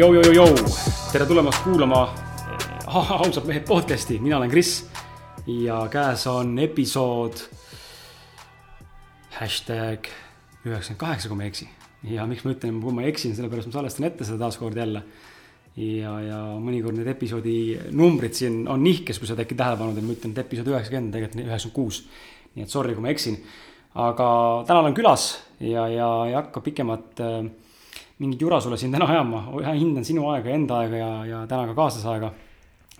Jou-jou-jou, tere tulemast kuulama eh, ausad mehed podcast'i, mina olen Kris ja käes on episood hashtag üheksakümmend kaheksa, kui ma ei eksi. ja miks ma ütlen, kui ma eksin, sellepärast ma salvestan ette seda taaskord jälle. ja, ja mõnikord need episoodi numbrid siin on nihkes, kui sa oled äkki tähele pannud, et ma ütlen, et episood üheksakümmend, tegelikult üheksakümmend kuus. nii et sorry, kui ma eksin. aga täna olen külas ja, ja ei hakka pikemat äh, mingit jura sulle siin täna ajama, hindan sinu aega, enda aega ja, ja täna ka kaaslase aega.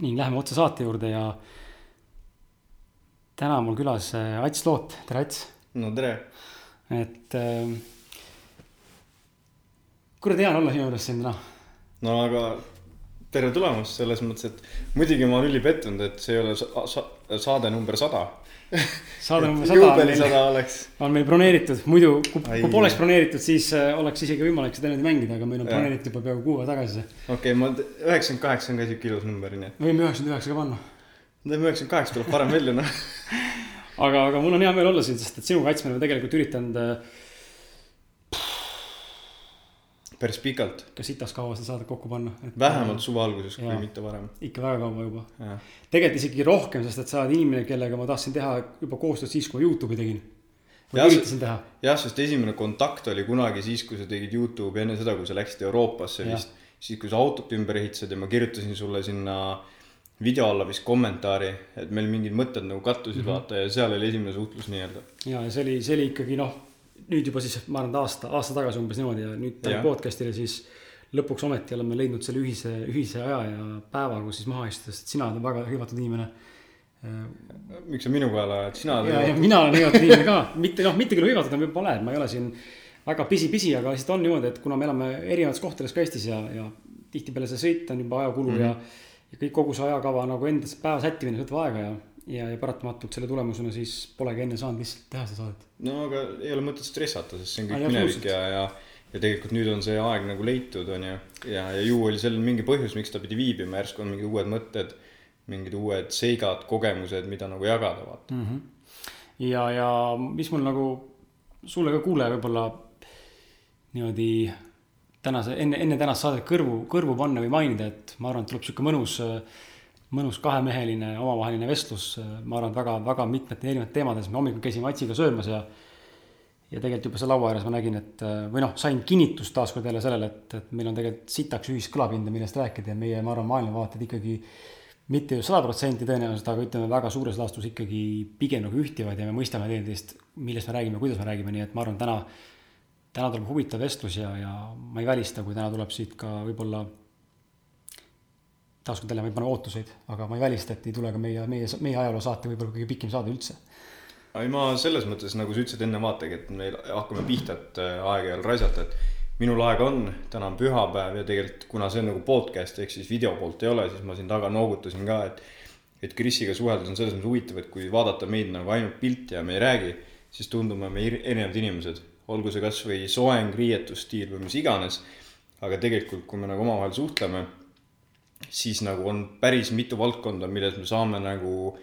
ning läheme otse saate juurde ja täna on mul külas äh, Ats Loot, tere Ats. no tere. et äh, kuradi hea on olla sinu juures siin täna. no aga tere tulemast selles mõttes, et muidugi ma olen ülipettunud, et see ei ole sa sa saade number sada saade number sada on meil, oleks. on meil broneeritud, muidu kui, kui poleks broneeritud, siis äh, oleks isegi võimalik seda niimoodi mängida, aga meil on broneeritud juba peaaegu kuu aega tagasi okei okay,, ma üheksakümmend kaheksa on ka siuke ilus number, nii et. võime üheksakümmend üheksa ka panna. teeme üheksakümmend kaheksa, tuleb parem välja, noh aga, aga mul on hea meel olla siin, sest et sinuga, Ats, me oleme tegelikult üritanud äh, päris pikalt. ka sitaks kaua seda saadet kokku panna. vähemalt suve alguses, kui mitte varem. ikka väga kaua juba. tegelikult isegi rohkem, sest et sa oled inimene, kellega ma tahtsin teha juba koostööd siis, kui ma Youtube'i tegin. jah, sest esimene kontakt oli kunagi siis, kui sa tegid Youtube'i enne seda, kui sa läksid Euroopasse ja. vist. siis, kui sa autot ümber ehitasid ja ma kirjutasin sulle sinna video alla vist kommentaari, et meil mingid mõtted nagu kattusid mm, -hmm. vaata ja seal oli esimene suhtlus nii-öelda. ja, ja see oli, see oli ikkagi noh nüüd juba siis, ma arvan, et aasta, aasta tagasi umbes niimoodi ja nüüd tänu podcast'ile siis lõpuks ometi oleme leidnud selle ühise, ühise aja ja päeva, kus siis maha istuda, sest sina oled väga hõivatud inimene. miks sa minu peale ajad, sina oled. ja mina olen hõivatud inimene ka, mitte noh, mitte küll hõivatud, ma pole, ma ei ole siin väga pisi-pisi, aga lihtsalt on niimoodi, et kuna me elame erinevates kohtades ka Eestis ja, ja tihtipeale see sõit on juba ajakulu mm -hmm. ja, ja kõik kogu see ajakava nagu enda päeva sättimine võtab aega ja ja, ja paratamatult selle tulemusena siis polegi enne saanud lihtsalt teha seda saadet. no aga ei ole mõtet stressata, sest see on kõik minevik ja, ja, ja tegelikult nüüd on see aeg nagu leitud, on ju. ja, ja ju oli sellel mingi põhjus, miks ta pidi viibima, järsku on mingid uued mõtted, mingid uued seigad, kogemused, mida nagu jagada, vaata mm. -hmm. ja, ja mis mul nagu sulle ka kuulaja võib-olla niimoodi tänase, enne, enne tänast saadet kõrvu, kõrvu panna või mainida, et ma arvan, et tuleb sihuke mõnus äh, mõnus kahemeheline omavaheline vestlus, ma arvan, et väga, väga mitmete erinevate teemades, me hommikul käisime Atsiga söömas ja ja tegelikult juba seal laua ääres ma nägin, et või noh, sain kinnitust taaskord jälle sellele, et, et meil on tegelikult sitaks ühist kõlapinda, millest rääkida ja meie, ma arvan, maailmavaated ikkagi mitte ju sada protsenti tõenäoliselt, aga ütleme väga suures laastus ikkagi pigem nagu ühtivad ja me mõistame teineteist, millest me räägime, kuidas me räägime, nii et ma arvan, täna, täna tuleb huvitav vestlus ja, ja ma ei välista, kui täna tuleb siit ka võib-olla taaskord jälle ma ei pane ootuseid, aga ma ei välista, et ei tule ka meie, meie, meie ajaloosaate võib-olla kõige pikem saade üldse. ei, ma selles mõttes, nagu sa ütlesid enne vaatagi, et me hakkame pihta, et äh, aega ei ole raisata, et minul aega on, täna on pühapäev ja tegelikult kuna see on nagu podcast ehk siis video poolt ei ole, siis ma siin taga noogutasin ka, et et Krisiga suheldes on selles mõttes huvitav, et kui vaadata meid nagu ainult pilti ja me ei räägi, siis tundume me erinevad inimesed, olgu see kasvõi soeng, riietusstiil või mis iganes. aga tegelikult, kui me nagu omavahel suhtleme siis nagu on päris mitu valdkonda, milles me saame nagu,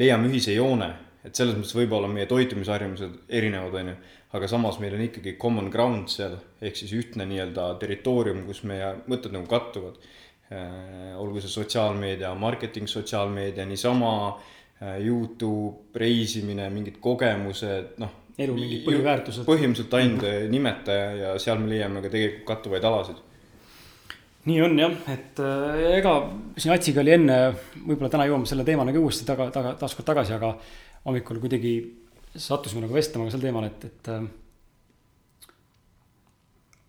leiame ühise joone. et selles mõttes võib-olla meie toitumisharjumused erinevad, on ju, aga samas meil on ikkagi common ground seal, ehk siis ühtne nii-öelda territoorium, kus meie mõtted nagu kattuvad. Äh, olgu see sotsiaalmeedia, marketing, sotsiaalmeedia, niisama äh, Youtube, reisimine, mingid kogemused, noh. elu mingid põhiväärtused. põhimõtteliselt ainult nimetaja ja seal me leiame ka tegelikult kattuvaid alasid nii on jah, et äh, ega siin Atsiga oli enne, võib-olla täna jõuame selle teemani ka uuesti taga, taga, taaskord tagasi, aga hommikul kuidagi sattusime nagu vestlema ka sel teemal, et, et äh,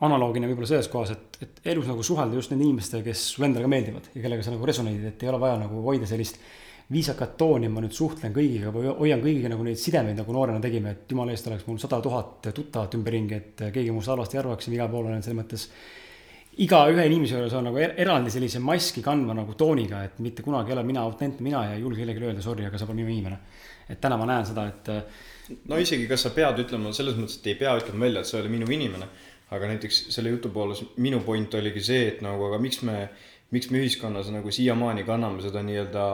analoogina võib-olla selles kohas, et, et elus nagu suhelda just nende inimestega, kes sulle endale ka meeldivad ja kellega sa nagu resoneerid, et ei ole vaja nagu hoida sellist viisakat tooni, ma nüüd suhtlen kõigiga või hoian kõigiga nagu neid sidemeid, nagu noorena tegime, et jumala eest oleks mul sada tuhat tuttavat ümberringi, et keegi minust halvasti ei arvaks ja igal pool olen selles mõttes igaühe inimese juures on nagu er-, eraldi sellise maski kandva nagu tooniga, et mitte kunagi ei ole mina autentne mina ja ei julge kellelegi öelda sorry, aga sa pole minu inimene. et täna ma näen seda, et. Äh, no isegi, kas sa pead ütlema selles mõttes, et ei pea ütlema välja, et sa ei ole minu inimene. aga näiteks selle jutu pooles minu point oligi see, et nagu, aga miks me, miks me ühiskonnas nagu siiamaani kanname seda nii-öelda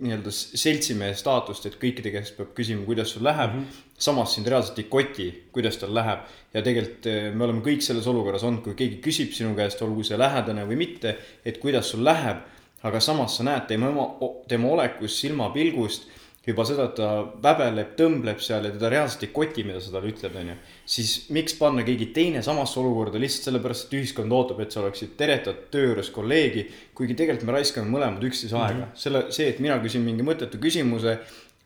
nii-öelda seltsimehe staatust, et kõikide käest peab küsima, kuidas sul läheb mm. -hmm. samas sind reaalselt ei koti, kuidas tal läheb. ja tegelikult eh, me oleme kõik selles olukorras olnud, kui keegi küsib sinu käest, olgu see lähedane või mitte, et kuidas sul läheb. aga samas sa näed tema, tema olekust, silmapilgust juba seda, et ta väbeleb, tõmbleb seal ja teda reaalselt ei koti, mida sa talle ütled, onju. siis miks panna keegi teine samasse olukorda lihtsalt sellepärast, et ühiskond ootab, et sa oleksid teretad töö juures kolleegi. kuigi tegelikult me raiskame mõlemad üksteise aega mm. -hmm. selle, see, et mina küsin mingi mõttetu küsimuse.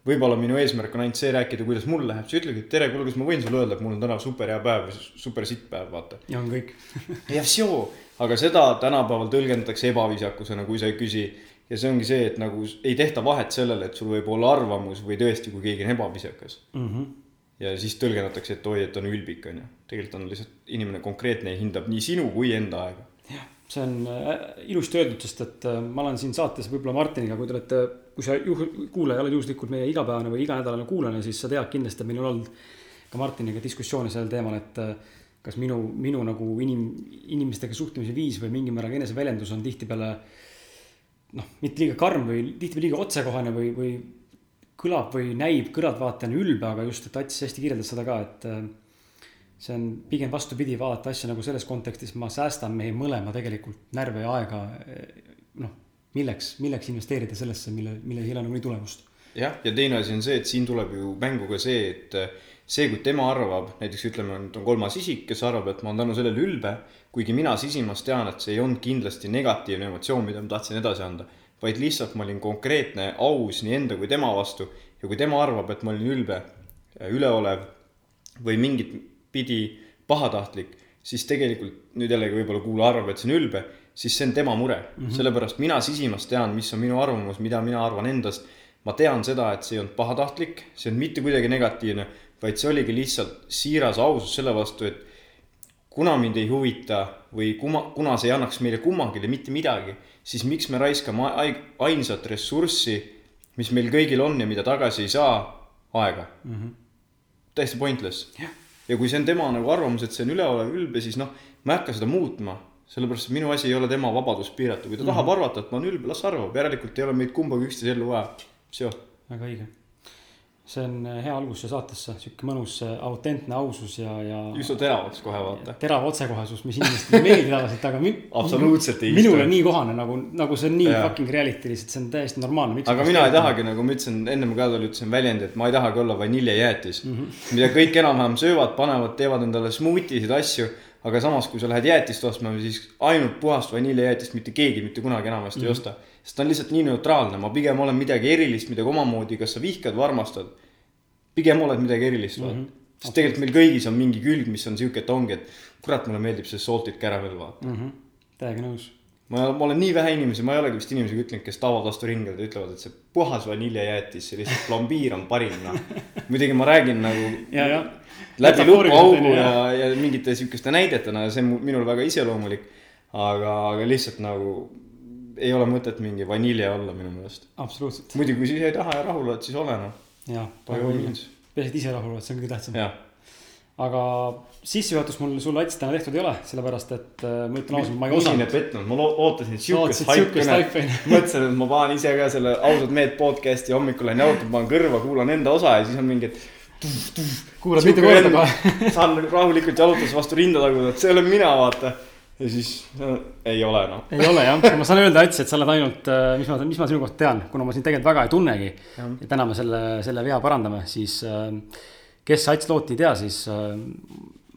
võib-olla minu eesmärk on ainult see rääkida, kuidas mul läheb, sa ütledki, et tere, kuule, kas ma võin sulle öelda, et mul on täna super hea päev või super sitt päev, vaata. ja on kõik. ja vsjo, aga seda tänapäeval tõlgendatakse ebaviisakusena, kui sa ei küsi. Ja see ongi see, et nagu ei tehta vahet sellele, et sul võib olla arvamus või tõesti, kui keegi on ebaviisakas. ja siis tõlgendatakse, et oi, et on ülbik, onju. tegelikult on lihtsalt inimene konkreetne ja hindab nii sinu kui enda aega. jah, see on äh, ilusti öeldud, sest et äh, ma olen siin saates võib-olla Martiniga, kui te olete, kui sa juh-, kuulaja oled juhuslikult meie igapäevane või iganädalane kuulaja, siis sa tead kindlasti, et meil on olnud ka Martiniga diskussioone sellel teemal, et äh, kas minu, minu nagu inim-, inimestega suhtlemise viis või mingil määral eneseväljendus on tihtipeale noh, mitte liiga karm või tihtipeale liiga otsekohane või, või kõlab või näib kõrvaltvaatajana ülbe, aga just, et Ats hästi kirjeldas seda ka, et äh, see on pigem vastupidi, vaadata asja nagu selles kontekstis, ma säästan meie mõlema tegelikult närve ja aega. noh, milleks, milleks investeerida sellesse, mille, millel ei ole nagunii tulemust. jah, ja teine asi on see, et siin tuleb ju mängu ka see, et see, kui tema arvab, näiteks ütleme, on kolmas isik, kes arvab, et ma olen tänu sellele ülbe, kuigi mina sisimas tean, et see ei olnud kindlasti negatiivne emotsioon, mida ma tahtsin edasi anda, vaid lihtsalt ma olin konkreetne, aus nii enda kui tema vastu ja kui tema arvab, et ma olin ülbe, üleolev või mingit pidi pahatahtlik, siis tegelikult nüüd jällegi võib-olla kuulaja arvab, et see on ülbe, siis see on tema mure mm. -hmm. sellepärast mina sisimas tean, mis on minu arvamus, mida mina arvan endast. ma tean seda, et see ei olnud pahatahtlik, see ei olnud mitte kuidagi negatiivne, vaid see oligi lihtsalt siiras ausus selle vastu, et kuna mind ei huvita või kuna, kuna see ei annaks meile kummagile mitte midagi, siis miks me raiskame ai- ainsat ressurssi, mis meil kõigil on ja mida tagasi ei saa, aega mm. -hmm. täiesti pointless jah, ja kui see on tema nagu arvamus, et see on üleolev ülbe, siis noh, ma ei hakka seda muutma. sellepärast, et minu asi ei ole tema vabadust piirata, kui ta mm -hmm. tahab arvata, et ma olen ülbe, las arvab, järelikult ei ole meid kumbagi üksteise ellu vaja. Seo, väga õige. See on äh, hea algus siia saatesse, sihuke mõnus äh, autentne ausus ja, ja on teravaks kohe vaata. terav otsekohesus, mis inimestele ei meeldi tavaliselt, aga min- Absoluutselt ei minule istu. nii kohane nagu, nagu see on nii Jaa. fucking reality lihtsalt, see on täiesti normaalne. aga mina ei tahagi, nagu ma ütlesin, ennem ka veel ütlesin väljendi, et ma ei tahagi olla vaniljejäätis mm. -hmm. mida kõik enam-vähem söövad, panevad, teevad endale smuutisid, asju. aga samas, kui sa lähed jäätist ostma, siis ainult puhast vaniljejäätist mitte keegi mitte kunagi enamasti mm -hmm. ei osta. Sest ta on lihtsalt nii neutraalne, ma pigem olen midagi erilist, midagi omamoodi, kas sa vihkad või armastad. pigem oled midagi erilist, vaata mm. -hmm. sest tegelikult meil kõigis on mingi külg, mis on sihuke, et ongi, et kurat, mulle meeldib see salted caramel, vaata. mm. -hmm. täiega nõus. ma, ma olen nii vähe inimesi, ma ei olegi vist inimesi ütlenud, kes tavad vastu ringi ja ütlevad, et see puhas vaniljejäätis, see lihtsalt plombiir on parim, noh. muidugi ma räägin nagu ja, ja. läbi lukuaugu ja, ja mingite sihukeste näidetena ja see on minul väga iseloomulik. aga, aga lihtsalt nagu ei ole mõtet mingi vanilje olla minu meelest. absoluutselt, muidugi, kui sa ise ei taha ja rahul oled, siis ole noh. means. peaasi, et ise rahul oled, see on kõige tähtsam. jah, aga sissejuhatus mul sulle Ats täna tehtud ei ole, sellepärast et äh, ma ütlen ausalt, ma ei osanud. pettunud, ma ootasin siukest haipi, mõtlesin, et ma panen ise ka selle ausad mehed podcast'i hommikul lähen jalutama, panen kõrva, kuulan enda osa ja siis on mingi, et kuulad mitu korda kohe. saan rahulikult jalutades vastu rinda taguda, et see olen mina, vaata. Ja siis no, ei ole noh. ei ole jah, ma saan öelda, Ats, et sa oled ainult, mis ma, mis ma sinu kohta tean, kuna ma sind tegelikult väga ei tunnegi. ja täna me selle, selle vea parandame, siis äh, kes Ats Looti ei tea, siis äh,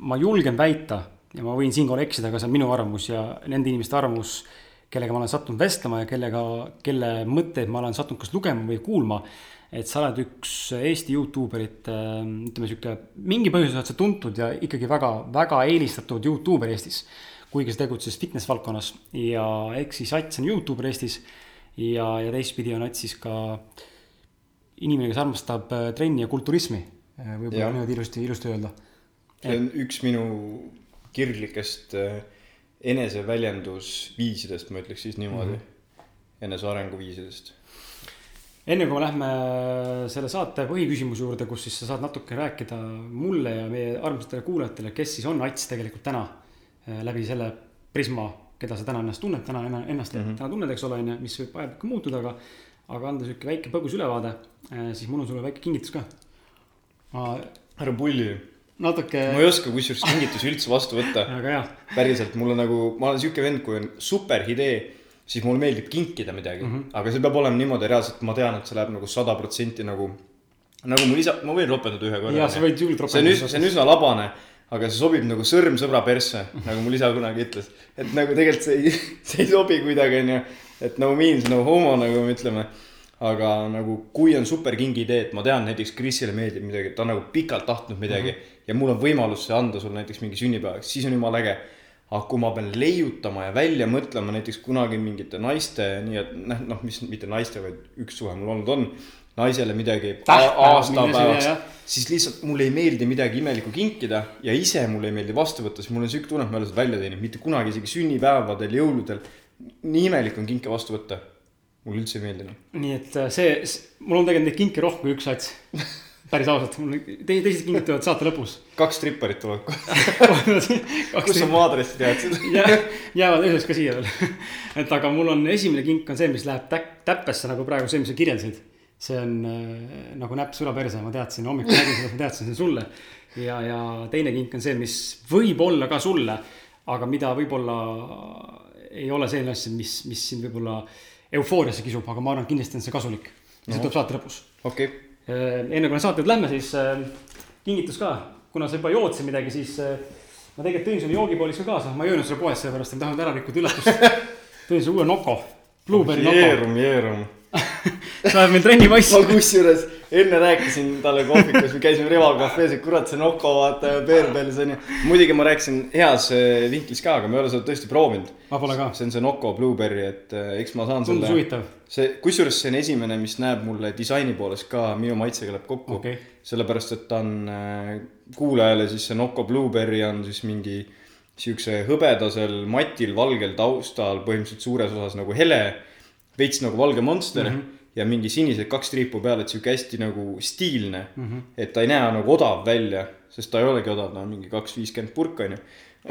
ma julgen väita ja ma võin siinkohal eksida, aga see on minu arvamus ja nende inimeste arvamus, kellega ma olen sattunud vestlema ja kellega, kelle mõtteid ma olen sattunud kas lugema või kuulma. et sa oled üks Eesti Youtube erit, ütleme sihuke, mingi põhjusel oled sa tuntud ja ikkagi väga, väga eelistatud Youtuber Eestis kuigi sa tegutses fitness valdkonnas ja eks siis Ats on Youtuber Eestis ja, ja teistpidi on Ats siis ka inimene, kes armastab äh, trenni ja kulturismi. võib-olla Jah. niimoodi ilusti, ilusti öelda. see on üks minu kirglikest äh, eneseväljendusviisidest, ma ütleks siis niimoodi mm. -hmm. enesearenguviisidest. enne kui me lähme selle saate põhiküsimuse juurde, kus siis sa saad natuke rääkida mulle ja meie armsatele kuulajatele, kes siis on Ats tegelikult täna äh, läbi selle prisma, keda sa täna ennast tunned, täna enna- ennast mm -hmm. täna tunned, eks ole, on ju, mis võib ajapikku muutuda, aga aga anda sihuke väike põgus ülevaade, siis mul on sulle väike kingitus ka. ma ära pulli. natuke, ma ei oska kusjuures kingitusi üldse vastu võtta. väga hea, päriselt, mul on nagu, ma olen siuke vend, kui on super idee, siis mulle meeldib kinkida midagi mm. -hmm. aga see peab olema niimoodi reaalselt, ma tean, et see läheb nagu sada protsenti nagu, nagu mu isa, ma võin ropendada ühe korra. ja sa võid julgelt see on üsna, see on üsna labane, aga see sobib nagu sõrm sõbra persse, nagu mul isa kunagi ütles. et nagu tegelikult see ei, see ei sobi kuidagi, onju. et no means no homo, nagu me ütleme. aga nagu, kui on super kingi idee, et ma tean näiteks Krisile meeldib midagi, ta on nagu pikalt tahtnud midagi mm -hmm. ja mul on võimalus see anda sulle näiteks mingi sünnipäevaks, siis on jumala äge. aga kui ma pean leiutama ja välja mõtlema näiteks kunagi mingite naiste, nii et noh, noh, mis mitte naiste, vaid üks suhe mul olnud on, naisele midagi aastapäevaks siis lihtsalt mulle ei meeldi midagi imelikku kinkida ja ise mulle ei meeldi vastu võtta, siis mul on siuke tunne, et ma ei ole seda välja teeninud, mitte kunagi isegi sünnipäevadel, jõuludel. nii imelik on kinke vastu võtta. mulle üldse ei meeldinud. nii et äh, see, mul on tegelikult neid kinke rohkem kui üks sats. päris ausalt, mul te, teised kingid tulevad saate lõpus. kaks tripparit tuleb kohe. kus sa mu aadressi teadsid? jäävad ööseks ka siia veel. et aga mul on esimene kink on see, mis läheb täk-, täppesse nagu praegu see, mis sa kirjeldasid. See on äh, nagu näpp süla perse, ma teadsin hommikul nägin seda, ma teadsin, see on sulle. ja, ja teine kink on see, mis võib olla ka sulle, aga mida võib-olla ei ole selline asi, mis, mis sind võib-olla eufooriasse kisub, aga ma arvan, et kindlasti on see kasulik. see No. tuleb saate lõpus. okei, enne kui me saate juurde lähme, siis äh, kingitus ka, kuna sa juba jootsid midagi, siis äh, ma tegelikult tõin sulle joogipoolis ka kaasa, ma ei öelnud sulle poes, sellepärast et ma tahan ära rikkuda üllatust. tõin sulle uue Noko, Blueberry Noko, jeerum, jeerum. sa oled meil trenni ma kusjuures enne rääkisin talle kohvikus, me käisime Rival Cafe's, et kurat, see Noko, vaata, Bearbellis on ju. muidugi ma rääkisin heas eh, vinklis ka, aga ma ei ole seda tõesti proovinud. ma pole ka, see on see Noko Blueberry, et eh, eks ma saan tundus selle. huvitav, see, kusjuures see on esimene, mis näeb mulle disaini poolest ka minu maitsega läheb kokku okay.. sellepärast, et ta on äh, kuulajale siis see Nocco Blueberry on siis mingi siukse hõbedasel matil valgel taustal põhimõtteliselt suures osas nagu hele, veits nagu valge monster mm -hmm. ja mingi sinised kaks triipu peal, et sihuke hästi nagu stiilne mm. -hmm. et ta ei näe nagu odav välja, sest ta ei olegi odav, ta on mingi kaks viiskümmend purk onju.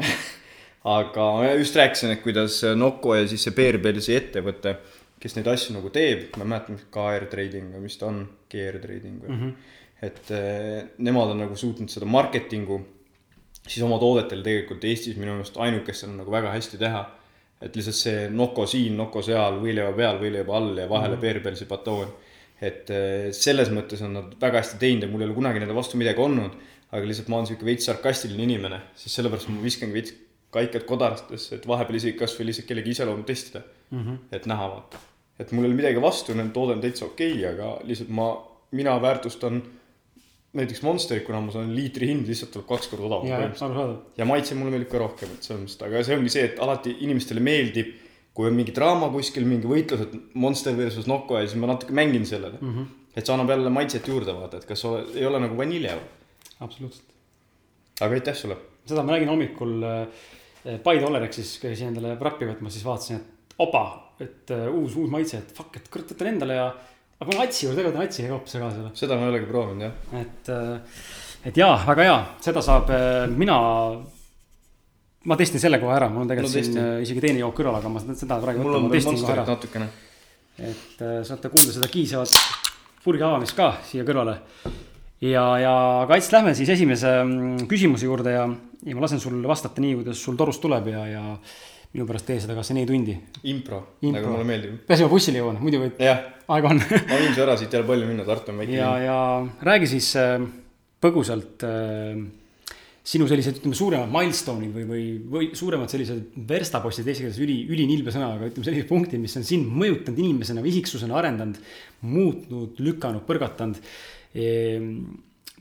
aga ma just rääkisin, et kuidas Nocco ja siis see Bearbell, see ettevõte, kes neid asju nagu teeb, ma ei mäleta, KR Trading või mis ta on, GR Trading või mm. -hmm. et eh, nemad on nagu suutnud seda marketingu siis oma toodetel tegelikult Eestis minu meelest ainukesena nagu väga hästi teha. Et lihtsalt see Nocco siin, Nocco seal, võileiva peal, võileiva all ja vahele mm -hmm. Bearbellsi batoon. et eh, selles mõttes on nad väga hästi teinud ja mul ei ole kunagi nende vastu midagi olnud. aga lihtsalt ma olen sihuke veits sarkastiline inimene, siis sellepärast ma viskangi veits kaikad kodarastesse, et vahepeal isegi kasvõi lihtsalt kellegi iseloomu testida mm. -hmm. et näha vaata, et mul ei ole midagi vastu, nende toode on täitsa okei okay,, aga lihtsalt ma, mina väärtustan näiteks Monsterit, kuna ma saan liitri hind lihtsalt tuleb kaks korda odavam ja, põhimõtteliselt. ja maitse mulle meeldib ka rohkem, et selles mõttes, aga see ongi see, et alati inimestele meeldib, kui on mingi draama kuskil, mingi võitlus, et Monster versus Nocco ja siis ma natuke mängin sellele mm. -hmm. et see annab jälle maitset juurde, vaata, et kas ole, ei ole nagu vanilje absoluutselt. aga aitäh sulle. seda ma nägin hommikul äh, Paide Olerexis, käisin endale prappi võtmas, siis vaatasin, et opa, et äh, uus, uus maitse, et fuck, et kurat, võtan endale ja. Aga mul on Atsi juurde, võtan Atsi kauplusse ka selle. seda ma ei olegi proovinud jah. et, et jaa, väga hea, seda saab äh, mina. ma testin selle kohe ära, mul on tegelikult No no, siin äh, isegi teine jook kõrval, aga ma seda, praegu mul on ma veel testin Monsterit ära. natukene. et äh, saate kuulda seda kiisavat purgi avamist ka siia kõrvale. ja, ja Kats, lähme siis esimese mm, küsimuse juurde ja, ja ma lasen sul vastata nii, kuidas sul torust tuleb ja, ja minu pärast tee seda kas või neli tundi. impro, Impro. nagu mulle meeldib. peaasi, ma bussile jõuan, muidu võid, aega on. ma viin su ära, siit ei ole palju minna, Tartu on väike ja, ja räägi siis äh, põgusalt äh, sinu sellised, ütleme, suuremad milstone'id või, või, või suuremad sellised verstapostid, eesti keeles üli, ülinilbe sõna, aga ütleme sellised punktid, mis on sind mõjutanud inimesena või isiksusena arendanud, muutnud, lükanud, põrgatanud.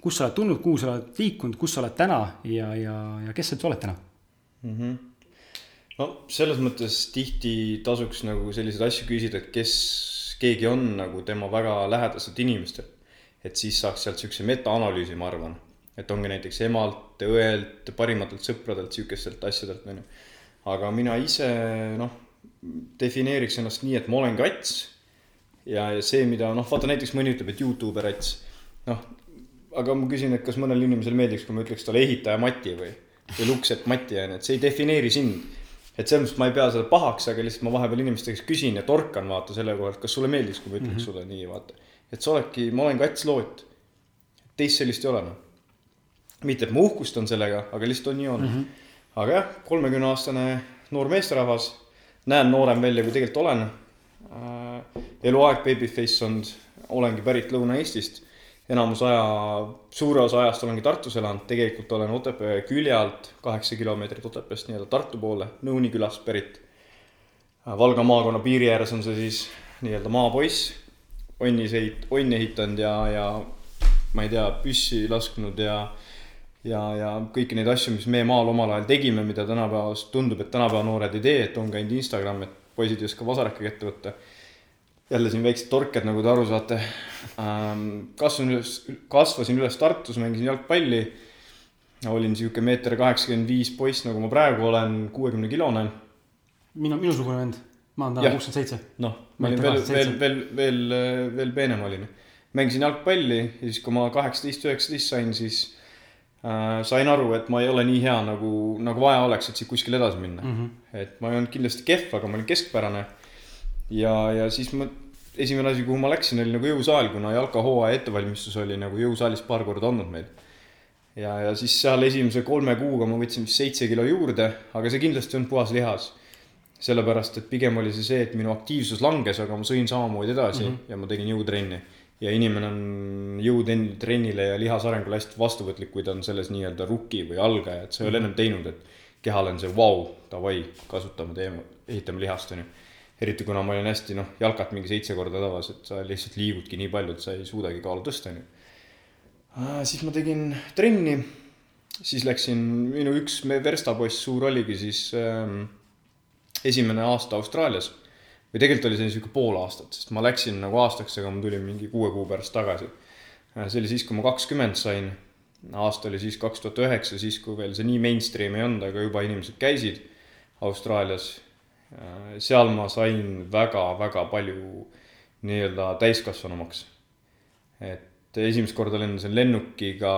kus sa oled tulnud, kuhu sa oled liikunud, kus sa oled täna ja, ja, ja kes sa üldse oled täna? No selles mõttes tihti tasuks nagu selliseid asju küsida, et kes keegi on nagu tema väga lähedaselt inimestelt. et siis saaks sealt siukse metaanalüüsi, ma arvan. et ongi näiteks emalt, õelt, parimatelt sõpradelt, siukestelt asjadelt, onju. aga mina ise, noh, defineeriks ennast nii, et ma olen kats. ja, ja see, mida, noh, vaata näiteks mõni ütleb, et Youtuber rats. noh, aga ma küsin, et kas mõnele inimesele meeldiks, kui ma ütleks talle ehitaja Mati või, või luksepp Mati on ju, et see ei defineeri sind. Et selles mõttes ma ei pea seda pahaks, aga lihtsalt ma vahepeal inimeste käest küsin ja torkan vaata selle koha pealt, kas sulle meeldiks, kui ma ütleks mm -hmm. sulle nii, vaata. et sa oledki, ma olen kats loot. teist sellist ei ole noh. mitte, et ma uhkustan sellega, aga lihtsalt on nii on mm. -hmm. aga jah, kolmekümne aastane noor meesterahvas, näen noorem välja, kui tegelikult olen äh,. eluaeg babyface olnud, olengi pärit Lõuna-Eestist. Enamus aja, suure osa ajast olengi Tartus elanud, tegelikult olen Otepää külje alt, kaheksa kilomeetrit Otepääst nii-öelda Tartu poole, Nõuni külast pärit. Valga maakonna piiri ääres on see siis nii-öelda maapoiss, onnis ehit-, onni ehitanud ja, ja ma ei tea, püssi lasknud ja ja, ja kõiki neid asju, mis me maal omal ajal tegime, mida tänapäeval tundub, et tänapäeva noored ei tee, et on käinud Instagram, et poisid ei oska vasarakaga ette võtta. Jälle siin väiksed torked, nagu te aru saate ähm,. kasvasin üles, kasvasin üles Tartus, mängisin jalgpalli. olin sihuke meeter kaheksakümmend viis poiss, nagu ma praegu olen, kuuekümne kilone minu, minusugune vend, ma olen täna kuuskümmend seitse. noh, ma olin veel, veel, 87. veel, veel, veel peenem olin. mängisin jalgpalli ja siis, kui ma kaheksateist, üheksateist sain, siis äh, sain aru, et ma ei ole nii hea nagu, nagu vaja oleks, et siit kuskile edasi minna mm. -hmm. et ma ei olnud kindlasti kehv, aga ma olin keskpärane. ja, ja siis ma, esimene asi, kuhu ma läksin, oli nagu jõusaal, kuna jalkahooaja ettevalmistus oli nagu jõusaalis paar korda olnud meil. ja, ja siis seal esimese kolme kuuga ma võtsin vist seitse kilo juurde, aga see kindlasti olnud puhas lihas sellepärast, et pigem oli see see, et minu aktiivsus langes, aga ma sõin samamoodi edasi mm -hmm. ja ma tegin jõutrenni. ja inimene on jõutrennile ja lihasarengule hästi vastuvõtlik, kui ta on selles nii-öelda rookie või algaja, et sa ei ole ennem teinud, et kehal on see vau wow,, davai, kasutame, teeme, ehitame lihast, onju. Eriti kuna ma olin hästi noh, jalkat mingi seitse korda tabas, et sa lihtsalt liigudki nii palju, et sa ei suudagi kaalu tõsta, onju. siis ma tegin trenni, siis läksin, minu üks verstapoiss suur oligi siis ähm, esimene aasta Austraalias. või tegelikult oli see sihuke pool aastat, sest ma läksin nagu aastaks, aga ma tulin mingi kuue kuu pärast tagasi. see oli siis, kui ma kakskümmend sain. aasta oli siis kaks tuhat üheksa, siis kui veel see nii mainstream ei olnud, aga juba inimesed käisid Austraalias. Seal ma sain väga-väga palju nii-öelda täiskasvanumaks. et esimest korda lendasin lennukiga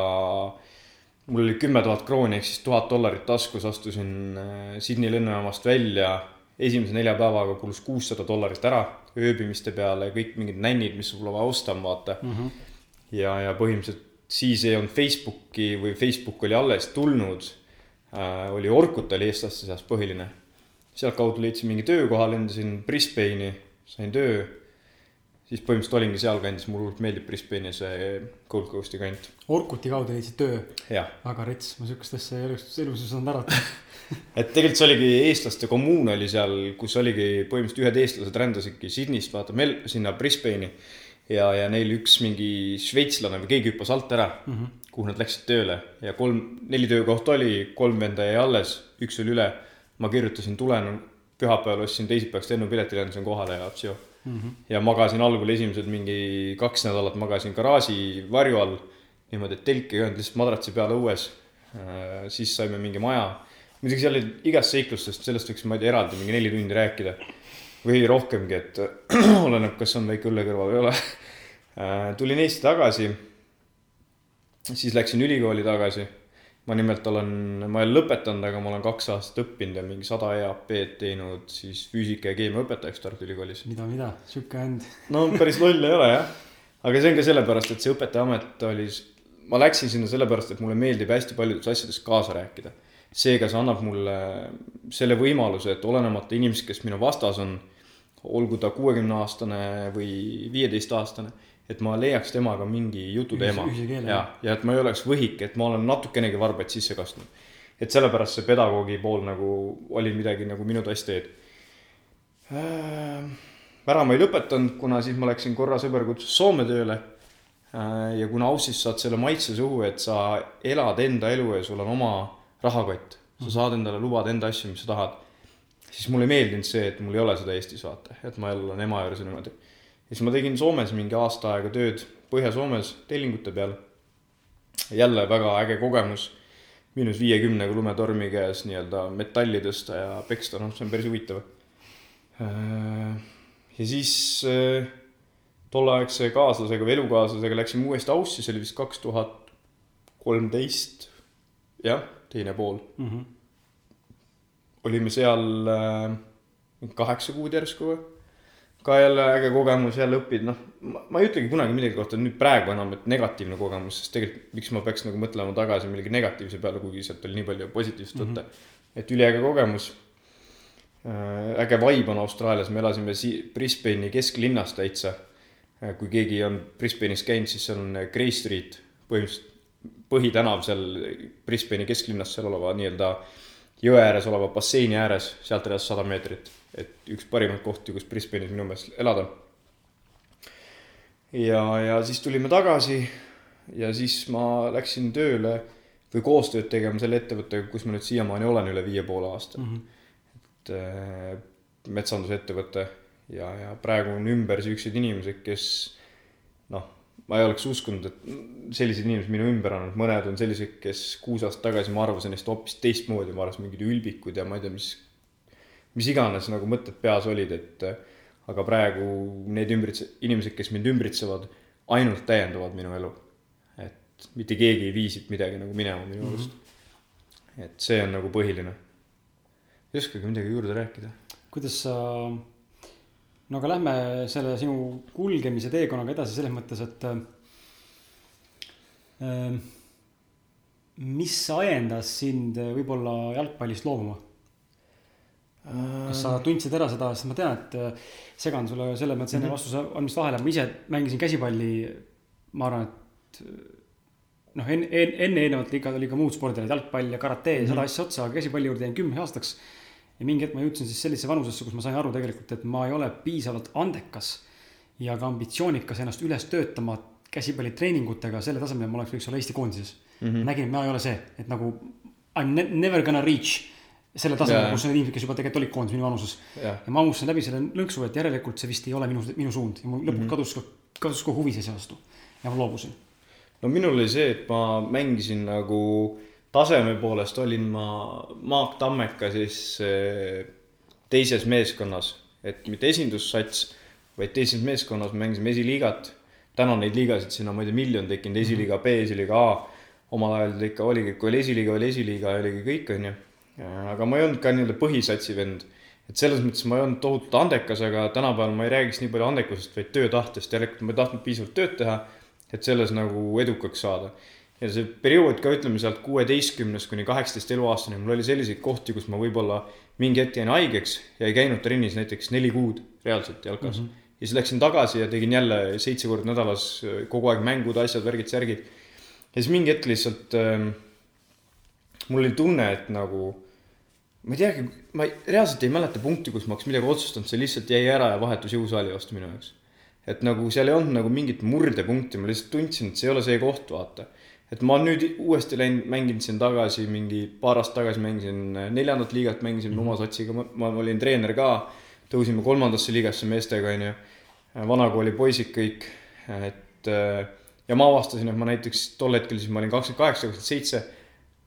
mul oli kümme tuhat krooni ehk siis tuhat dollarit taskus, astusin äh, Sydney lennujaamast välja. esimese nelja päevaga kulus kuussada dollarit ära ööbimiste peale, kõik mingid nännid, mis sul vaja osta on, vaata mm. -hmm. ja, ja põhimõtteliselt siis ei olnud Facebooki või Facebook oli alles tulnud äh,. oli Orkut oli eestlaste seas põhiline. Sealtkaudu leidsin mingi töökoha, lendasin Brisbane'i, sain töö. siis põhimõtteliselt olingi sealkandis, mulle hullult meeldib Brisbane'i see Gold Coast'i kant, Orkuti kaudu leidsid töö, väga rets, ma sihukest asja ei elus, elus osanud arvata. et tegelikult see oligi eestlaste kommuun oli seal, kus oligi põhimõtteliselt ühed eestlased rändasidki Sydneyst vaata Mel-, sinna Brisbane'i. ja, ja neil üks mingi šveitslane või keegi hüppas alt ära mm, -hmm. kuhu nad läksid tööle ja kolm, neli töökohta oli, kolm venda jäi alles, üks oli üle. Ma kirjutasin, tulen pühapäeval ostsin teisipäevaks lennupileti, lendasin kohale ja psühho mm. -hmm. ja magasin algul esimesed mingi kaks nädalat magasin garaaži varju all. niimoodi, et telki ei olnud, lihtsalt madratsi peal õues. siis saime mingi maja muidugi seal oli igast seiklustest, sellest võiks ma ei tea eraldi mingi neli tundi rääkida. või rohkemgi, et oleneb, kas on väike õllekõrva või ei ole. tulin Eesti tagasi. siis läksin ülikooli tagasi. Ma nimelt olen, ma ei ole lõpetanud, aga ma olen kaks aastat õppinud ja mingi sada EAP-d teinud siis füüsika ja keemia õpetajaks Tartu Ülikoolis. mida, mida, sihuke vend. no päris loll ei ole jah. aga see on ka sellepärast, et see õpetajaamet oli, ma läksin sinna sellepärast, et mulle meeldib hästi paljudes asjades kaasa rääkida. seega see annab mulle selle võimaluse, et olenemata inimesest, kes minu vastas on, olgu ta kuuekümne aastane või viieteist aastane, et ma leiaks temaga mingi jututeema ja, ja et ma ei oleks võhik, et ma olen natukenegi varbaid sisse kastnud. et sellepärast see pedagoogi pool nagu oli midagi nagu minu tassteed Äh, ära ma ei lõpetanud, kuna siis ma läksin korra sõber kutsus Soome tööle. ja kuna Aussis saad selle maitse suhu, et sa elad enda elu ja sul on oma rahakott, sa saad endale lubada enda asju, mis sa tahad. siis mulle ei meeldinud see, et mul ei ole seda Eestis vaata, et ma jälle olen ema juures ja niimoodi. Ja siis ma tegin Soomes mingi aasta aega tööd Põhja-Soomes tellingute peal. jälle väga äge kogemus. miinus viiekümnega lumetormi käes nii-öelda metalli tõsta ja peksta, noh, see on päris huvitav ja siis äh, tolleaegse kaaslasega või elukaaslasega läksime uuesti Aussi, see oli vist kaks tuhat kolmteist. jah, teine pool. olime seal äh, kaheksa kuud järsku või ka jälle äge kogemus, jälle õpid, noh, ma ei ütlegi kunagi millegi kohta nüüd praegu enam, et negatiivne kogemus, sest tegelikult miks ma peaks nagu mõtlema tagasi millegi negatiivse peale, kuigi sealt oli nii palju positiivset võtta mm. -hmm. et üliäge kogemus. Äh, äge vibe on Austraalias, me elasime si-, Brisbane'i kesklinnas täitsa. Äh, kui keegi on Brisbane'is käinud, siis seal on Grey Street, põhimõtteliselt põhitänav seal Brisbane'i kesklinnas, seal oleva nii-öelda jõe ääres oleva basseini ääres, sealt edas sada meetrit et üks parimaid kohti, kus Brisbane'is minu meelest elada. ja, ja siis tulime tagasi ja siis ma läksin tööle või koostööd tegema selle ettevõttega, kus ma nüüd siiamaani olen üle viie poole aasta mm. -hmm. et äh, metsandusettevõte ja, ja praegu on ümber siuksed inimesed, kes noh, ma ei oleks uskunud, et sellised inimesed minu ümber on, mõned on sellised, kes kuus aastat tagasi ma arvasin neist hoopis teistmoodi, ma arvasin mingid ülbikud ja ma ei tea, mis mis iganes nagu mõtted peas olid, et aga praegu need ümbritse-, inimesed, kes mind ümbritsevad, ainult täiendavad minu elu. et mitte keegi ei vii siit midagi nagu minema minu mhm. arust mm -hmm.. et see on nagu põhiline. ei oskagi midagi juurde rääkida. kuidas sa, no aga lähme selle sinu kulgemise teekonnaga edasi selles mõttes, et äh, mis ajendas sind võib-olla jalgpallist loobuma kas sa tundsid ära seda, sest ma tean, et äh, segan sulle selles mõttes enne mm -hmm. vastuse andmist vahele, ma ise mängisin käsipalli. ma arvan, et äh, noh, enne, enne eelnevalt ikka oli ka muud spordid, jalgpall ja karate ja mm -hmm. seda asja otsa, aga käsipalli juurde jäin kümneks aastaks. ja mingi hetk ma jõudsin siis sellisesse vanusesse, kus ma sain aru tegelikult, et ma ei ole piisavalt andekas ja ka ambitsioonikas ennast üles töötama käsipallitreeningutega selle tasemel, ma oleks, võiks olla Eesti koondises mm. -hmm. nägin, et ma ei ole see, et nagu I m never gonna reach selle tasemel, kus need inimesed, kes juba tegelikult olid koondis minu vanuses. ja ma hammustasin läbi selle lõnksu, et järelikult see vist ei ole minu, minu suund ja mul lõpuks mm -hmm. kadus ka, kadus ka huvi selle vastu. ja ma loobusin. no minul oli see, et ma mängisin nagu taseme poolest olin ma Maak Tammeka siis eh, teises meeskonnas, et mitte esindussats, vaid teises meeskonnas mängisime esiliigat. täna neid liigasid sinna, ma ei tea, miljon tekkinud, esiliiga B, esiliiga A. omal ajal ikka oligi, kui oli esiliiga, oli esiliiga oligi kõik, onju aga ma ei olnud ka nii-öelda põhisatsi vend. et selles mõttes ma ei olnud tohutult andekas, aga tänapäeval ma ei räägiks nii palju andekusest, vaid töötahtest, järelikult ma ei tahtnud piisavalt tööd teha, et selles nagu edukaks saada. ja see periood ka, ütleme sealt kuueteistkümnest kuni kaheksateist eluaastani, mul oli selliseid kohti, kus ma võib-olla mingi hetk jäin haigeks ja ei käinud trennis näiteks neli kuud reaalselt jalkas mm. -hmm. ja siis läksin tagasi ja tegin jälle seitse korda nädalas kogu aeg mängud, asjad, värgid, särgid. ja siis mingi hetk lihtsalt äh, mul oli tunne, et nagu ma ei teagi, ma ei, reaalselt ei mäleta punkti, kus ma oleks midagi otsustanud, see lihtsalt jäi ära ja vahetus jõusaali vastu minu jaoks. et nagu seal ei olnud nagu mingit murdepunkti, ma lihtsalt tundsin, et see ei ole see koht, vaata. et ma nüüd uuesti läinud, mänginud siin tagasi, mingi paar aastat tagasi mängisin neljandat liigat, mängisin Numa sotsiga, ma, ma olin treener ka. tõusime kolmandasse liigasse meestega, onju. vanakooli poisid kõik, et ja ma avastasin, et ma näiteks tol hetkel siis ma olin kakskümmend kaheksa, kakskümmend seitse.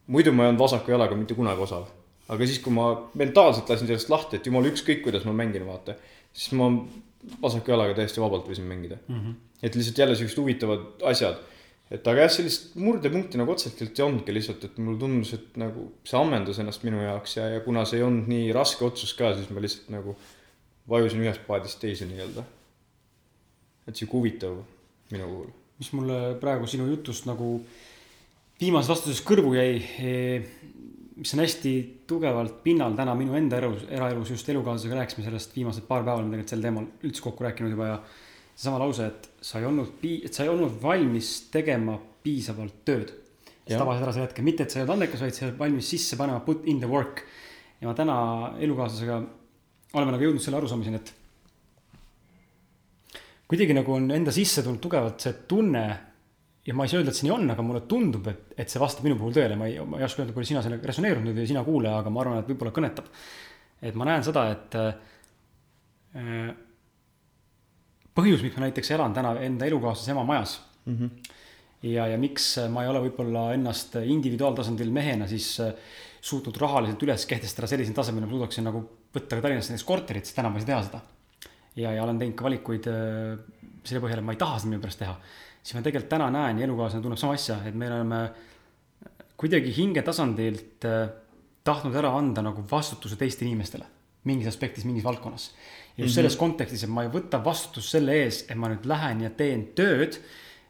muidu ma ei olnud vasaku jalaga mitte kunagi osav aga siis, kui ma mentaalselt lasin sellest lahti, et jumal, ükskõik kuidas ma mängin, vaata, siis ma vasaku jalaga täiesti vabalt võisin mängida mm. -hmm. et lihtsalt jälle siuksed huvitavad asjad. et aga jah, sellist murdepunkti nagu otseselt ei olnudki lihtsalt, et mulle tundus, et nagu see ammendas ennast minu jaoks ja, ja kuna see ei olnud nii raske otsus ka, siis ma lihtsalt nagu vajusin ühest paadist teise nii-öelda. et sihuke huvitav minu puhul. mis mulle praegu sinu jutust nagu viimases vastuses kõrvu jäi mis on hästi tugevalt pinnal täna minu enda elus, eraelus just elukaaslasega rääkisime sellest viimased paar päeva oleme tegelikult sel teemal üldse kokku rääkinud juba ja. seesama lause, et sa ei olnud pii-, et sa ei olnud valmis tegema piisavalt tööd. tabasid ära selle hetke, mitte et sa ei olnud andekas, vaid sa oled valmis sisse panema put in the work. ja ma täna elukaaslasega oleme nagu jõudnud selle arusaamiseni, et kuidagi nagu on enda sisse tulnud tugevalt see tunne ja ma ei saa öelda, et see nii on, aga mulle tundub, et, et see vastab minu puhul tõele, ma ei, ma ei oska öelda, kui sina sellega resoneerunud või sina kuulaja, aga ma arvan, et võib-olla kõnetab. et ma näen seda, et äh, põhjus, miks ma näiteks elan täna enda elukaaslase ema majas mm. -hmm. ja, ja miks ma ei ole võib-olla ennast individuaaltasandil mehena siis äh, suutnud rahaliselt üles kehtestada sellisel tasemel, ma suudaksin nagu võtta ka Tallinnas näiteks korterit, sest täna ma ei saa teha seda. ja, ja olen teinud ka valikuid äh, selle põhjal, et ma ei taha seda minu pärast teha siis ma tegelikult täna näen ja elukaaslane tunneb sama asja, et me oleme kuidagi hingetasandilt äh, tahtnud ära anda nagu vastutuse teistele inimestele mingis aspektis, mingis valdkonnas. ja just mm -hmm. selles kontekstis, et ma ei võta vastutust selle ees, et ma nüüd lähen ja teen tööd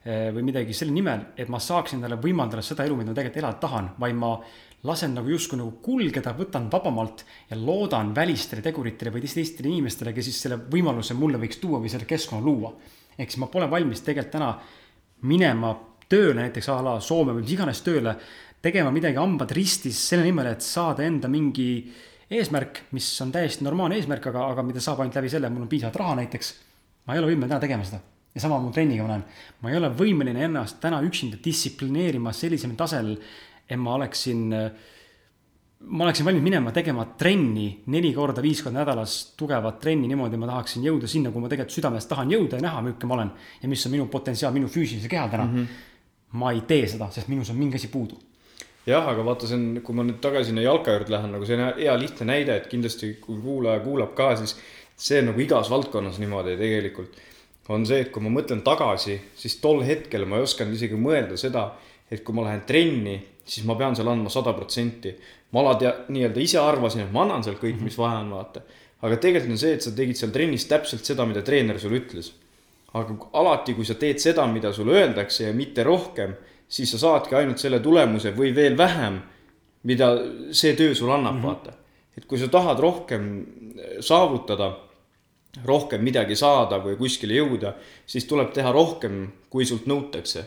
eh, või midagi selle nimel, et ma saaksin endale võimaldada seda elu, mida ma tegelikult elada tahan, vaid ma lasen nagu justkui nagu kulgeda, võtan vabamalt ja loodan välistele teguritele või teistele inimestele, kes siis selle võimaluse mulle võiks tuua või selle keskkonna luua. ehk siis ma pole valmis tegelikult täna minema tööle näiteks a la Soome või mis iganes tööle, tegema midagi hambad ristis selle nimel, et saada enda mingi eesmärk, mis on täiesti normaalne eesmärk, aga, aga mida saab ainult läbi selle, mul on piisavalt raha näiteks. ma ei ole võimeline täna tegema seda ja sama mu trenniga ma näen, ma ei ole võimeline ennast täna üksinda distsiplineerima sellisel tasemel, et ma oleksin, ma oleksin valmis minema tegema trenni neli korda, viis korda nädalas, tugevat trenni niimoodi, ma tahaksin jõuda sinna, kuhu ma tegelikult südames tahan jõuda ja näha, milline ma olen. ja mis on minu potentsiaal minu füüsilise keha täna mm. -hmm. ma ei tee seda, sest minus on mingi asi puudu jah, aga vaata, see on, kui ma nüüd tagasi sinna jalka juurde lähen, nagu see on hea lihtne näide, et kindlasti kui kuulaja kuulab ka, siis see on nagu igas valdkonnas niimoodi tegelikult. on see, et kui ma mõtlen tagasi, siis tol hetkel ma ei osanud isegi mõelda seda, et kui ma lähen trenni siis ma pean seal andma sada protsenti. Ma alati nii-öelda ise arvasin, et ma annan seal kõik, mis vaja on, vaata. aga tegelikult on see, et sa tegid seal trennis täpselt seda, mida treener sulle ütles. aga alati, kui sa teed seda, mida sulle öeldakse ja mitte rohkem, siis sa saadki ainult selle tulemuse või veel vähem, mida see töö sulle annab mm, -hmm. vaata. et kui sa tahad rohkem saavutada, rohkem midagi saada või kuskile jõuda, siis tuleb teha rohkem, kui sult nõutakse.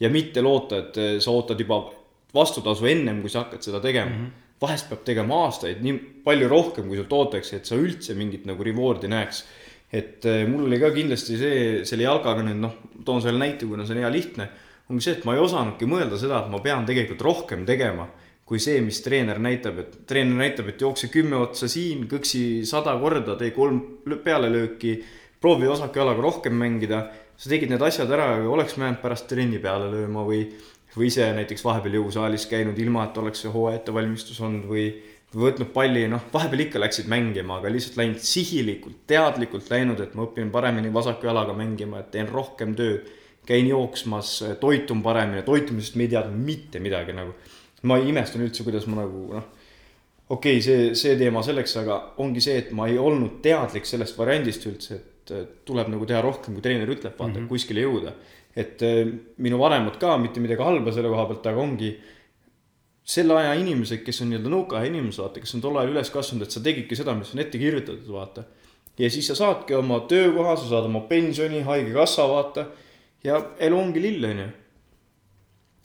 ja mitte loota, et sa ootad juba vastutasu ennem, kui sa hakkad seda tegema mm. -hmm. Vahest peab tegema aastaid nii palju rohkem, kui sult oodatakse, et sa üldse mingit nagu reward'i näeks. et äh, mul oli ka kindlasti see, selle jalgaga nüüd noh, toon selle näite, kuna see on hea lihtne. ongi see, et ma ei osanudki mõelda seda, et ma pean tegelikult rohkem tegema kui see, mis treener näitab, et treener näitab, et jookse kümme otsa siin, kõksi sada korda, tee kolm pealelööki, proovi osakejalaga rohkem mängida. sa tegid need asjad ära ja oleks jäänud pärast trenni peale lööma või või ise näiteks vahepeal jõusaalis käinud, ilma et oleks see hooaja ettevalmistus olnud või võtnud palli, noh, vahepeal ikka läksid mängima, aga lihtsalt läinud sihilikult, teadlikult läinud, et ma õpin paremini vasaku jalaga mängima, et teen rohkem tööd. käin jooksmas, toitun paremini, toitumisest me ei teadnud mitte midagi nagu. ma imestan üldse, kuidas ma nagu noh, okei okay,, see, see teema selleks, aga ongi see, et ma ei olnud teadlik sellest variandist üldse, et tuleb nagu teha rohkem, kui treener ütleb, vaata mm, -hmm. kuskile jõuda et äh, minu vanemad ka mitte midagi halba selle koha pealt, aga ongi selle aja inimesed, kes on nii-öelda nõukaaja inimesed, vaata, kes on tol ajal üles kasvanud, et sa tegidki seda, mis on ette kirjutatud, vaata. ja siis sa saadki oma töökoha, sa saad oma pensioni, haigekassa, vaata. ja elu ongi lill, onju.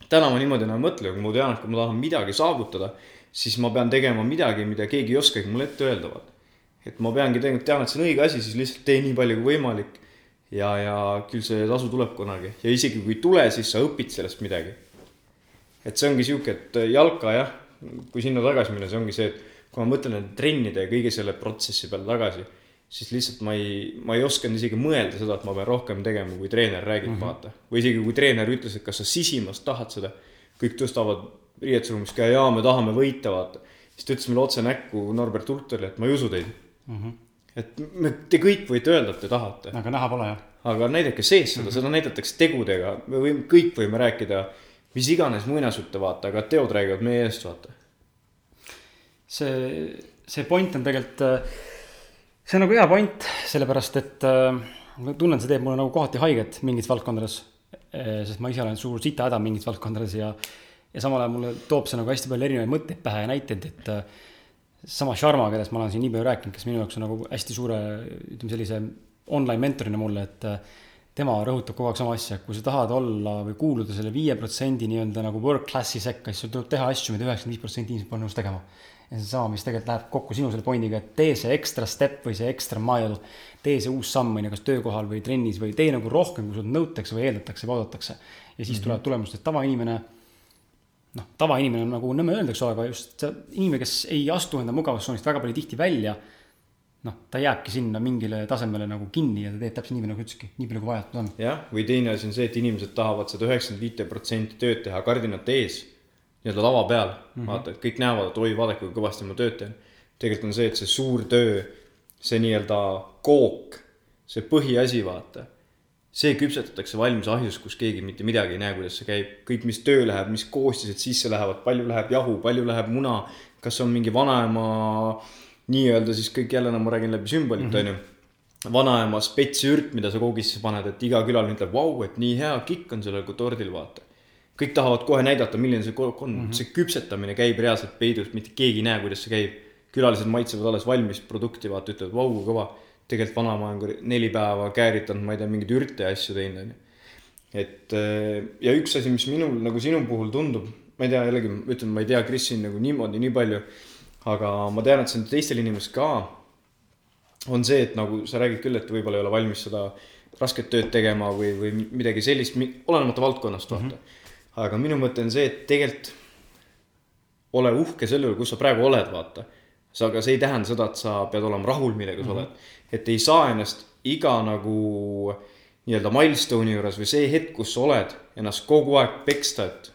täna ma niimoodi enam ei mõtle, kui ma tean, et kui ma tahan midagi saavutada, siis ma pean tegema midagi, mida keegi ei oskagi mulle ette öelda, vaata. et ma peangi tegelikult tean, et see on õige asi, siis lihtsalt tee nii palju kui võimalik ja, ja küll see tasu tuleb kunagi ja isegi kui ei tule, siis sa õpid sellest midagi. et see ongi sihuke, et jalka jah, kui sinna tagasi minna, see ongi see, et kui ma mõtlen nende trennide ja kõige selle protsessi peale tagasi, siis lihtsalt ma ei, ma ei osanud isegi mõelda seda, et ma pean rohkem tegema, kui treener räägib mm, -hmm. vaata. või isegi kui treener ütles, et kas sa sisimas tahad seda, kõik tõstavad riietusruumis käe, jaa, me tahame võita, vaata. siis ta ütles mulle otse näkku Norbert Hulterile, et ma ei usu teid mm. -hmm et me, te kõik võite öelda, et te tahate. aga näha pole jah. aga näidake sees seda mm, -hmm. seda näidatakse tegudega, me võime, kõik võime rääkida mis iganes muinasjutte vaata, aga teod räägivad meie eest, vaata. see, see point on tegelikult, see on nagu hea point, sellepärast et ma tunnen, see teeb mulle nagu kohati haiget mingites valdkondades. sest ma ise olen suur sitahäda mingites valdkondades ja, ja samal ajal mulle toob see nagu hästi palju erinevaid mõtteid pähe ja näiteid, et sama Sharma, kellest ma olen siin nii palju rääkinud, kes minu jaoks on nagu hästi suure, ütleme sellise online mentorina mulle, et äh, tema rõhutab kogu aeg sama asja, kui sa tahad olla või kuuluda selle viie protsendi nii-öelda nagu work class'i sekka, siis sul tuleb teha asju, mida üheksakümmend viis protsenti inimesed pole nõus tegema. ja see on sama, mis tegelikult läheb kokku sinu selle pointiga, et tee see extra step või see extra mile, tee see uus samm, on ju, kas töökohal või trennis või tee nagu rohkem, kui sult nõutakse või eeldatakse või oodatakse. ja siis mm -hmm. tuleb tulemus, et tavainimene noh, tavainimene on nagu nõme öeldakse, aga just see inimene, kes ei astu enda mugavustsoonist väga palju tihti välja. noh, ta jääbki sinna mingile tasemele nagu kinni ja ta teeb täpselt nii nagu ütleski, nii palju kui vajatud on. jah, või teine asi on see, et inimesed tahavad seda üheksakümmend viite protsenti tööd teha kardinate ees. nii-öelda lava peal mm, -hmm. vaata, et kõik näevad, et oi, vaadake, kui kõvasti ma tööd teen. tegelikult on see, et see suur töö, see nii-öelda kook, see põhiasi, vaata see küpsetatakse valmis ahjus, kus keegi mitte midagi ei näe, kuidas see käib. kõik, mis töö läheb, mis koostised sisse lähevad, palju läheb jahu, palju läheb muna, kas on mingi vanaema nii-öelda siis kõik jälle, no ma räägin läbi sümbolit, mhm. onju vanaema spetsürt, mida sa koogisse paned, et iga külaline ütleb, vau, et nii hea kikk on sellel tordil, vaata. kõik tahavad kohe näidata, milline see kook on mm, -hmm. see küpsetamine käib reaalselt peidus, mitte keegi ei näe, kuidas see käib. külalised maitsevad alles valmis produkti, vaata, ütlevad, vau, kui kõva. Tegelikult vanaema on neli päeva kääritanud, ma ei tea, mingeid ürte ja asju teinud, onju. et ja üks asi, mis minul nagu sinu puhul tundub, ma ei tea, jällegi ütlen, ma ei tea Krisi nagu niimoodi nii palju, aga ma tean, et see on teistel inimestel ka on see, et nagu sa räägid küll, et võib-olla ei ole valmis seda rasket tööd tegema või, või midagi sellist, olenemata valdkonnast, vaata mm. -hmm. aga minu mõte on see, et tegelikult ole uhke selle üle, kus sa praegu oled, vaata. sa, aga see ei tähenda seda, et sa pead olema rahul millega sa mm -hmm. oled. Et ei saa ennast iga nagu nii-öelda milstone'i juures või see hetk, kus sa oled, ennast kogu aeg peksta, et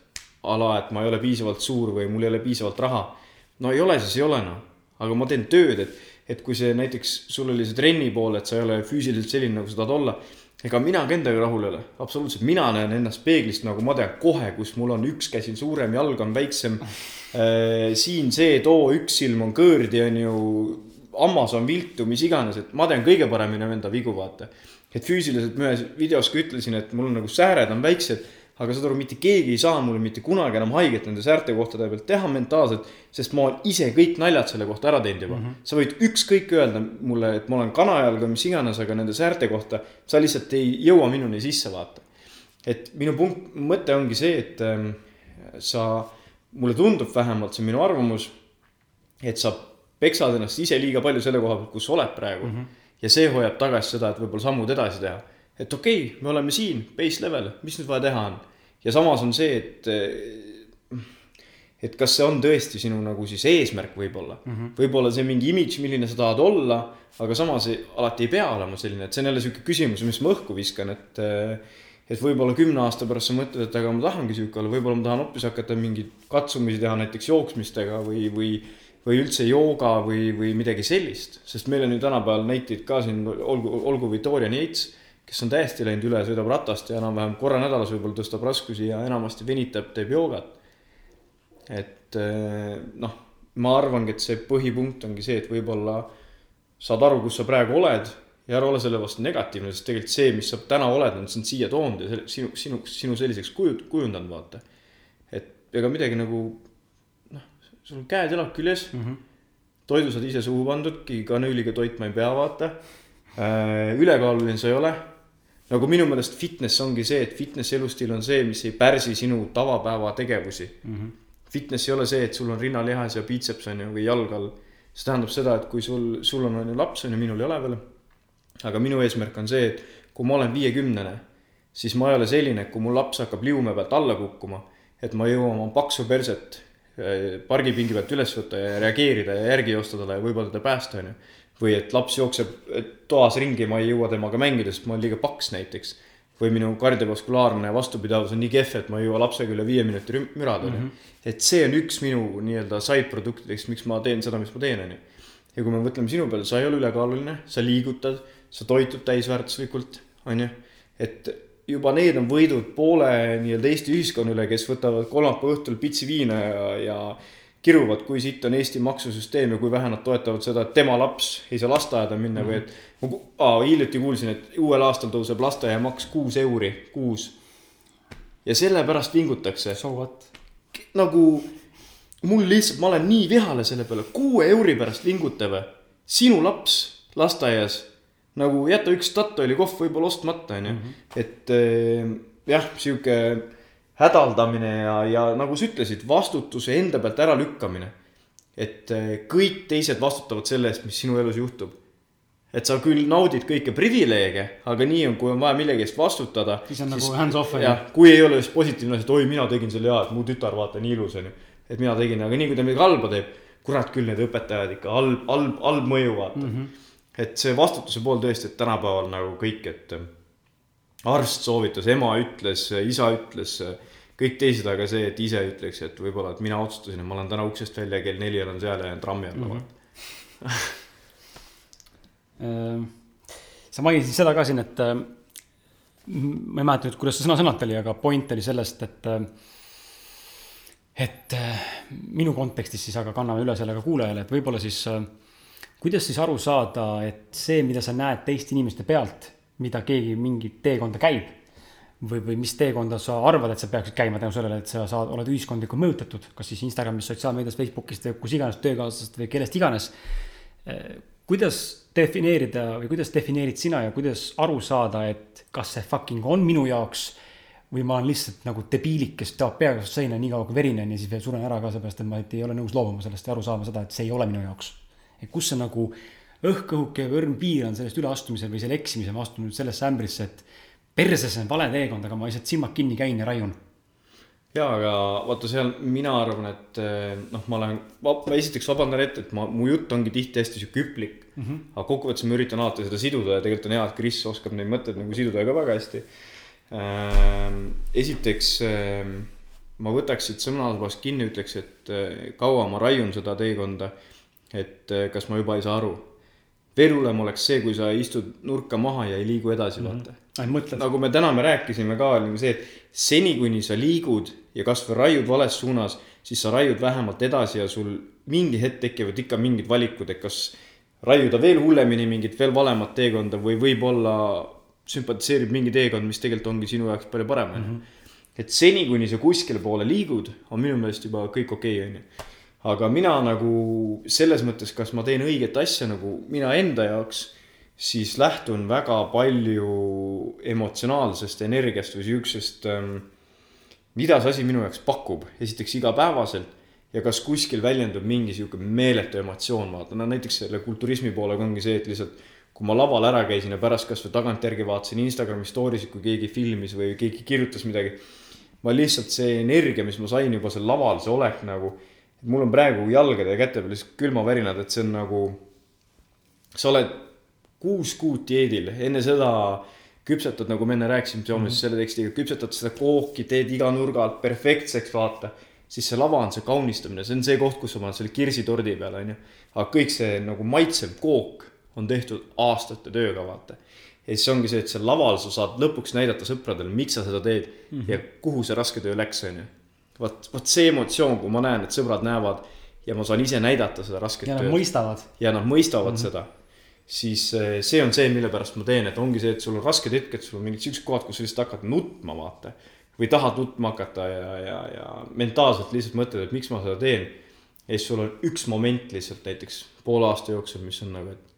ala, et ma ei ole piisavalt suur või mul ei ole piisavalt raha. no ei ole, siis ei ole noh, aga ma teen tööd, et et kui see näiteks, sul oli see trenni pool, et sa ei ole füüsiliselt selline, nagu sa tahad olla. ega mina ka endaga rahul ei ole, absoluutselt, mina näen ennast peeglist nagu ma tean kohe, kus mul on üks käsi suurem, jalg on väiksem äh,. siin see, too, üks silm on kõõrdi, on ju, hammas on viltu, mis iganes, et ma tean kõige paremini enda vigu, vaata. et füüsiliselt ma ühes videos ka ütlesin, et mul on nagu sääred on väiksed aga saad aru, mitte keegi ei saa mulle mitte kunagi enam haiget nende säärte kohtade pealt teha mentaalselt, sest ma olen ise kõik naljad selle kohta ära teinud juba mm. -hmm. sa võid ükskõik öelda mulle, et ma olen kanajalg või mis iganes, aga nende säärte kohta sa lihtsalt ei jõua minuni sisse vaata. et minu punkt, mõte ongi see, et ähm, sa, mulle tundub vähemalt, see on minu arvamus, et sa peksad ennast ise liiga palju selle koha pealt, kus sa oled praegu. Mm. -hmm. ja see hoiab tagasi seda, et võib-olla sammud edasi teha. Et okei okay,, me oleme siin, base level, mis nüüd vaja teha on? Ja samas on see, et, et kas see on tõesti sinu nagu siis eesmärk võib-olla? Mm -hmm.. võib-olla see mingi imidž, milline sa tahad olla, aga samas ei, alati ei pea olema selline, et see on jälle sihuke küsimus, mis ma õhku viskan, et et võib-olla kümne aasta pärast sa mõtled, et aga ma tahangi sihuke olla, võib-olla ma tahan hoopis hakata mingeid katsumusi teha näiteks jooksmistega või, või või üldse jooga või, või midagi sellist, sest meil on ju tänapäeval näiteid ka siin, olgu, olgu Victoria Yates kes on täiesti läinud üle, sõidab ratast ja enam-vähem korra nädalas võib-olla tõstab raskusi ja enamasti venitab, teeb joogat. et eh, noh, ma arvangi, et see põhipunkt ongi see, et võib-olla saad aru, kus sa praegu oled ja ära ole selle vastu negatiivne, sest tegelikult see, mis sa täna oled, on sind siia toonud ja sinu, sinu, sinu selliseks kuju, kujundanud, vaata. et ega midagi nagu sul on käed-jalad küljes mm. -hmm. toidu saad ise suhu pandud, kanüüliga toitma ei pea, vaata. Äh, ülekaaluline sa ei ole nagu minu meelest fitness ongi see, et fitnessi elustiil on see, mis ei pärsi sinu tavapäevategevusi mm. -hmm. Fitness ei ole see, et sul on rinnalihas ja biitseps on ju või jalg all. see tähendab seda, et kui sul, sul on on ju laps on ju, minul ei ole veel. aga minu eesmärk on see, et kui ma olen viiekümnene, siis ma ei ole selline, et kui mu laps hakkab liume pealt alla kukkuma, et ma jõuan oma paksu perset pargipingi pealt üles võtta ja reageerida ja järgi joosta talle ja võib-olla teda päästa, on ju või et laps jookseb toas ringi, ma ei jõua temaga mängida, sest ma olen liiga paks näiteks. või minu kardiovaskulaarne vastupidavus on nii kehv, et ma ei jõua lapsega üle viie minuti mürada, onju. Mhm. et see on üks minu nii-öelda side produktidest, miks ma teen seda, mis ma teen, onju. ja kui me mõtleme sinu peale, sa ei ole ülekaaluline, sa liigutad, sa toitud täisväärtuslikult, onju. et juba need on võidud poole nii-öelda Eesti ühiskonna üle, kes võtavad kolmapäeva õhtul pitsi viina ja, ja kiruvad, kui sitt on Eesti maksusüsteem ja kui vähe nad toetavad seda, et tema laps ei saa lasteaeda minna mm -hmm. või et. ma hiljuti kuulsin, et uuel aastal tõuseb lasteaiamaks kuus euri kuus. ja sellepärast vingutakse. So what? nagu mul lihtsalt, ma olen nii vihane selle peale, kuue euri pärast vinguta või? sinu laps lasteaias nagu jäta üks Statoili kohv võib-olla ostmata, onju. Mhm. et eh, jah, sihuke hädaldamine ja, ja nagu sa ütlesid, vastutuse enda pealt äralükkamine. et eh, kõik teised vastutavad selle eest, mis sinu elus juhtub. et sa küll naudid kõiki privileege, aga nii on, kui on vaja millegi eest vastutada. siis on siis, nagu hands off. jah, kui ei ole just positiivne asi, et oi, mina tegin selle hea, et mu tütar vaata nii ilus on ju. et mina tegin, aga nii kui ta midagi halba teeb, kurat küll, need õpetajad ikka halb, halb, halb mõju vaata mm. -hmm. Et see vastutuse pool tõesti, et tänapäeval nagu kõik, et arst soovitas, ema ütles, isa ütles kõik teised, aga see, et ise ütleks, et võib-olla, et mina otsustasin, et ma olen täna uksest välja, kell neli olen seal ja jään trammi alla mm. -hmm. sa mainisid seda ka siin, et äh, ma ei mäleta nüüd, kuidas see sõna sõnalt oli, aga point oli sellest, et äh, et äh, minu kontekstis siis aga kanname üle selle ka kuulajale, et võib-olla siis äh, kuidas siis aru saada, et see, mida sa näed teiste inimeste pealt, mida keegi mingit teekonda käib või, või mis teekonda sa arvad, et sa peaksid käima tänu sellele, et sa saad, oled ühiskondlikult mõjutatud, kas siis Instagramis, sotsiaalmeedias, Facebookist või kus iganes, töökaaslasest või kellest iganes. kuidas defineerida või kuidas defineerid sina ja kuidas aru saada, et kas see fucking on minu jaoks või ma olen lihtsalt nagu debiilik, kes teab peaga seina nii kaua kui verinen ja siis veel suren ära ka seepärast, et ma ei ole nõus loobuma sellest ja aru saama seda, et see ei ole minu jaoks et kus see nagu õhk-õhuke või õrn piir on sellest üleastumisel või selle eksimisel, ma astun nüüd sellesse ämbrisse, et perses on vale teekond, aga ma lihtsalt silmad kinni käin ja raiun. ja, aga vaata seal mina arvan, et eh, noh, ma olen, ma esiteks vabandan ette, et ma, mu jutt ongi tihti hästi sihuke hüplik mm. -hmm. aga kokkuvõttes ma üritan alati seda siduda ja tegelikult on hea, et Kris oskab neid mõtteid nagu siduda ka väga hästi. Ehm, esiteks ehm, ma võtaks siit sõnasabast kinni, ütleks, et eh, kaua ma raiun seda teekonda et eh, kas ma juba ei saa aru. veel hullem oleks see, kui sa istud nurka maha ja ei liigu edasi, vaata mm. -hmm. nagu me täna me rääkisime ka, oli see, et seni, kuni sa liigud ja kasvõi raiud vales suunas, siis sa raiud vähemalt edasi ja sul mingi hetk tekivad ikka mingid valikud, et kas raiuda veel hullemini mingit veel valemat teekonda või võib-olla sümpatiseerib mingi teekond, mis tegelikult ongi sinu jaoks palju parem, on ju. Mhm. et seni, kuni sa kuskile poole liigud, on minu meelest juba kõik okei okay,, on ju aga mina nagu selles mõttes, kas ma teen õiget asja nagu mina enda jaoks, siis lähtun väga palju emotsionaalsest energiast või siuksest ähm,, mida see asi minu jaoks pakub, esiteks igapäevaselt ja kas kuskil väljendub mingi sihuke meeletu emotsioon, vaata, no näiteks selle kulturismi poolega ongi see, et lihtsalt kui ma laval ära käisin ja pärast kasvõi tagantjärgi vaatasin Instagrami story sid, kui keegi filmis või keegi kirjutas midagi. ma lihtsalt see energia, mis ma sain juba seal laval, see olek nagu mul on praegu jalgade ja käte peal lihtsalt külmavärinad, et see on nagu, sa oled kuus kuud dieedil, enne seda küpsetad, nagu me enne rääkisime Soomes mm -hmm. selle tekstiga, küpsetad seda kooki, teed iga nurga alt perfektseks, vaata. siis see lava on see kaunistamine, see on see koht, kus sa paned selle kirsitordi peale, onju. aga kõik see nagu maitsev kook on tehtud aastate tööga, vaata. ja siis ongi see, et seal laval sa saad lõpuks näidata sõpradele, miks sa seda teed mm -hmm. ja kuhu see raske töö läks, onju vot, vot see emotsioon, kui ma näen, et sõbrad näevad ja ma saan ise näidata seda rasket tööd. ja nad mõistavad. ja nad mõistavad mm -hmm. seda. siis eh, see on see, mille pärast ma teen, et ongi see, et sul on rasked hetked, sul on mingid siuksed kohad, kus sa lihtsalt hakkad nutma, vaata. või tahad nutma hakata ja, ja, ja mentaalselt lihtsalt mõtled, et miks ma seda teen. ja siis sul on üks moment lihtsalt näiteks poole aasta jooksul, mis on nagu, et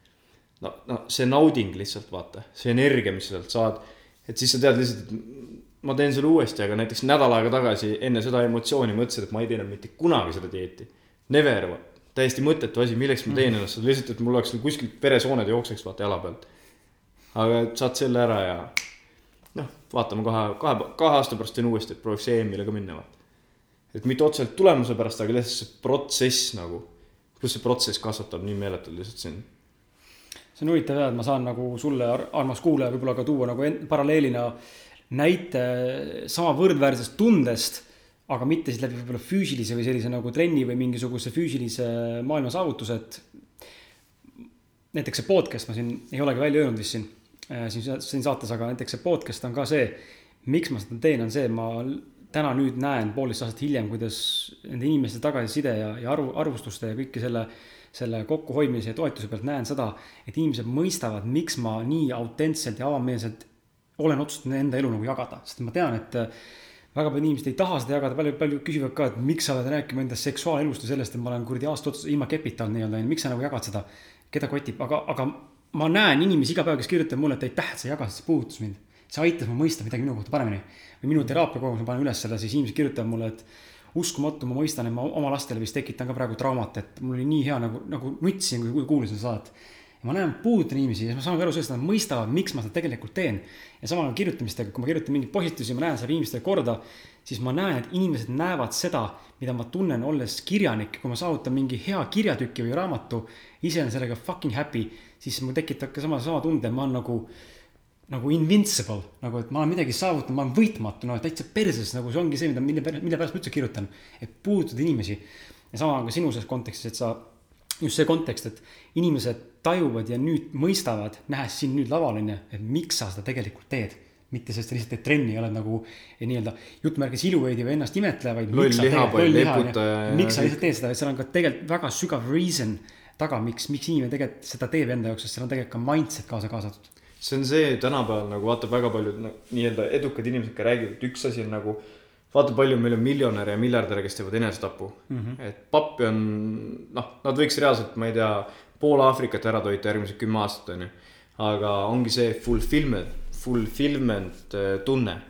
no, no see nauding lihtsalt vaata, see energia, mis sa sealt saad. et siis sa tead lihtsalt, et ma teen selle uuesti, aga näiteks nädal aega tagasi enne seda emotsiooni mõtlesin, et ma ei tee enam mitte kunagi seda dieeti. Never, täiesti mõttetu asi, milleks ma teen mm. ennast, lihtsalt, et mul oleks kuskilt veresooned jookseks vaata jala pealt. aga saad selle ära ja noh, vaatame kahe, kahe, kahe aasta pärast teen uuesti, et prooviks EM-ile ka minna vaata. et mitte otseselt tulemuse pärast, aga lihtsalt see protsess nagu, pluss see protsess kasvatab nii meeletult lihtsalt sind see on huvitav jah, et ma saan nagu sulle, armas kuulaja, võib-olla ka tuua nagu paralleelina näite sama võrdväärsest tundest, aga mitte siis läbi võib-olla füüsilise või sellise nagu trenni või mingisuguse füüsilise maailma saavutuse, et näiteks see podcast, ma siin ei olegi välja öelnud vist siin, äh, siin, siin saates, aga näiteks see podcast on ka see, miks ma seda teen, on see, ma täna nüüd näen poolteist aastat hiljem, kuidas nende inimeste tagasiside ja, ja arvu, arvustuste ja kõike selle, selle kokkuhoidmise ja toetuse pealt näen seda, et inimesed mõistavad, miks ma nii autentselt ja avameelselt olen otsustanud enda elu nagu jagada, sest ma tean, et äh, väga paljud inimesed ei taha seda jagada, palju, palju küsivad ka, et miks sa oled rääkima enda seksuaalelust ja sellest, et ma olen kuradi aasta otsa ilma kepita olnud nii-öelda, miks sa nagu jagad seda, keda kotib, aga, aga ma näen inimesi iga päev, kes kirjutavad mulle, et aitäh, et sa jagasid, see puudutas mind. see aitas mul mõista midagi minu kohta paremini. või minu teraapia kogemus, ma panen üles selle, siis inimesed kirjutavad mulle, et uskumatu, ma mõistan, et ma oma lastele vist tekitan ka praegu traumat, et mul oli nii hea nagu, nagu nutsin, kui kuulasin saadet ma näen, puudutan inimesi ja ma saan aru sellest, et nad mõistavad, miks ma seda tegelikult teen. ja samal ajal kirjutamistega, kui ma kirjutan mingeid postitusi, ma näen seda inimestele korda, siis ma näen, et inimesed näevad seda, mida ma tunnen, olles kirjanik, kui ma saavutan mingi hea kirjatüki või raamatu, ise olen sellega fucking happy, siis mul tekitab ka sama, sama tunde, ma olen nagu nagu invincible, nagu et ma olen midagi saavutanud, ma olen võitmatu, no täitsa perses, nagu see ongi see, mida, mille, mille pärast ma üldse kirjutan. et puudutada inimesi ja sama ka sinu selles kontekstis, et sa just see kontekst, et inimesed tajuvad ja nüüd mõistavad, nähes sind nüüd laval, on ju, et miks sa seda tegelikult teed. mitte sest sa lihtsalt teed trenni ja oled nagu eh, nii-öelda jutumärkides iluveidi või ennast imetleja, vaid. loll lihapall, leputaja. miks sa lihtsalt teed seda, et seal on ka tegelikult väga sügav reason taga, miks, miks inimene tegelikult seda teeb enda jaoks, sest seal on tegelikult ka mindset kaasa kaasatud. see on see tänapäeval nagu vaata väga paljud no, nii-öelda edukad inimesed ka räägivad, et üks asi on nagu vaata, palju meil on miljonäre ja miljardäre, kes teevad enesetapu mm. -hmm. et pappi on, noh, nad võiks reaalselt, ma ei tea, pool Aafrikat ära toita järgmised kümme aastat, onju. aga ongi see fulfillment, fulfillment äh, tunne.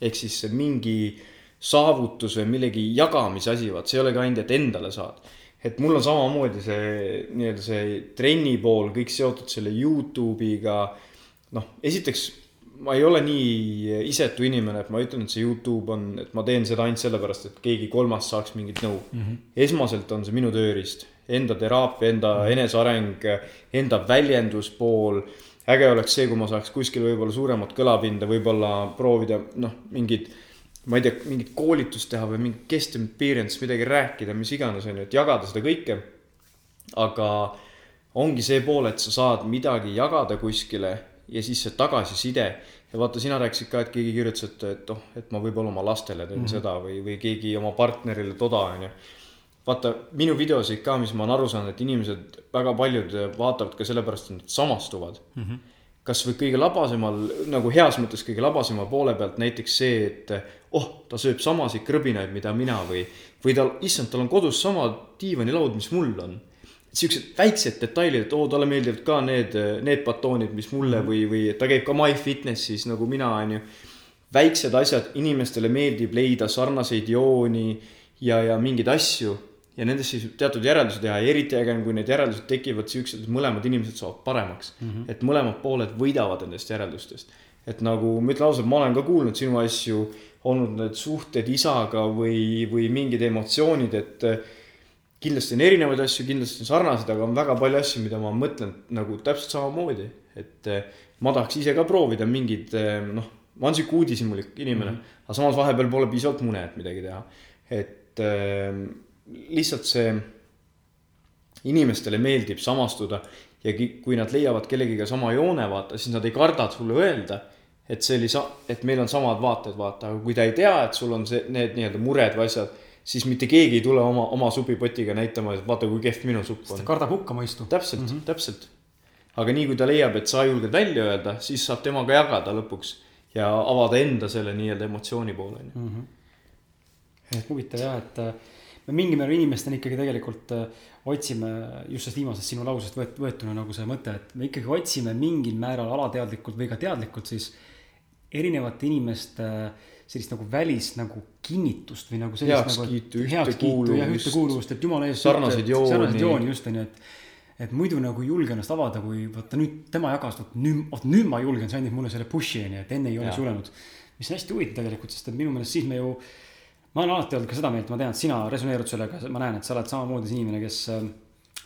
ehk siis mingi saavutus või millegi jagamise asi, vaat see ei olegi ainult, et endale saad et mul on samamoodi see nii-öelda see trenni pool kõik seotud selle Youtube'iga. noh, esiteks ma ei ole nii isetu inimene, et ma ütlen, et see Youtube on, et ma teen seda ainult sellepärast, et keegi kolmas saaks mingit nõu mm. -hmm. esmaselt on see minu tööriist, enda teraapia, enda mm -hmm. eneseareng, enda väljenduspool. äge oleks see, kui ma saaks kuskil võib-olla suuremat kõlapinda, võib-olla proovida noh, mingid ma ei tea, mingit koolitust teha või mingit guest appearance, midagi rääkida, mis iganes, on ju, et jagada seda kõike. aga ongi see pool, et sa saad midagi jagada kuskile ja siis see tagasiside. ja vaata, sina rääkisid ka, et keegi kirjutas, et, et oh, et ma võib-olla oma lastele teen mm -hmm. seda või, või keegi oma partnerile toda, on ju. vaata minu videosid ka, mis ma olen aru saanud, et inimesed, väga paljud vaatavad ka sellepärast, et nad samastuvad mm. -hmm kasvõi kõige labasemal, nagu heas mõttes kõige labasema poole pealt näiteks see, et oh, ta sööb samasid krõbinaid, mida mina või, või tal, issand, tal on kodus sama diivanilaud, mis mul on siuksed väiksed detailid, et oo, talle meeldivad ka need, need batoonid, mis mulle või, või ta käib ka MyFitnessis nagu mina, onju. väiksed asjad, inimestele meeldib leida sarnaseid jooni ja, ja mingeid asju ja nendest siis teatud järeldusi teha ja eriti äge on, kui need järeldused tekivad siuksed, et mõlemad inimesed saavad paremaks mm. -hmm. et mõlemad pooled võidavad nendest järeldustest. et nagu ma ütlen ausalt, ma olen ka kuulnud sinu asju, olnud need suhted isaga või, või mingid emotsioonid, et kindlasti on erinevaid asju, kindlasti on sarnaseid, aga on väga palju asju, mida ma mõtlen nagu täpselt samamoodi. et eh, ma tahaks ise ka proovida mingeid eh, noh, ma olen sihuke uudishimulik inimene mm, -hmm. aga samas vahepeal pole piisavalt mune, et midagi teha. et äh, lihtsalt see, inimestele meeldib samastuda ja kui nad leiavad kellegiga sama joone, vaata, siis nad ei karda sulle öelda et see oli sa-, et meil on samad vaated, vaata, aga kui ta ei tea, et sul on see, need nii-öelda mured või asjad siis mitte keegi ei tule oma, oma supipotiga näitama, et vaata, kui kehv minu supp on. kardab hukkamõistu. täpselt mm, -hmm. täpselt. aga nii kui ta leiab, et sa julged välja öelda, siis saab temaga jagada lõpuks ja avada enda selle nii-öelda emotsiooni poole, ju. Mhm. et huvitav jah, et äh, me mingil määral inimestena ikkagi tegelikult äh, otsime just sellest viimasest sinu lausest võet-, võetuna nagu see mõte, et me ikkagi otsime mingil määral alateadlikult või ka teadlikult siis erinevate inimeste äh, sellist nagu välist nagu kinnitust või nagu sellist heakskiitu nagu heakskiitu ja ühtekuuluvust, et jumala eest. sarnaseid jooni. sarnaseid jooni just onju, et, et muidu nagu ei julge ennast avada, kui vaata nüüd tema jagas, vot nüüd, vot nüüd ma julgen, see andis mulle selle push'i onju, et enne ei oleks julenud. mis on hästi huvitav tegelikult, sest et minu meelest siis me ju, ma olen alati olnud ka seda meelt, ma tean, et sina resoneerud sellega, ma näen, et sa oled samamoodi see inimene, kes äh,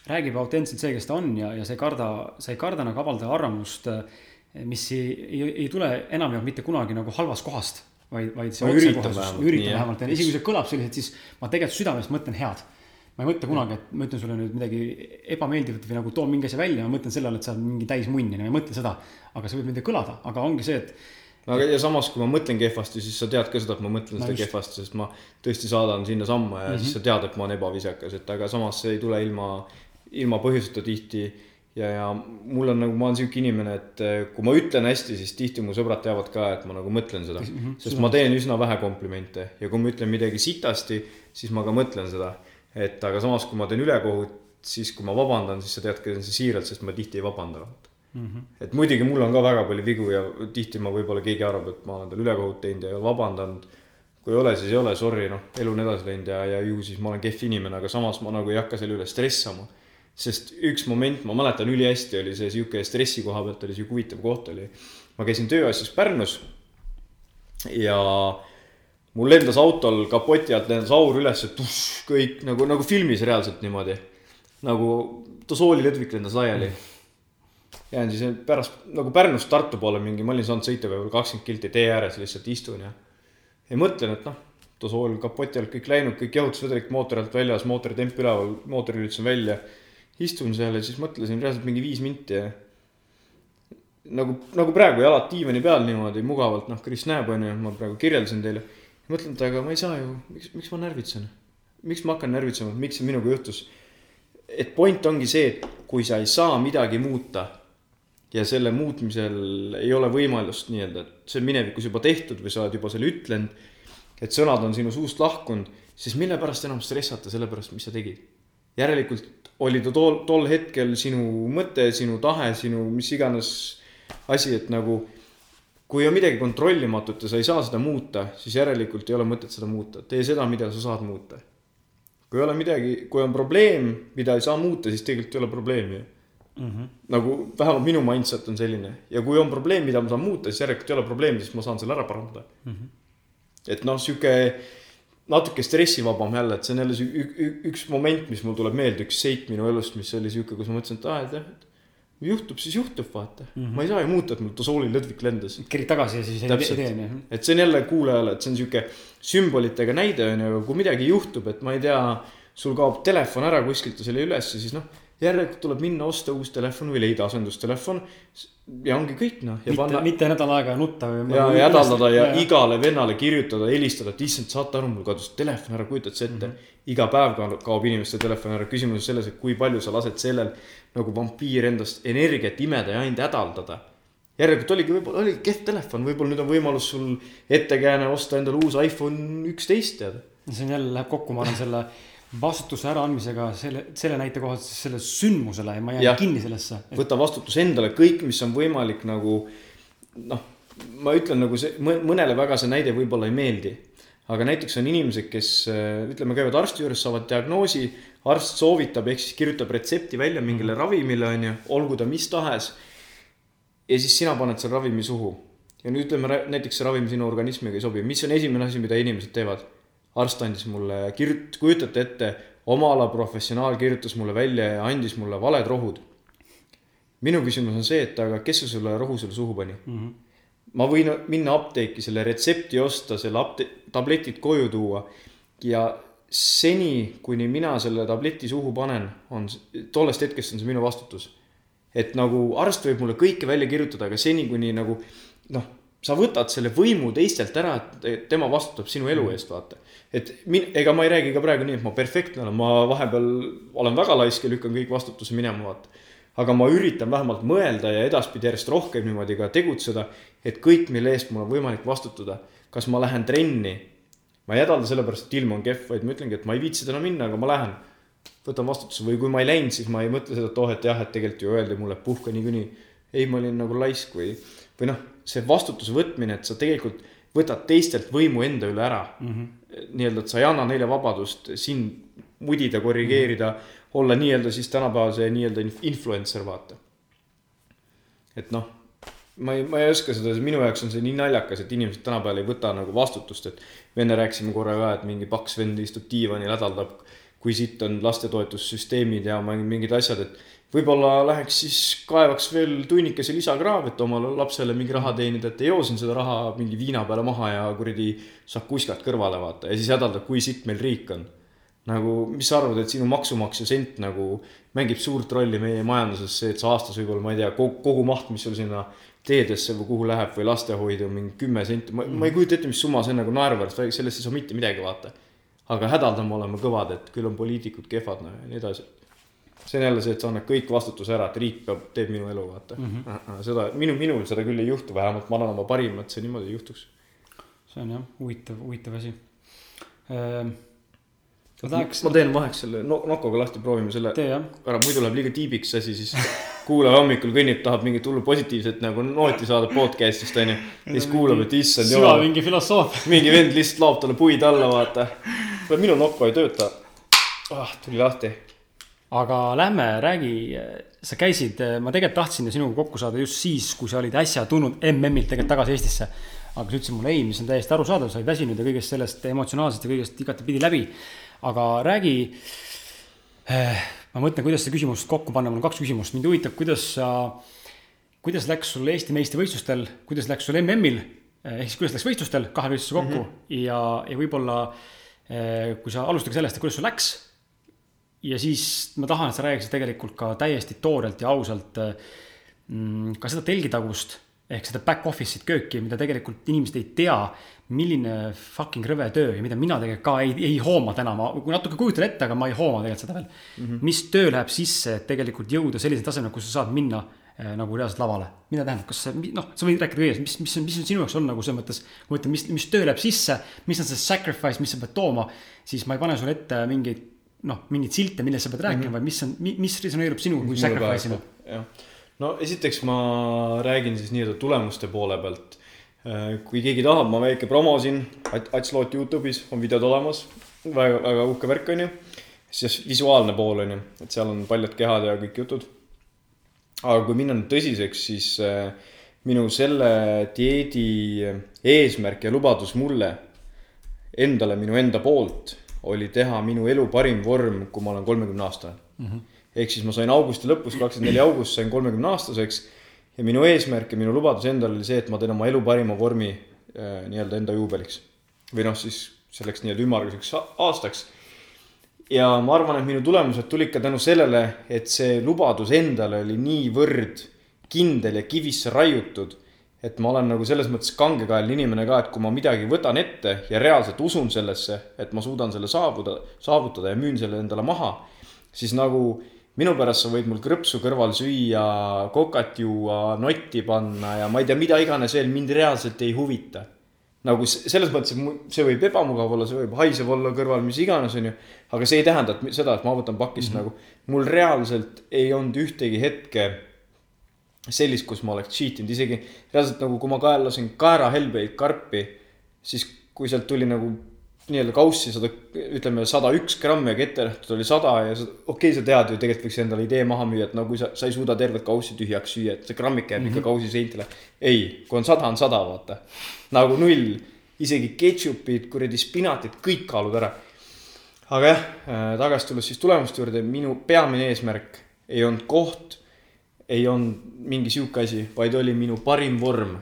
räägib autentselt see, kes ta on ja, ja sa ei karda, sa ei karda nagu avaldada arvamust, äh, mis ei, ei, ei tule enamjaolt mitte kunagi nagu halvast kohast vaid, vaid see otsekohesus, üritan vähemalt, isegi kui see kõlab selliselt, siis ma tegelikult südamest mõtlen head. ma ei mõtle kunagi, et ma ütlen sulle nüüd midagi ebameeldivat või nagu toon mingi asja välja, ma mõtlen selle all, et sa oled mingi täismunn ja ma ei mõtle seda. aga see võib midagi kõlada, aga ongi see, et aga ja samas, kui ma mõtlen kehvasti, siis sa tead ka seda, et ma mõtlen no seda just. kehvasti, sest ma tõesti saadan sinna samma ja mm -hmm. siis sa tead, et ma olen ebaviisakas, et aga samas see ei tule ilma, ilma põhjuseta tihti ja, ja mul on nagu, ma olen sihuke inimene, et eh, kui ma ütlen hästi, siis tihti mu sõbrad teavad ka, et ma nagu mõtlen seda mm. -hmm. sest ma teen üsna vähe komplimente ja kui ma ütlen midagi sitasti, siis ma ka mõtlen seda. et aga samas, kui ma teen ülekohut, siis kui ma vabandan, siis sa tead, teen seda siiralt, sest ma tihti ei vabanda mm. -hmm. et muidugi mul on ka väga palju vigu ja tihti ma võib-olla keegi arvab, et ma olen talle ülekohut teinud ja vabandanud. kui ei ole, siis ei ole, sorry, noh, elu on edasi läinud ja, ja ju siis ma olen kehv inimene, aga samas ma nagu ei hakka selle üle stressama sest üks moment, ma mäletan ülihästi, oli see sihuke stressi koha pealt oli sihuke huvitav koht oli. ma käisin tööasjas Pärnus ja mul lendas autol kapoti alt lendas aur üles, kõik nagu, nagu filmis reaalselt niimoodi. nagu tosoolilõdvik lendas laiali. jään siis pärast nagu Pärnust Tartu poole mingi, ma olin saanud sõita võib-olla kakskümmend kilti tee ääres lihtsalt istun ja. ja mõtlen, et noh, tosool kapoti alt kõik läinud, kõik jahutusvedelik mootori alt väljas, mootoritemp üleval, mootori lülitasin välja istun seal ja siis mõtlesin reaalselt mingi viis minti ja nagu, nagu praegu jalad diivani peal niimoodi mugavalt, noh, Kris näeb, onju, ma praegu kirjeldasin teile. mõtlen, et aga ma ei saa ju, miks, miks ma närvitsen? miks ma hakkan närvitsema, miks see minuga juhtus? et point ongi see, et kui sa ei saa midagi muuta ja selle muutmisel ei ole võimalust nii-öelda, et see on minevikus juba tehtud või sa oled juba selle ütlenud, et sõnad on sinu suust lahkunud, siis mille pärast enam stressata selle pärast, mis sa tegid? Järelikult oli ta tol, tol hetkel sinu mõte, sinu tahe, sinu mis iganes asi, et nagu kui on midagi kontrollimatut ja sa ei saa seda muuta, siis järelikult ei ole mõtet seda muuta, tee seda, mida sa saad muuta. kui ei ole midagi, kui on probleem, mida ei saa muuta, siis tegelikult ei ole probleemi ju mm. -hmm. nagu vähemalt minu mindset on selline ja kui on probleem, mida ma saan muuta, siis järelikult ei ole probleemi, siis ma saan selle ära parandada Mm -hmm. et noh, sihuke natuke stressivabam jälle, et see on jälle üks moment, mis mul tuleb meelde, üks seit minu elust, mis oli sihuke, kus ma mõtlesin, et aa, et jah, et juhtub, siis juhtub, vaata mm. -hmm. ma ei saa ju muuta, et mul tosoolilõdvik lendas. kerid tagasi ja siis ei tee nii. et see on jälle kuulajale, et see on sihuke sümbolitega näide on ju, aga kui midagi juhtub, et ma ei tea, sul kaob telefon ära kuskilt ja selle ülesse, siis noh, järelikult tuleb minna osta uus telefon või leida asendustelefon. ja ongi kõik noh. mitte, mitte nädal aega nutta või. ja, hädaldada ja, ja igale vennale kirjutada, helistada, et issand, saate aru, mul kadus telefon ära, kujutad sa ette mm. -hmm. iga päev kaob inimeste telefon ära, küsimus on selles, et kui palju sa lased sellel nagu vampiir endast energiat imeda ja ainult hädaldada. järelikult oligi, võib-olla oli kehv telefon, võib-olla nüüd on võimalus sul ettekääne osta endale uus iPhone üksteist tead. see on jälle, läheb kokku, ma arvan, selle vastutuse äraandmisega selle, selle näite kohalt siis selle sündmusele ja ma jään Jah. kinni sellesse. võta vastutus endale, kõik, mis on võimalik nagu noh, ma ütlen nagu see, mõnele väga see näide võib-olla ei meeldi. aga näiteks on inimesed, kes ütleme, käivad arsti juures, saavad diagnoosi, arst soovitab, ehk siis kirjutab retsepti välja mingile ravimile, on ju, olgu ta mis tahes. ja siis sina paned selle ravimi suhu. ja nüüd ütleme, näiteks see ravim sinu organismiga ei sobi, mis on esimene asi, mida inimesed teevad? Arst andis mulle, kirjut-, kujutate ette, oma ala professionaal kirjutas mulle välja ja andis mulle valed rohud minu küsimus on see, et aga kes see sulle rohu sulle suhu pani mm? -hmm. ma võin minna apteeki, selle retsepti osta, selle apte-, tabletid koju tuua ja seni, kuni mina selle tableti suhu panen, on, tollest hetkest on see minu vastutus. et nagu arst võib mulle kõike välja kirjutada, aga seni, kuni nagu noh, sa võtad selle võimu teistelt ära, et tema vastutab sinu elu eest, vaata. et min-, ega ma ei räägi ka praegu nii, et ma perfektne olen, ma vahepeal olen väga laisk ja lükkan kõik vastutuse minema, vaata aga ma üritan vähemalt mõelda ja edaspidi järjest rohkem niimoodi ka tegutseda, et kõik, mille eest mul on võimalik vastutada, kas ma lähen trenni, ma ei hädalda sellepärast, et ilm on kehv, vaid ma ütlengi, et ma ei viitsi täna minna, aga ma lähen. võtan vastutuse või kui ma ei läinud, siis ma ei mõtle seda, et oh, et jah, et tegelikult ju öeldi mulle, et puhka niikuinii. ei, ma olin nagu laisk või, või noh, see vastutuse võtmine, et sa tegelikult võtad teistelt võimu enda üle ära mm -hmm.. nii-öelda, et sa ei anna neile vabadust sind mudida, korrigeerida mm, -hmm. olla nii-öelda siis tänapäeval see nii-öelda inf- influencer, vaata. et noh, ma ei, ma ei oska seda, minu jaoks on see nii naljakas, et inimesed tänapäeval ei võta nagu vastutust, et me enne rääkisime korra ka, et mingi paks vend istub diivanil, hädaldab, kui sitt on lastetoetussüsteemid ja mingid asjad, et võib-olla läheks siis kaevaks veel tunnikese lisakraav, et omale lapsele mingi raha teenida, et ei joo siin seda raha mingi viina peale maha ja kuradi saab kuskad kõrvale vaata ja siis hädaldab, kui sitt meil riik on nagu, mis sa arvad, et sinu maksumaksja sent nagu mängib suurt rolli meie majanduses, see, et sa aastas võib-olla, ma ei tea, kogu, kogu maht, mis sul sinna teedesse või kuhu läheb või lastehoidu mingi kümme senti, ma, ma ei kujuta ette, mis summa see on nagu naeruväärt, sellest ei saa mitte midagi vaata. aga hädaldama oleme kõvad, et küll on poliitikud kehvad no, ja nii edasi. See on jälle see, et sa annad kõik vastutuse ära, et riik peab, teeb minu elu vaata mm. -hmm. seda minu, minul seda küll ei juhtu, vähemalt ma annan oma parima, et see niimoodi ei juhtuks. see on jah, huvitav, huvitav asi. ma ma tahaks, teen vaheks selle no, nokoga lahti, proovime selle tee ära, muidu läheb liiga tiibiks see asi, siis kuulaja hommikul kõnnib, tahab mingit hullu positiivset nagu nooti saada podcast'ist onju. ja siis kuulab, et issand süva jumal, mingi filosoof. mingi vend lihtsalt laob talle puid alla, vaata. minu nokku ei tööta ah,. tuli lahti. Aga lähme, räägi, sa käisid, ma tegelikult tahtsin ju sinuga kokku saada just siis, kui sa olid äsja tulnud MM-ilt tegelikult tagasi Eestisse. aga sa ütlesid mulle ei, mis on täiesti arusaadav, sa olid väsinud ja kõigest sellest emotsionaalsest ja kõigest igatepidi läbi. aga räägi. ma mõtlen, kuidas see küsimus kokku panna, mul on kaks küsimust, mind huvitab, kuidas sa, kuidas läks sul Eesti meistrivõistlustel, kuidas läks sul MM-il ehk siis kuidas läks võistlustel kahe võistluse kokku mm -hmm. ja, ja võib-olla eh, kui sa alustage sellest, et kuidas sul läks ja siis ma tahan, et sa räägiksid tegelikult ka täiesti toorelt ja ausalt. mm, ka seda telgitagust ehk seda back office'it kööki, mida tegelikult inimesed ei tea, milline fucking rõve töö ja mida mina tegelikult ka ei, ei hooma täna, ma natuke kujutan ette, aga ma ei hooma tegelikult seda veel mm. -hmm. mis töö läheb sisse, et tegelikult jõuda sellisele tasemele, kus sa saad minna äh, nagu reaalselt lavale. mida tähendab, kas see, noh, sa võid rääkida kõigest, mis, mis on, mis on sinu jaoks olnud nagu selles mõttes, kui ütlen, mis, mis töö läheb sisse, mis on see sacrifice, mis sa pead tooma, siis ma ei pane sulle ette mingeid noh, mingeid silte, millest sa pead rääkima mm, -hmm. vaid mis on, mis resoneerub sinuga kui sacrifice'ina. jah, no esiteks ma räägin siis nii-öelda tulemuste poole pealt. kui keegi tahab, ma väike promo siin, Ats Loot Youtube'is on videod olemas, väga, väga uhke värk on ju. siis visuaalne pool on ju, et seal on paljud kehad ja kõik jutud. aga kui minna nüüd tõsiseks, siis äh, minu selle dieedi eesmärk ja lubadus mulle endale minu enda poolt oli teha minu elu parim vorm, kui ma olen kolmekümne aastane mm. -hmm. ehk siis ma sain augusti lõpus, kakskümmend neli august sain kolmekümne aastaseks. ja minu eesmärk ja minu lubadus endale oli see, et ma teen oma elu parima vormi äh, nii-öelda enda juubeliks. või noh, siis selleks nii-öelda ümmarguseks aastaks. ja ma arvan, et minu tulemused tulid ka tänu sellele, et see lubadus endale oli niivõrd kindel ja kivisse raiutud et ma olen nagu selles mõttes kangekaelne inimene ka, et kui ma midagi võtan ette ja reaalselt usun sellesse, et ma suudan selle saabuda, saavutada ja müün selle endale maha, siis nagu minu pärast sa võid mul krõpsu kõrval süüa, kokat juua, notti panna ja ma ei tea, mida iganes veel, mind reaalselt ei huvita. nagu selles mõttes, et see võib ebamugav olla, see võib haisev olla kõrval, mis iganes, onju. aga see ei tähenda, et seda, et ma võtan pakist mm -hmm. nagu, mul reaalselt ei olnud ühtegi hetke sellist, kus ma oleks cheat inud, isegi reaalselt nagu, kui ma kaelasin kaerahelbeid karpi, siis kui sealt tuli nagu nii-öelda kaussi sada, ütleme sada üks grammi, aga ette nähtud oli sada ja okei okay,, sa tead ju tegelikult võiks endale idee maha müüa, et no kui sa, sa ei suuda tervet kaussi tühjaks süüa, et see grammike jääb mm -hmm. ikka kausi seintele. ei, kui on sada, on sada, vaata. nagu null, isegi ketšupid, kuradi spinatit, kõik kaalud ära. aga jah, tagasi tulles siis tulemuste juurde, minu peamine eesmärk ei olnud koht, ei olnud mingi sihuke asi, vaid oli minu parim vorm.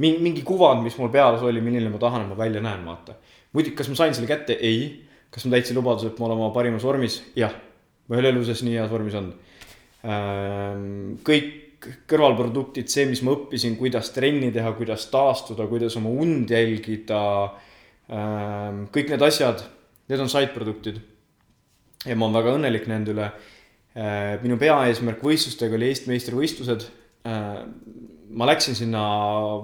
mingi, mingi kuvand, mis mul peas oli, milline ma tahan, et ma välja näen, vaata. muidugi, kas ma sain selle kätte? ei. kas ma täitsin lubaduse, et ma olen oma parimas vormis? jah. ma ei ole elu sees nii heas vormis olnud. kõik kõrvalproduktid, see, mis ma õppisin, kuidas trenni teha, kuidas taastuda, kuidas oma und jälgida. kõik need asjad, need on side produktid. ja ma olen väga õnnelik nende üle minu peaeesmärk võistlustega oli Eesti meistrivõistlused. ma läksin sinna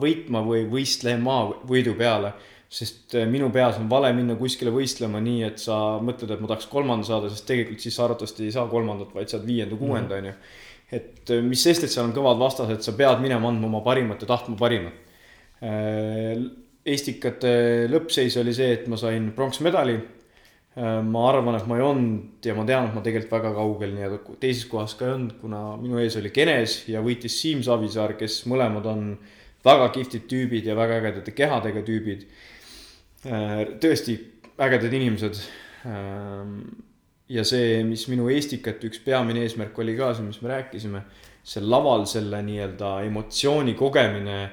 võitma või võistlema võidu peale, sest minu peas on vale minna kuskile võistlema nii, et sa mõtled, et ma tahaks kolmanda saada, sest tegelikult siis sa arvatavasti ei saa kolmandat, vaid saad viienda, kuuenda, onju. et mis sest, et seal on kõvad vastased, sa pead minema andma oma parimat ja tahtma parimat. Estikate lõppseis oli see, et ma sain pronksmedali ma arvan, et ma ei olnud ja ma tean, et ma tegelikult väga kaugel nii-öelda teises kohas ka ei olnud, kuna minu ees oli Genes ja võitis Siim Savisaar, kes mõlemad on väga kihvtid tüübid ja väga ägedate kehadega tüübid. tõesti ägedad inimesed. ja see, mis minu Estikat üks peamine eesmärk oli ka see, mis me rääkisime, see laval selle nii-öelda emotsiooni kogemine,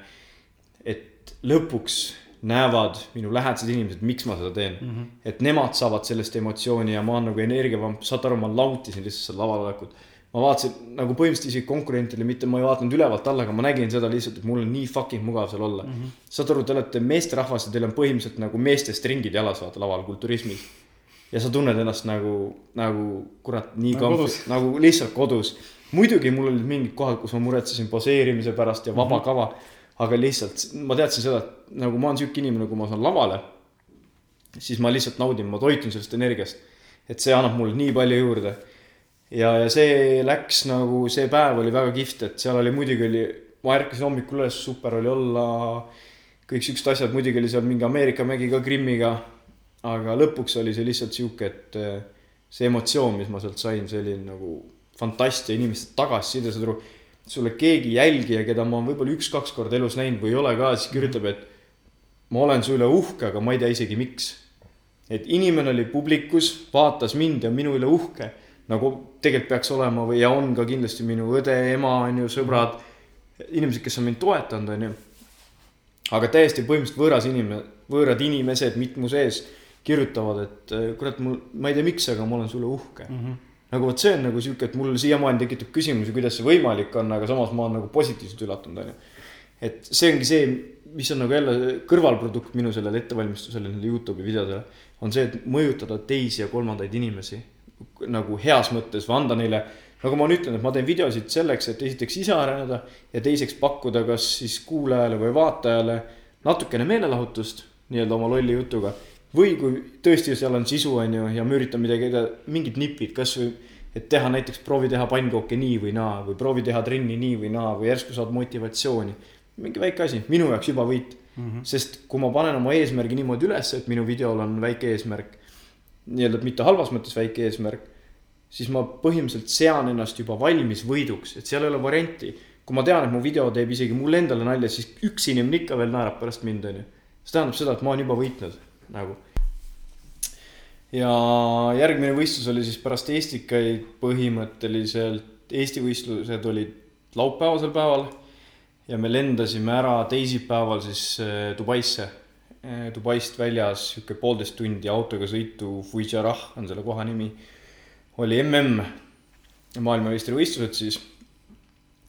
et lõpuks näevad minu lähedased inimesed, miks ma seda teen mm. -hmm. et nemad saavad sellest emotsiooni ja ma olen nagu energiavamp, saad aru, ma nautisin lihtsalt seal laval olekut. ma vaatasin nagu põhimõtteliselt isegi konkurentidele, mitte ma ei vaadanud ülevalt alla, aga ma nägin seda lihtsalt, et mul on nii fucking mugav seal olla mm. -hmm. saad aru, te olete meesterahvas ja teil on põhimõtteliselt nagu meestest ringid jalas vaata laval kulturismis. ja sa tunned ennast nagu, nagu kurat, nii Nagu kodus. nagu lihtsalt kodus. muidugi mul olid mingid kohad, kus ma muretsesin poseerimise pärast ja vaba mm -hmm. kava aga lihtsalt ma teadsin seda, et nagu ma olen sihuke inimene, kui ma saan lavale, siis ma lihtsalt naudin, ma toitun sellest energiast. et see annab mulle nii palju juurde. ja, ja see läks nagu, see päev oli väga kihvt, et seal oli muidugi oli, ma ärkasin hommikul üles, super oli olla. kõik siuksed asjad, muidugi oli seal mingi Ameerika mägi ka Krimmiga. aga lõpuks oli see lihtsalt sihuke, et eh, see emotsioon, mis ma sealt sain, see oli nagu fantastia, inimeste tagasiside, saad aru sulle keegi jälgija, keda ma olen võib-olla üks-kaks korda elus näinud või ei ole ka, siis kirjutab, et ma olen su üle uhke, aga ma ei tea isegi, miks. et inimene oli publikus, vaatas mind ja minu üle uhke, nagu tegelikult peaks olema või ja on ka kindlasti minu õde, ema on ju, sõbrad, inimesed, kes on mind toetanud, on ju. aga täiesti põhimõtteliselt võõras inimene, võõrad inimesed mitmu sees kirjutavad, et kurat, mul, ma ei tea, miks, aga ma olen sulle uhke mm. -hmm. Nagu vot see on nagu sihuke, et mul siiamaani tekitab küsimusi, kuidas see võimalik on, aga samas ma olen nagu positiivselt üllatunud, onju. et see ongi see, mis on nagu jälle kõrvalprodukt minu sellele ettevalmistusele, nendele Youtube'i videodele, on see, et mõjutada teisi ja kolmandaid inimesi nagu heas mõttes või anda neile nagu ma olen ütelnud, et ma teen videosid selleks, et esiteks ise areneda ja teiseks pakkuda kas siis kuulajale või vaatajale natukene meelelahutust nii-öelda oma lolli jutuga. Või kui tõesti seal on sisu, on ju, ja ma üritan midagi, mingid nipid, kasvõi et teha näiteks, proovi teha pannkooke nii või naa või proovi teha trenni nii või naa või järsku saad motivatsiooni. mingi väike asi, minu jaoks juba võit mm. -hmm. sest kui ma panen oma eesmärgi niimoodi üles, et minu videol on väike eesmärk, nii-öelda mitte halvas mõttes väike eesmärk siis ma põhimõtteliselt sean ennast juba valmis võiduks, et seal ei ole varianti. kui ma tean, et mu video teeb isegi mulle endale nalja, siis üks inimene ikka veel naerab pärast mind, onju. see tähendab seda, et ma olen juba võitnud, nagu. ja järgmine võistlus oli siis pärast Estikaid põhimõtteliselt, Eesti võistlused olid laupäevasel päeval. ja me lendasime ära teisipäeval siis äh, Dubaisse. Äh, Dubaist väljas sihuke poolteist tundi autoga sõitu, Fujairah on selle koha nimi oli mm maailmameistrivõistlused siis.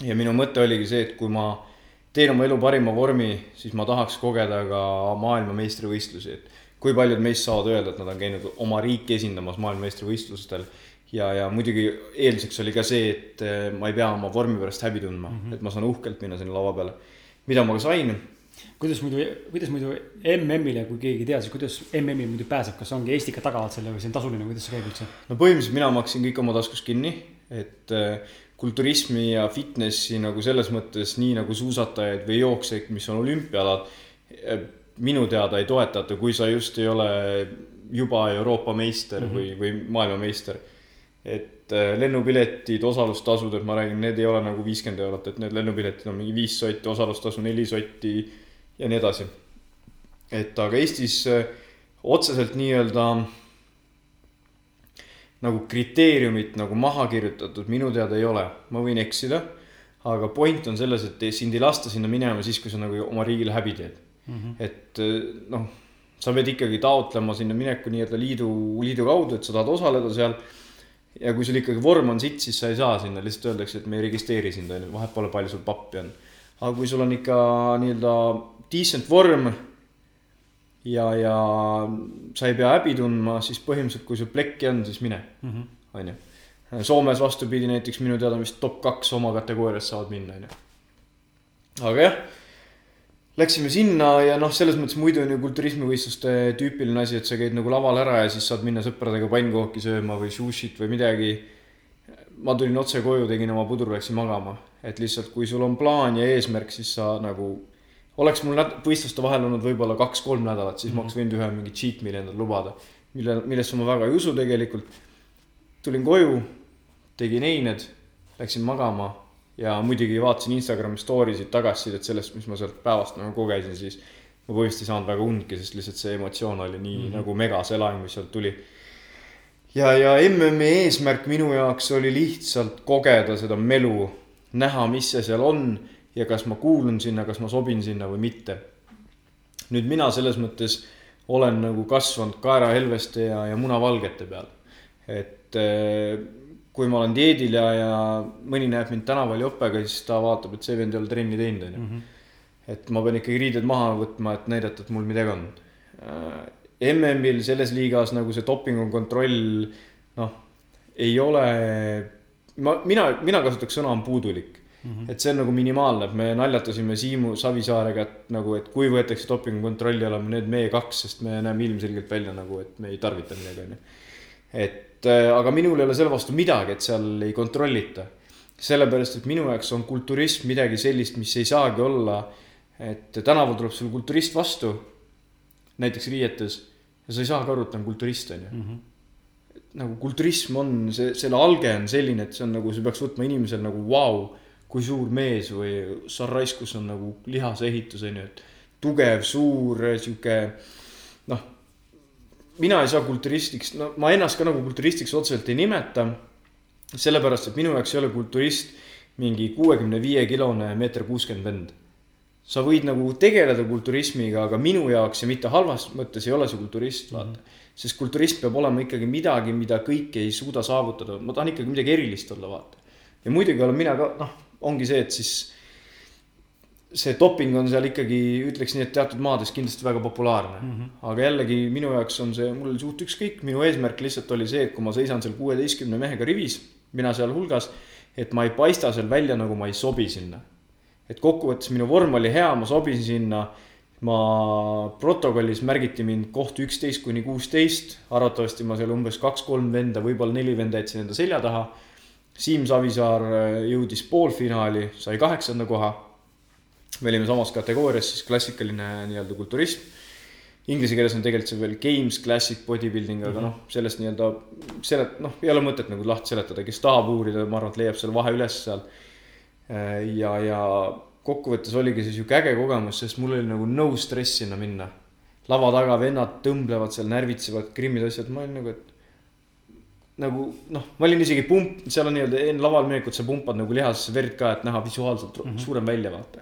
ja minu mõte oligi see, et kui ma teen oma elu parima vormi, siis ma tahaks kogeda ka maailmameistrivõistlusi, et kui paljud meist saavad öelda, et nad on käinud oma riiki esindamas maailmameistrivõistlustel. ja, ja muidugi eelduseks oli ka see, et eh, ma ei pea oma vormi pärast häbi tundma mm, -hmm. et ma saan uhkelt minna sinna lava peale. mida ma ka sain kuidas muidu, kuidas muidu MM-ile, kui keegi ei tea, siis kuidas MM-il muidu pääseb, kas ongi Eestika tagavad selle või see on tasuline, kuidas see käib üldse? no põhimõtteliselt mina maksin kõik oma taskust kinni, et äh, kulturismi ja fitnessi nagu selles mõttes nii nagu suusatajaid või jooksjaid, mis on olümpiaalad, äh, minu teada ei toetata, kui sa just ei ole juba Euroopa meister mm -hmm. või, või maailmameister. et äh, lennupiletid, osalustasud, et ma räägin, need ei ole nagu viiskümmend eurot, et need lennupiletid on mingi viis sotti, osalustasu neli sotti ja nii edasi. et aga Eestis äh, otseselt nii-öelda nagu kriteeriumit nagu maha kirjutatud minu teada ei ole, ma võin eksida. aga point on selles, et sind ei lasta sinna minema siis, kui sa nagu oma riigile häbi teed mm. -hmm. et äh, noh, sa pead ikkagi taotlema sinna mineku nii-öelda liidu, liidu kaudu, et sa tahad osaleda seal. ja kui sul ikkagi vorm on sitt, siis sa ei saa sinna, lihtsalt öeldakse, et me ei registreeri sind, on ju, vahet pole, palju sul pappi on. aga kui sul on ikka nii-öelda decent vorm ja, ja sa ei pea häbi tundma, siis põhimõtteliselt, kui sul plekki on, siis mine, mhm. on ju. Soomes vastupidi, näiteks minu teada vist top kaks oma kategoorias saavad minna, on ju. aga jah, läksime sinna ja noh, selles mõttes muidu on ju kulturismivõistluste tüüpiline asi, et sa käid nagu laval ära ja siis saad minna sõpradega pannkooki sööma või sushit või midagi. ma tulin otse koju, tegin oma pudru, läksin magama, et lihtsalt kui sul on plaan ja eesmärk, siis sa nagu oleks mul võistluste vahel olnud võib-olla kaks-kolm nädalat, siis mm -hmm. ma oleks võinud ühe mingi cheat meal'i endale lubada. mille, millesse ma väga ei usu tegelikult. tulin koju, tegin eined, läksin magama ja muidugi vaatasin Instagrami story sid tagasisidet sellest, mis ma sealt päevast nagu kogesin, siis. ma põhimõtteliselt ei saanud väga undki, sest lihtsalt see emotsioon oli nii mm -hmm. nagu mega, see laeng, mis sealt tuli. ja, ja MM-i eesmärk minu jaoks oli lihtsalt kogeda seda melu, näha, mis see seal on ja kas ma kuulun sinna, kas ma sobin sinna või mitte. nüüd mina selles mõttes olen nagu kasvanud kaerahelveste ja, ja munavalgete peal. et eh, kui ma olen dieedil ja, ja mõni näeb mind tänaval jopega, siis ta vaatab, et see vend ei ole trenni teinud, onju. Mhm. et ma pean ikkagi riided maha võtma, et näidata, et mul midagi on. Eh, MM-il selles liigas nagu see dopingu kontroll, noh, ei ole, ma, mina, mina kasutaks sõna on puudulik Mm -hmm. et see on nagu minimaalne, et me naljatasime Siimu Savisaarega, et nagu, et kui võetakse dopingukontrolli alla, need meie kaks, sest me näeme ilmselgelt välja nagu, et me ei tarvita midagi, onju. et äh, aga minul ei ole selle vastu midagi, et seal ei kontrollita. sellepärast, et minu jaoks on kulturism midagi sellist, mis ei saagi olla, et tänaval tuleb sul kulturist vastu, näiteks riietes, ja sa ei saagi aru, et ta on kulturist, onju mhm. nagu kulturism on, see, selle alge on selline, et see on nagu, see peaks võtma inimesel nagu vau wow, kui suur mees või Sarraiskus on nagu lihase ehitus, on ju, et tugev, suur, sihuke mina ei saa kulturistiks, no ma ennast ka nagu kulturistiks otseselt ei nimeta. sellepärast, et minu jaoks ei ole kulturist mingi kuuekümne viie kilone meeter kuuskümmend vend. sa võid nagu tegeleda kulturismiga, aga minu jaoks ja mitte halvas mõttes ei ole see kulturist, vaata mm. -hmm. sest kulturist peab olema ikkagi midagi, mida kõik ei suuda saavutada, ma tahan ikkagi midagi erilist olla, vaata. ja muidugi olen mina ka, noh, ongi see, et siis see doping on seal ikkagi, ütleks nii, et teatud maades kindlasti väga populaarne mm. -hmm. aga jällegi minu jaoks on see, mul oli suht ükskõik, minu eesmärk lihtsalt oli see, et kui ma seisan seal kuueteistkümne mehega rivis, mina sealhulgas, et ma ei paista seal välja, nagu ma ei sobi sinna. et kokkuvõttes minu vorm oli hea, ma sobisin sinna. ma protokollis märgiti mind koht üksteist kuni kuusteist, arvatavasti ma seal umbes kaks-kolm venda, võib-olla neli venda jätsin enda selja taha. Siim Savisaar jõudis poolfinaali, sai kaheksanda koha me olime samas kategoorias siis klassikaline nii-öelda kulturism. Inglise keeles on tegelikult see veel games, classic bodybuilding, aga mm -hmm. noh, sellest nii-öelda selet-, noh, ei ole mõtet nagu lahti seletada, kes tahab uurida, ma arvan, et leiab selle vahe üles seal. ja, ja kokkuvõttes oligi see sihuke äge kogemus, sest mul oli nagu no stress sinna minna. lava taga vennad tõmblevad seal, närvitsevad, krimmid, asjad, ma olin nagu, et nagu noh, ma olin isegi pump, seal on nii-öelda enne lavale minekut sa pumpad nagu lihasesse verd ka, et näha visuaalselt mm -hmm. suurem välja, vaata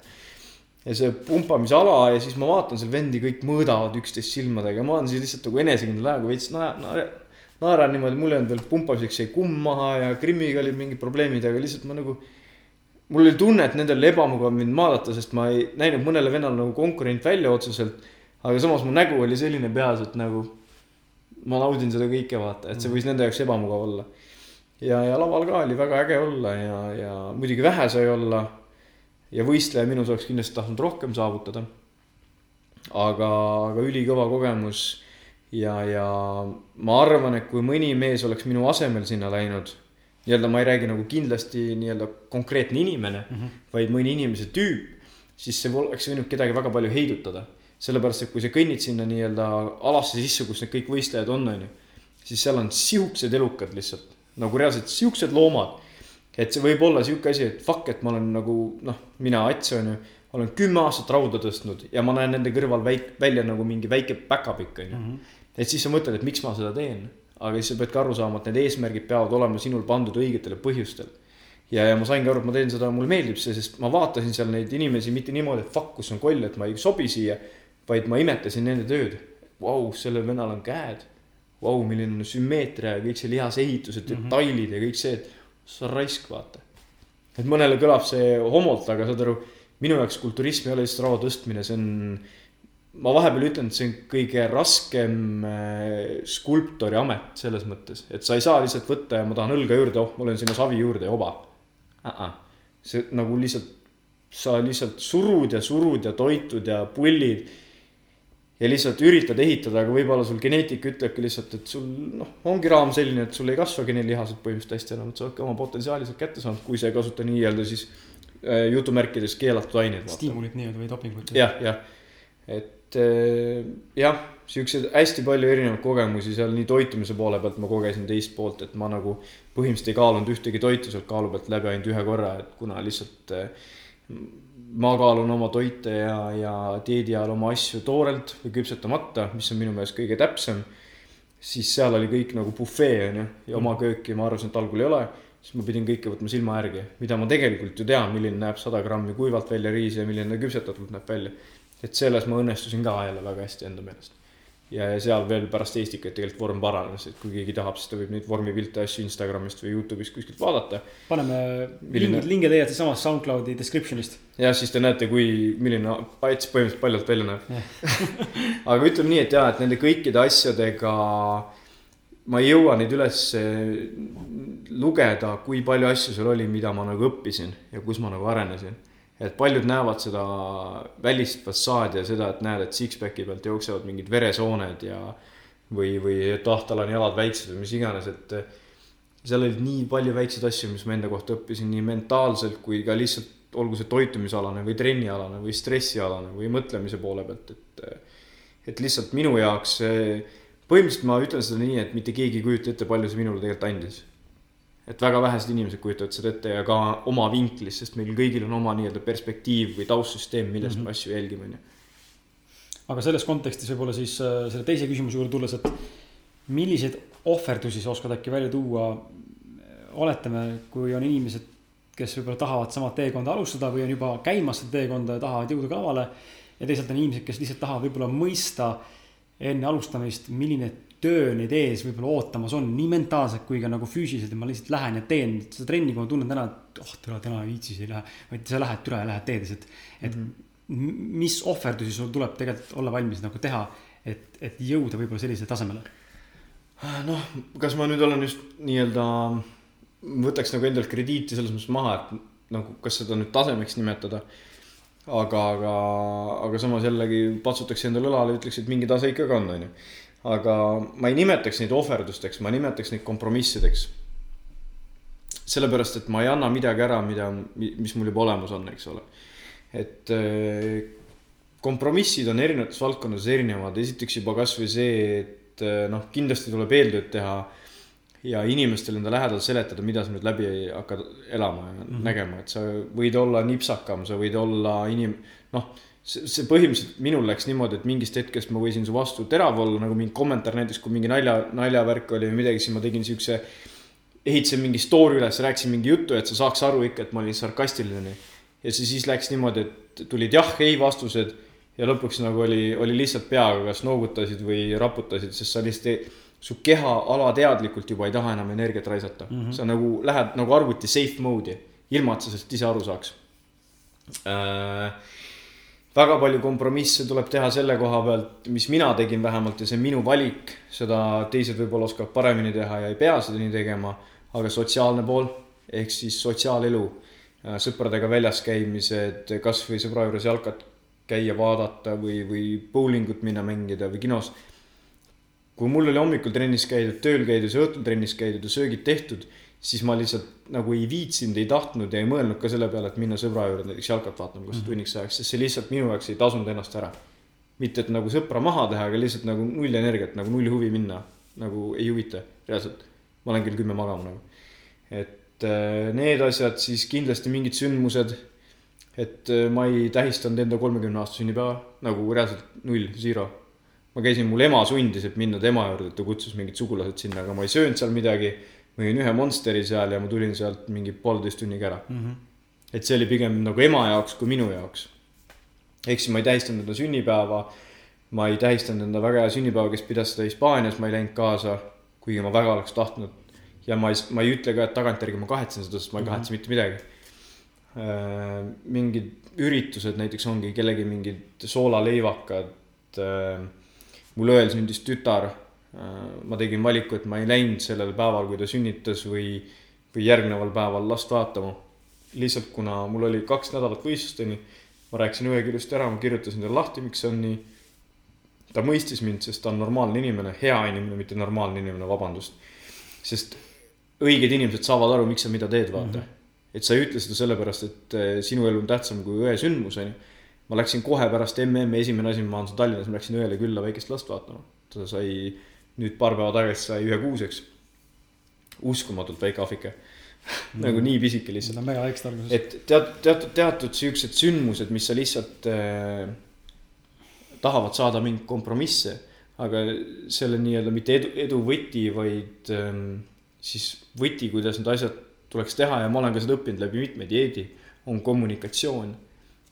ja see pumpamisala ja siis ma vaatan seal vendi kõik mõõdavad üksteist silmadega, ma olen siis lihtsalt nagu enesekindla ajaga veits naer-, naer-, naeran niimoodi, mul ei olnud veel pumpamiseks jäi kumm maha ja Krimmiga olid mingid probleemid, aga lihtsalt ma nagu. mul oli tunne, et nendel oli ebamugav mind vaadata, sest ma ei näinud mõnele vennale nagu konkurent välja otseselt. aga samas mu nägu oli selline peas, et nagu ma naudin seda kõike vaata, et see võis nende jaoks ebamugav olla. ja, ja laval ka oli väga äge olla ja, ja muidugi vähe sai olla ja võistleja minus oleks kindlasti tahtnud rohkem saavutada. aga, aga ülikõva kogemus ja, ja ma arvan, et kui mõni mees oleks minu asemel sinna läinud, nii-öelda ma ei räägi nagu kindlasti nii-öelda konkreetne inimene mm, -hmm. vaid mõni inimese tüüp, siis see oleks võinud kedagi väga palju heidutada. sellepärast, et kui sa kõnnid sinna nii-öelda alasse sisse, kus need kõik võistlejad on, on ju, siis seal on siuksed elukad lihtsalt, nagu reaalselt siuksed loomad et see võib olla sihuke asi, et fuck, et ma olen nagu noh, mina Ats on ju, olen kümme aastat rauda tõstnud ja ma näen nende kõrval väik-, välja nagu mingi väike päkapikk on ju mm. -hmm. et siis sa mõtled, et miks ma seda teen, aga siis sa pead ka aru saama, et need eesmärgid peavad olema sinul pandud õigetele põhjustel. ja, ja ma saingi aru, et ma teen seda, mulle meeldib see, sest ma vaatasin seal neid inimesi mitte niimoodi, et fuck, kus on koll, et ma ei sobi siia. vaid ma imetasin nende tööd. Vau, sellel vennal on käed. Vau, milline on sümmeetria ja kõik see lihasehitused mm, -hmm. detailid ja kõik see, et see on raisk, vaata. et mõnele kõlab see homolt, aga saad aru, minu jaoks kulturism ei ole lihtsalt raha tõstmine, see on. ma vahepeal ütlen, et see on kõige raskem äh, skulptori amet selles mõttes, et sa ei saa lihtsalt võtta ja ma tahan õlga juurde, oh, ma löön sinna savi juurde ja oba uh. -uh. see nagu lihtsalt, sa lihtsalt surud ja surud ja toitud ja pullid ja lihtsalt üritad ehitada, aga võib-olla sul geneetika ütlebki lihtsalt, et sul noh, ongi raam selline, et sul ei kasvagi need lihased põhimõtteliselt hästi enam, et sa oledki oma potentsiaali sealt kätte saanud, kui sa ei kasuta nii-öelda siis äh, jutumärkides keelatud aineid. stiimulit nii-öelda või dopingut. jah, jah, et äh, jah, siukseid hästi palju erinevaid kogemusi seal nii toitumise poole pealt ma kogesin teist poolt, et ma nagu põhimõtteliselt ei kaalunud ühtegi toitu sealt kaalu pealt läbi ainult ühe korra, et kuna lihtsalt äh, ma kaalun oma toite ja, ja dieedi ajal oma asju toorelt või küpsetamata, mis on minu meelest kõige täpsem. siis seal oli kõik nagu bufee on ju ja oma kööki ma arvasin, et algul ei ole. siis ma pidin kõike võtma silma järgi, mida ma tegelikult ju tean, milline näeb sada grammi kuivalt välja riisi ja milline küpsetatult näeb välja. et selles ma õnnestusin ka jälle väga hästi enda meelest ja, ja seal veel pärast Eestikaid tegelikult vorm paranes, et kui keegi tahab, siis ta võib neid vormipilte ja asju Instagramist või Youtube'ist kuskilt vaadata. paneme milline... lingid, linge leiate samast SoundCloudi description'ist. jah, siis te näete, kui, milline pats põhimõtteliselt paljalt välja näeb aga ütleme nii, et jaa, et nende kõikide asjadega ma ei jõua neid üles lugeda, kui palju asju seal oli, mida ma nagu õppisin ja kus ma nagu arenesin et paljud näevad seda välist fassaadi ja seda, et näed, et six-pack'i pealt jooksevad mingid veresooned ja või, või et ah, tal on jalad väiksed või mis iganes, et seal oli nii palju väikseid asju, mis ma enda kohta õppisin nii mentaalselt kui ka lihtsalt olgu see toitumisalane või trennialane või stressialane või mõtlemise poole pealt, et et lihtsalt minu jaoks põhimõtteliselt ma ütlen seda nii, et mitte keegi ei kujuta ette, palju see minule tegelikult andis et väga vähesed inimesed kujutavad seda ette ja ka oma vinklist, sest meil kõigil on oma nii-öelda perspektiiv või taustsüsteem, millest mm -hmm. me asju jälgime, on ju. aga selles kontekstis võib-olla siis äh, selle teise küsimuse juurde tulles, et milliseid ohverdusi sa oskad äkki välja tuua? oletame, kui on inimesed kes võib-olla tahavad sama teekonda alustada või on juba käimas seda teekonda ja tahavad jõuda ka lavale. ja teisalt on inimesed, kes lihtsalt tahavad võib-olla mõista enne alustamist, milline töö neid ees võib-olla ootamas on, nii mentaalselt kui ka nagu füüsiliselt, et ma lihtsalt lähen ja teen seda trenni, kui ma tunnen täna, et oh, täna, täna ei viitsi, ei lähe. vaid sa lähed, türa ja lähed teed lihtsalt, et mm -hmm. mis ohverdusi sul tuleb tegelikult olla valmis nagu teha, et, et jõuda võib-olla sellisele tasemele noh, kas ma nüüd olen just nii-öelda, võtaks nagu endalt krediiti selles mõttes maha, et nagu, kas seda nüüd tasemeks nimetada. aga, aga, aga samas jällegi patsutaks endale õlale, ütleks, et mingi tase ikkagi on, onju. Aga ma ei nimetaks neid ohverdusteks, ma nimetaks neid kompromissideks. sellepärast, et ma ei anna midagi ära, mida, mis mul juba olemas on, eks ole. et äh, kompromissid on erinevates valdkondades erinevad, esiteks juba kasvõi see, et eh, noh, kindlasti tuleb eeltööd teha ja inimestele enda lähedal seletada, mida sa nüüd läbi hakkad elama ja mm -hmm. nägema, et sa võid olla nipsakam, sa võid olla inim-, noh, see, see põhimõtteliselt minul läks niimoodi, et mingist hetkest ma võisin su vastu terav olla, nagu mingi kommentaar näiteks, kui mingi nalja, naljavärk oli või midagi, siis ma tegin siukse, ehitasin mingi story üles, rääkisin mingi juttu, et sa saaks aru ikka, et ma olin sarkastiline. ja see siis läks niimoodi, et tulid jah-ei vastused ja lõpuks nagu oli, oli lihtsalt peaga kas noogutasid või raputasid, sest sa lihtsalt ei, su keha alateadlikult juba ei taha enam energiat raisata mm. -hmm. sa nagu lähed nagu arvuti safe mode'i, ilma et sa sellest ise aru saaks äh,. Väga palju kompromisse tuleb teha selle koha pealt, mis mina tegin vähemalt ja see on minu valik, seda teised võib-olla oskavad paremini teha ja ei pea seda nii tegema. aga sotsiaalne pool ehk siis sotsiaalelu, äh, sõpradega väljas käimised, kasvõi sõbra juures jalkat käia vaadata või, või bowlingut minna mängida või kinos. kui mul oli hommikul trennis käidud, tööl käidud õhtul trennis käidud ja söögid tehtud, siis ma lihtsalt nagu ei viitsinud, ei tahtnud ja ei mõelnud ka selle peale, et minna sõbra juurde näiteks jalkat vaatama kas mm -hmm. tunniks ajaks, sest see lihtsalt minu jaoks ei tasunud ennast ära. mitte, et nagu sõpra maha teha, aga lihtsalt nagu null energiat, nagu null huvi minna, nagu ei huvita reaalselt. ma lähen kell kümme magama nagu. et äh, need asjad, siis kindlasti mingid sündmused et äh, ma ei tähistanud enda kolmekümne aasta sünnipäeva nagu reaalselt null, zero. ma käisin, mul ema sundis, et minna tema juurde, et ta kutsus mingid sugulased sinna, aga ma ei söönud seal midagi. Ma jõin ühe Monsteri seal ja ma tulin sealt mingi poolteist tunniga ära mm. -hmm. et see oli pigem nagu ema jaoks kui minu jaoks. ehk siis ma ei tähistanud enda sünnipäeva. ma ei tähistanud enda väga hea sünnipäeva, kes pidas seda Hispaanias, ma ei läinud kaasa, kuigi ma väga oleks tahtnud. ja ma ei, ma ei ütle ka, et tagantjärgi ma kahetsen seda, sest ma ei kahetse mm -hmm. mitte midagi Äh, mingid üritused näiteks ongi kellegi mingid soolaleivakad. Äh, mul õel sündis tütar. Äh, ma tegin valiku, et ma ei läinud sellel päeval, kui ta sünnitas või, või järgneval päeval last vaatama. lihtsalt kuna mul oli kaks nädalat võistlusteni, ma rääkisin ühe ilusti ära, ma kirjutasin talle lahti, miks see on nii. ta mõistis mind, sest ta on normaalne inimene, hea inimene, mitte normaalne inimene, vabandust. sest õiged inimesed saavad aru, miks sa mida teed, vaata mm. -hmm et sa ei ütle seda sellepärast, et eh, sinu elu on tähtsam kui õe sündmus, on ju. ma läksin kohe pärast MM-i, esimene asi, ma olen Tallinnas, ma läksin õele külla väikest last vaatama. ta sai nüüd paar päeva tagasi sai ühekuuseks. uskumatult väike ahvike mm. nagu nii pisike lihtsalt. Need on väga väiksed alguses. et teatud, teatud, teatud siuksed sündmused, mis sa lihtsalt äh, tahavad saada mingeid kompromisse, aga selle nii-öelda mitte edu, edu võti, vaid äh, siis võti, kuidas need asjad tuleks teha ja ma olen ka seda õppinud läbi mitme dieedi, on kommunikatsioon.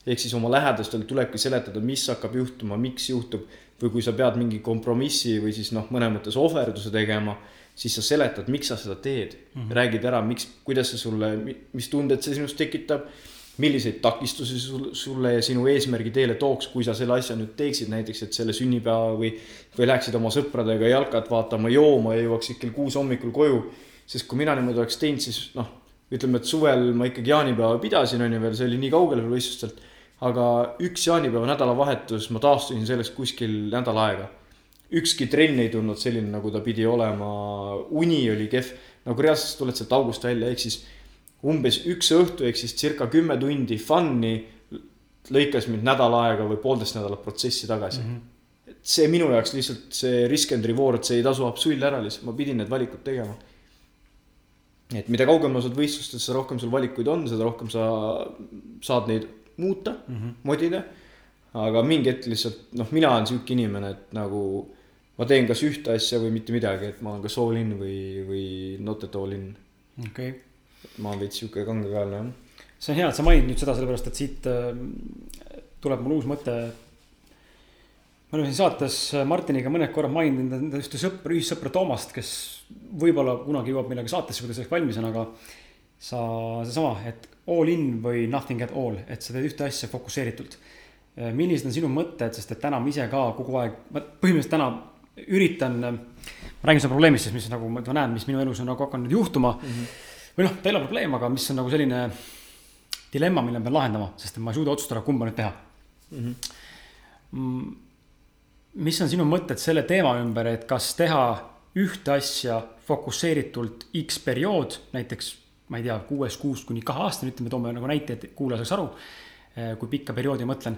ehk siis oma lähedastele tulebki seletada, mis hakkab juhtuma, miks juhtub. Või kui sa pead mingi kompromissi või siis noh, mõnes mõttes ohverduse tegema, siis sa seletad, miks sa seda teed mm. -hmm. räägid ära, miks, kuidas see sulle, mis tunded see sinust tekitab milliseid takistusi sul, sulle ja sinu eesmärgi teele tooks, kui sa selle asja nüüd teeksid, näiteks et selle sünnipäeva või, või läheksid oma sõpradega jalkat vaatama, jooma ja jõuaksid kell kuus hommikul koju sest kui mina niimoodi oleks teinud, siis noh, ütleme, et suvel ma ikkagi jaanipäeva pidasin, on ju veel, see oli nii kaugel veel võistlustelt. Aga üks jaanipäeva nädalavahetus ma taastusin sellest kuskil nädal aega. ükski trenn ei tulnud selline, nagu ta pidi olema, uni oli kehv, nagu reaalselt tuled sealt august välja, ehk siis umbes üks õhtu ehk siis circa kümme tundi fun'i lõikas mind nädal aega või poolteist nädalat protsessi tagasi mm. -hmm. see minu jaoks lihtsalt see risk and reward, see ei tasu absoluutselt ära lihtsalt, ma pidin need valikud tegema et mida kaugemal sa oled võistlustest, seda rohkem sul valikuid on, seda rohkem sa saad neid muuta mm, -hmm. modida. aga mingi hetk lihtsalt noh, mina olen sihuke inimene, et nagu ma teen kas ühte asja või mitte midagi, et ma olen kas all in või, või not at all in. okei okay., ma olen veits sihuke kangekaelne jah. see on hea, et sa mainid nüüd seda, sellepärast et siit äh, tuleb mul uus mõte. me oleme siin saates Martiniga mõned korrad maininud enda ühte sõpra, ühissõpra Toomast, kes võib-olla kunagi jõuab millega saatesse, kui ta selleks valmis on, aga sa, seesama, et all in või nothing at all, et sa teed ühte asja fokusseeritult. millised on sinu mõtted, sest et täna ma ise ka kogu aeg, ma põhimõtteliselt täna üritan, ma räägin seda probleemist siis, mis nagu ma näen, mis minu elus on nagu hakanud juhtuma mm. -hmm. või noh, ta ei ole probleem, aga mis on nagu selline dilemma, mille ma pean lahendama, sest ma ei suuda otsustada, kumba nüüd teha mhm. mm. -hmm. mis on sinu mõtted selle teema ümber, et kas teha ühte asja fokusseeritult X periood, näiteks ma ei tea, kuuest kuust kuni kahe aastani, ütleme, toome nagu näite, et kuulaja saaks aru, eh, kui pikka perioodi mõtlen.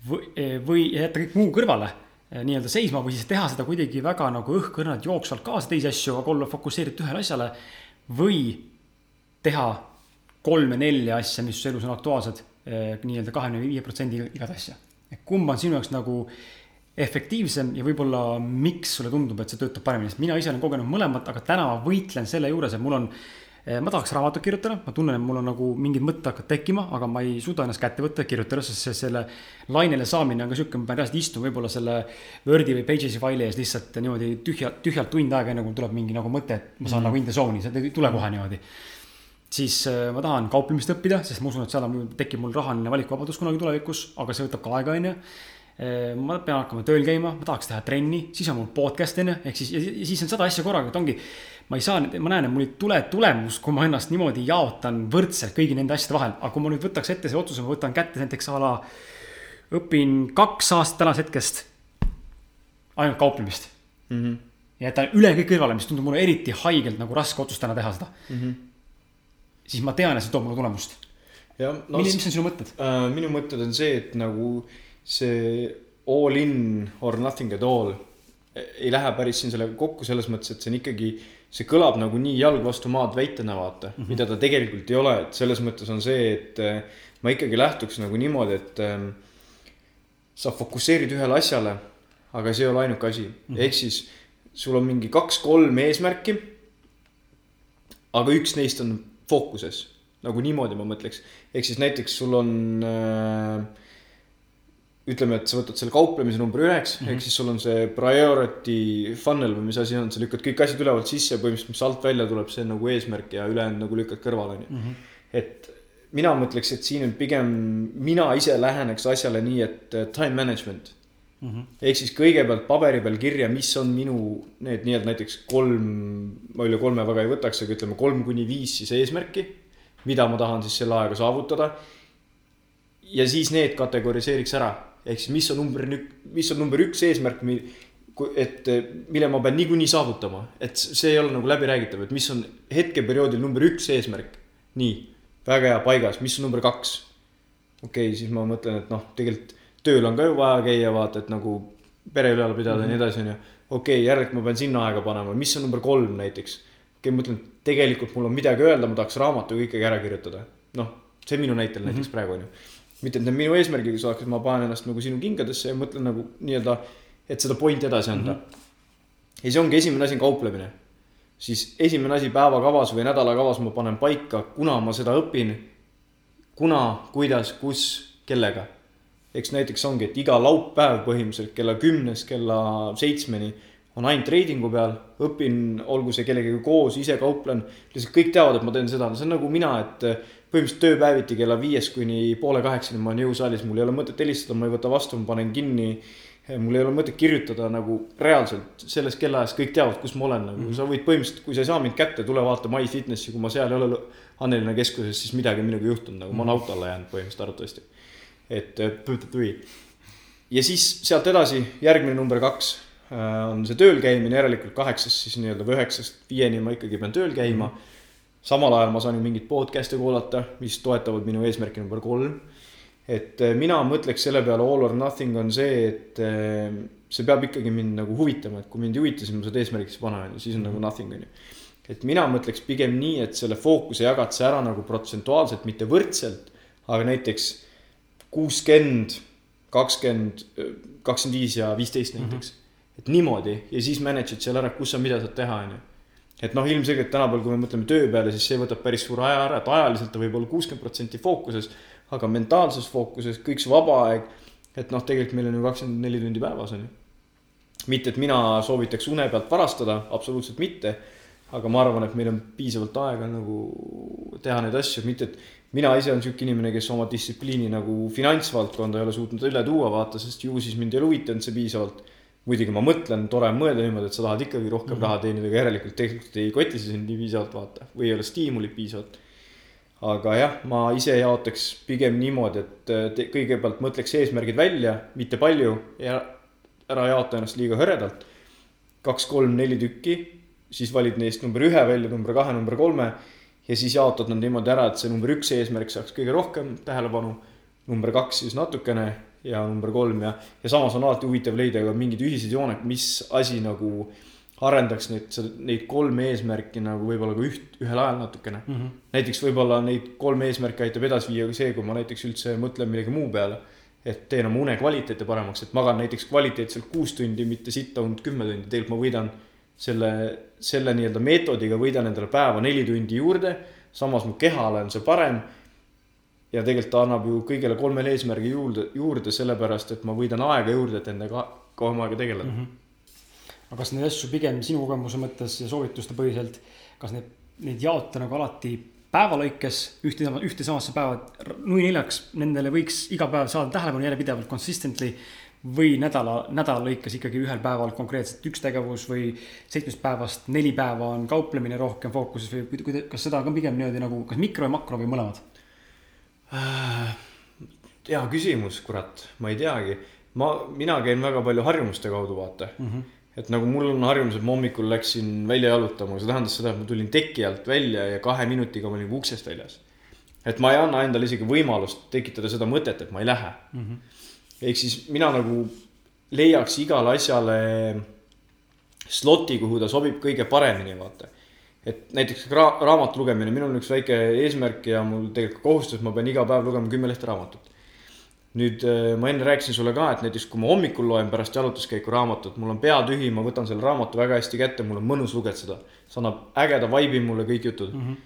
või, eh, või jätta kõik muu kõrvale, eh, nii-öelda seisma või siis teha seda kuidagi väga nagu õhkõrnalt jooksvalt kaasa teisi asju, aga olla fokusseeritud ühele asjale. või teha kolme-nelja asja, mis su elus on aktuaalsed nii-öelda kahekümne viie protsendiga igat asja. kumb on sinu jaoks nagu efektiivsem ja võib-olla miks sulle tundub, et see töötab paremini, sest mina ise olen kogenud mõlemat, aga täna ma võitlen selle juures, et mul on ma tahaks raamatut kirjutada, ma tunnen, et mul on nagu mingid mõtted hakkavad tekkima, aga ma ei suuda ennast kätte võtta ja kirjutada, sest see, selle lainele saamine on ka sihuke, ma pean reaalselt istuma võib-olla selle Wordi või Pages'i faili ees lihtsalt niimoodi tühja, tühjalt tund aega, enne kui tuleb mingi nagu mõte, et ma saan mm -hmm. nagu in the zone'i, see ei tule kohe niimoodi. siis äh, ma tahan kauplemist õppida, sest ma usun, et seal on, tekib mul rahaline valikuvabadus kunagi tulevikus, aga see võtab ka aega, on ju Äh, ma pean hakkama tööl käima, ma tahaks teha trenni, siis on mul podcast on ju, ehk siis, ja siis on sada asja korraga, et ongi. Ma ei saa, ma näen, et mul ei tule tulemus, kui ma ennast niimoodi jaotan võrdselt kõigi nende asjade vahel, aga kui ma nüüd võtaks ette selle otsuse, ma võtan kätte näiteks a la. õpin kaks aastat tänasest hetkest ainult kauplemist mm. -hmm. ja jätan üle kõik kõrvale, mis tundub mulle eriti haigelt nagu raske otsus täna teha seda mm. -hmm. siis ma tean, et see toob mulle tulemust. No, mis on sinu mõtted äh,? minu mõtted on see, et nagu see all in or nothing at all ei lähe päris siin sellega kokku selles mõttes, et see on ikkagi, see kõlab nagu nii jalg vastu maad väitena, vaata mm, -hmm. mida ta tegelikult ei ole, et selles mõttes on see, et eh, ma ikkagi lähtuks nagu niimoodi, et ähm, sa fokusseerid ühele asjale, aga see ei ole ainuke asi mm -hmm., ehk siis sul on mingi kaks-kolm eesmärki. aga üks neist on fookuses, nagu niimoodi ma mõtleks, ehk siis näiteks sul on äh, ütleme, et sa võtad selle kauplemise number üheks mm -hmm. ehk siis sul on see priority funnel või mis asi on, sa lükkad kõik asjad ülevalt sisse ja põhimõtteliselt, mis alt välja tuleb, see on nagu eesmärk ja ülejäänud nagu lükkad kõrvale, on ju. Mhm. et mina mõtleks, et siin on pigem, mina ise läheneks asjale nii, et time management mm. -hmm. ehk siis kõigepealt paberi peal kirja, mis on minu need nii-öelda näiteks kolm, ma üle kolme väga ei võtaks, aga ütleme kolm kuni viis siis eesmärki, mida ma tahan siis selle ajaga saavutada. ja siis need kategoriseeriks ära ehk siis, mis on number, mis on number üks eesmärk, et mille ma pean niikuinii saavutama, et see ei ole nagu läbiräägitav, et mis on hetkeperioodil number üks eesmärk. nii, väga hea, paigas, mis on number kaks? okei okay,, siis ma mõtlen, et noh, tegelikult tööl on ka ju vaja käia, vaata, et nagu pere ülal pidada ja mm -hmm. nii edasi, onju. okei okay,, järelikult ma pean sinna aega panema, mis on number kolm näiteks? okei okay,, ma mõtlen, tegelikult mul on midagi öelda, ma tahaks raamatu ikkagi ära kirjutada. noh, see minu näitel mm -hmm. näiteks praegu onju mitte, et need minu eesmärgiga saaks, ma panen ennast nagu sinu kingadesse ja mõtlen nagu nii-öelda, et seda pointi edasi anda mm. -hmm. ja see ongi esimene asi on kauplemine. siis esimene asi päevakavas või nädalakavas ma panen paika, kuna ma seda õpin. kuna, kuidas, kus, kellega. eks näiteks ongi, et iga laupäev põhimõtteliselt kella kümnest kella seitsmeni on ainult treidingu peal, õpin, olgu see kellegagi koos, ise kauplen. lihtsalt kõik teavad, et ma teen seda, see on nagu mina, et põhimõtteliselt tööpäeviti kella viiest kuni poole kaheksani ma olen jõusaalis, mul ei ole mõtet helistada, ma ei võta vastu, ma panen kinni. mul ei ole mõtet kirjutada nagu reaalselt selles kellaajas kõik teavad, kus ma olen nagu mm, -hmm. sa võid põhimõtteliselt, kui sa ei saa mind kätte, tule vaata MyFitnessi, kui ma seal ei ole Annelina keskuses, siis midagi minuga juhtunud, nagu ma olen auto alla jäänud põhimõtteliselt arvatavasti. et ja siis sealt edasi järgmine number kaks äh, on see tööl käimine, järelikult kaheksast siis nii-öelda või üheksast viieni ma ikkagi pean tööl käima mm. -hmm samal ajal ma saan ju mingeid podcast'e kuulata, mis toetavad minu eesmärki number kolm. et eh, mina mõtleks selle peale all or nothing on see, et eh, see peab ikkagi mind nagu huvitama, et kui mind ei huvita, siis ma seda eesmärgiks ei pane, on ju, siis on mm -hmm. nagu mhm. nothing, on ju. et mina mõtleks pigem nii, et selle fookuse jagad sa ära nagu protsentuaalselt, mitte võrdselt, aga näiteks kuuskümmend, kakskümmend, kakskümmend viis ja viisteist näiteks mm. -hmm. et niimoodi ja siis manage'id seal ära, kus sa mida saad teha, on ju et noh, ilmselgelt tänapäeval, kui me mõtleme töö peale, siis see võtab päris suure aja ära, et ajaliselt ta võib olla kuuskümmend protsenti fookuses, aga mentaalses fookuses kõik see vaba aeg, et noh, tegelikult meil on ju kakskümmend neli tundi päevas on ju. mitte, et mina soovitaks une pealt varastada, absoluutselt mitte, aga ma arvan, et meil on piisavalt aega nagu teha neid asju, mitte et mina ise olen sihuke inimene, kes oma distsipliini nagu finantsvaldkonda ei ole suutnud üle tuua, vaata, sest ju siis mind ei ole huvitanud see piisavalt muidugi ma mõtlen, tore on mõelda niimoodi, et sa tahad ikkagi rohkem mm -hmm. raha teenida, aga järelikult tegelikult ei koti see sind nii piisavalt, vaata, või ei ole stiimulit piisavalt. aga jah, ma ise jaotaks pigem niimoodi, et te, kõigepealt mõtleks eesmärgid välja, mitte palju ja ära jaota ennast liiga hõredalt. kaks, kolm, neli tükki, siis valid neist number ühe välja, number kahe, number kolme ja siis jaotad nad niimoodi ära, et see number üks eesmärk saaks kõige rohkem tähelepanu. number kaks siis natukene ja number kolm ja, ja samas on alati huvitav leida ka mingid ühised jooned, mis asi nagu arendaks neid, neid kolme eesmärki nagu võib-olla ka üht, ühel ajal natukene mm. -hmm. näiteks võib-olla neid kolme eesmärki aitab edasi viia ka see, kui ma näiteks üldse mõtlen millegi muu peale. et teen oma une kvaliteeti paremaks, et magan näiteks kvaliteetselt kuus tundi, mitte sitta und kümme tundi, tegelikult ma võidan selle, selle nii-öelda meetodiga võidan endale päeva neli tundi juurde. samas mu kehale on see parem ja tegelikult ta annab ju kõigele kolmele eesmärgi juurde, juurde sellepärast, et ma võidan aega juurde, et endaga kauem aega tegeleda mm. -hmm. aga kas neid asju pigem sinu kogemuse mõttes ja soovituste põhiselt, kas need, neid jaota nagu alati päeva lõikes ühte, ühte samasse päeva, nui neljaks, nendele võiks iga päev saada tähelepanu järjepidevalt, consistently. või nädala, nädala lõikes ikkagi ühel päeval konkreetselt üks tegevus või seitsmest päevast neli päeva on kauplemine rohkem fookuses või kas seda ka pigem niimoodi nagu, kas mikro ja makro või mõlemad? Äh, hea küsimus, kurat, ma ei teagi. ma, mina käin väga palju harjumuste kaudu, vaata mm. -hmm. et nagu mul on harjumus, et ma hommikul läksin välja jalutama, see tähendas seda, et ma tulin teki alt välja ja kahe minutiga ma olin uksest väljas. et ma ei anna endale isegi võimalust tekitada seda mõtet, et ma ei lähe mm. -hmm. ehk siis mina nagu leiaks igale asjale sloti, kuhu ta sobib kõige paremini, vaata et näiteks ra raamatu lugemine, minul on üks väike eesmärk ja mul tegelikult kohustus, ma pean iga päev lugema kümme lehte raamatut. nüüd äh, ma enne rääkisin sulle ka, et näiteks kui ma hommikul loen pärast jalutuskäiku raamatut, mul on pea tühi, ma võtan selle raamatu väga hästi kätte, mul on mõnus lugeda. see annab ägeda vibe'i mulle, kõik jutud mm. -hmm.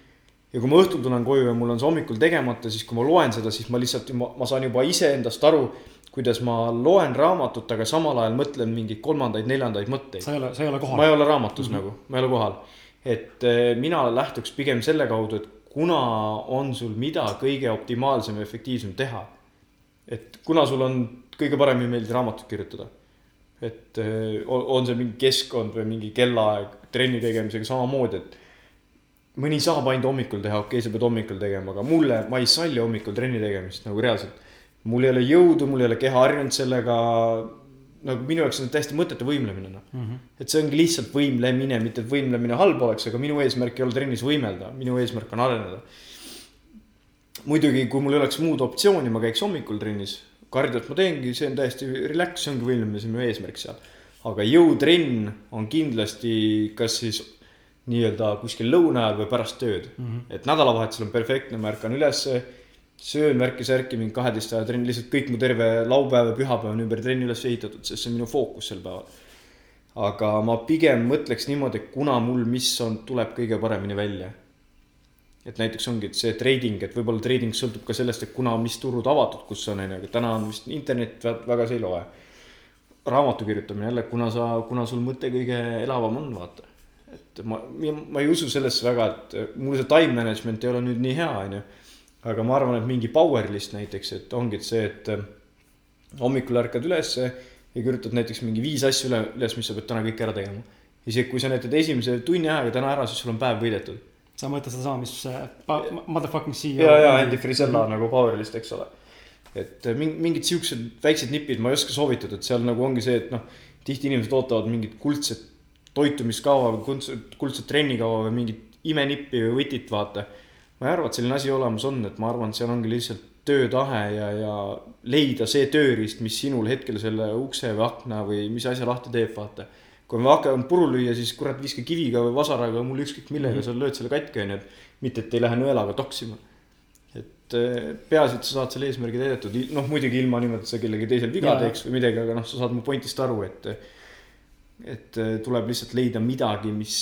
ja kui ma õhtul tulen koju ja mul on see hommikul tegemata, siis kui ma loen seda, siis ma lihtsalt, ma saan juba iseendast aru kuidas ma loen raamatut, aga samal ajal mõtlen mingeid kolmandaid-neljandaid mõtteid. sa ei ole, sa ei ole kohal. ma ei ole raamatus mm -hmm. nagu, ma ei ole kohal et eh, mina lähtuks pigem selle kaudu, et kuna on sul mida kõige optimaalsem ja efektiivsem teha. et kuna sul on kõige paremini meeldib raamatut kirjutada. et eh, on see mingi keskkond või mingi kellaaeg trenni tegemisega samamoodi, et mõni saab ainult hommikul teha, okei okay,, sa pead hommikul tegema, aga mulle, ma ei salli hommikul trenni tegemist nagu reaalselt. mul ei ole jõudu, mul ei ole keha harjunud sellega nagu minu jaoks on täiesti mõttetu võimlemine noh mm -hmm.. et see ongi lihtsalt võimlemine, mitte et võimlemine halb oleks, aga minu eesmärk ei ole trennis võimelda, minu eesmärk on areneda. muidugi, kui mul ei oleks muud optsiooni, ma käiks hommikul trennis, kardiot ma teengi, see on täiesti relax, see ongi võimlemine, see on minu eesmärk seal. aga jõutrenn on kindlasti, kas siis nii-öelda kuskil lõuna ajal või pärast tööd mm. -hmm. et nädalavahetusel on perfektne, ma ärkan ülesse söön värki-särki mingi kaheteist aja trenni, lihtsalt kõik mu terve laupäev ja pühapäev on ümber trenni üles ehitatud, sest see on minu fookus sel päeval. aga ma pigem mõtleks niimoodi, et kuna mul, mis on, tuleb kõige paremini välja. et näiteks ongi, et see trading, et võib-olla trading sõltub ka sellest, et kuna, mis turud avatud, kus on, on ju, aga täna on vist internet väga see ei loe. raamatu kirjutamine jälle, kuna sa, kuna sul mõte kõige elavam on, vaata. et ma, ma ei usu sellesse väga, et mul see time management ei ole nüüd nii hea, on ju aga ma arvan, et mingi power list näiteks, et ongi et see, et äh, hommikul ärkad ülesse ja kirjutad näiteks mingi viis asja üle, üles, mis sa pead täna kõik ära tegema. isegi kui sa näitad esimese tunni ajaga täna ära, siis sul on päev võidetud. sa mõtled sedasama, mis äh, motherfucking CEO. ja, ja Andy Frisella mm -hmm. nagu power list, eks ole. et äh, mingid siuksed väiksed nipid ma ei oska soovitada, et seal nagu ongi see, et noh, tihti inimesed ootavad mingit kuldset toitumiskava või kuldset, kuldset trennikava või mingit imenippi või võtit, vaata ma ei arva, et selline asi olemas on, et ma arvan, et seal ongi lihtsalt töötahe ja, ja leida see tööriist, mis sinul hetkel selle ukse või akna või mis asja lahti teeb, vaata. kui ma hakkan puru lüüa, siis kurat, viska kiviga või vasaraga, mul ükskõik millega mm -hmm. sa lööd selle katki, onju, et mitte, et ei lähe nõelaga toksima. et eh, peaasi, et sa saad selle eesmärgi täidetud, noh muidugi ilma niimoodi, et sa kellegi teisel viga ja. teeks või midagi, aga noh, sa saad mu pointist aru, et, et eh, tuleb lihtsalt leida midagi, mis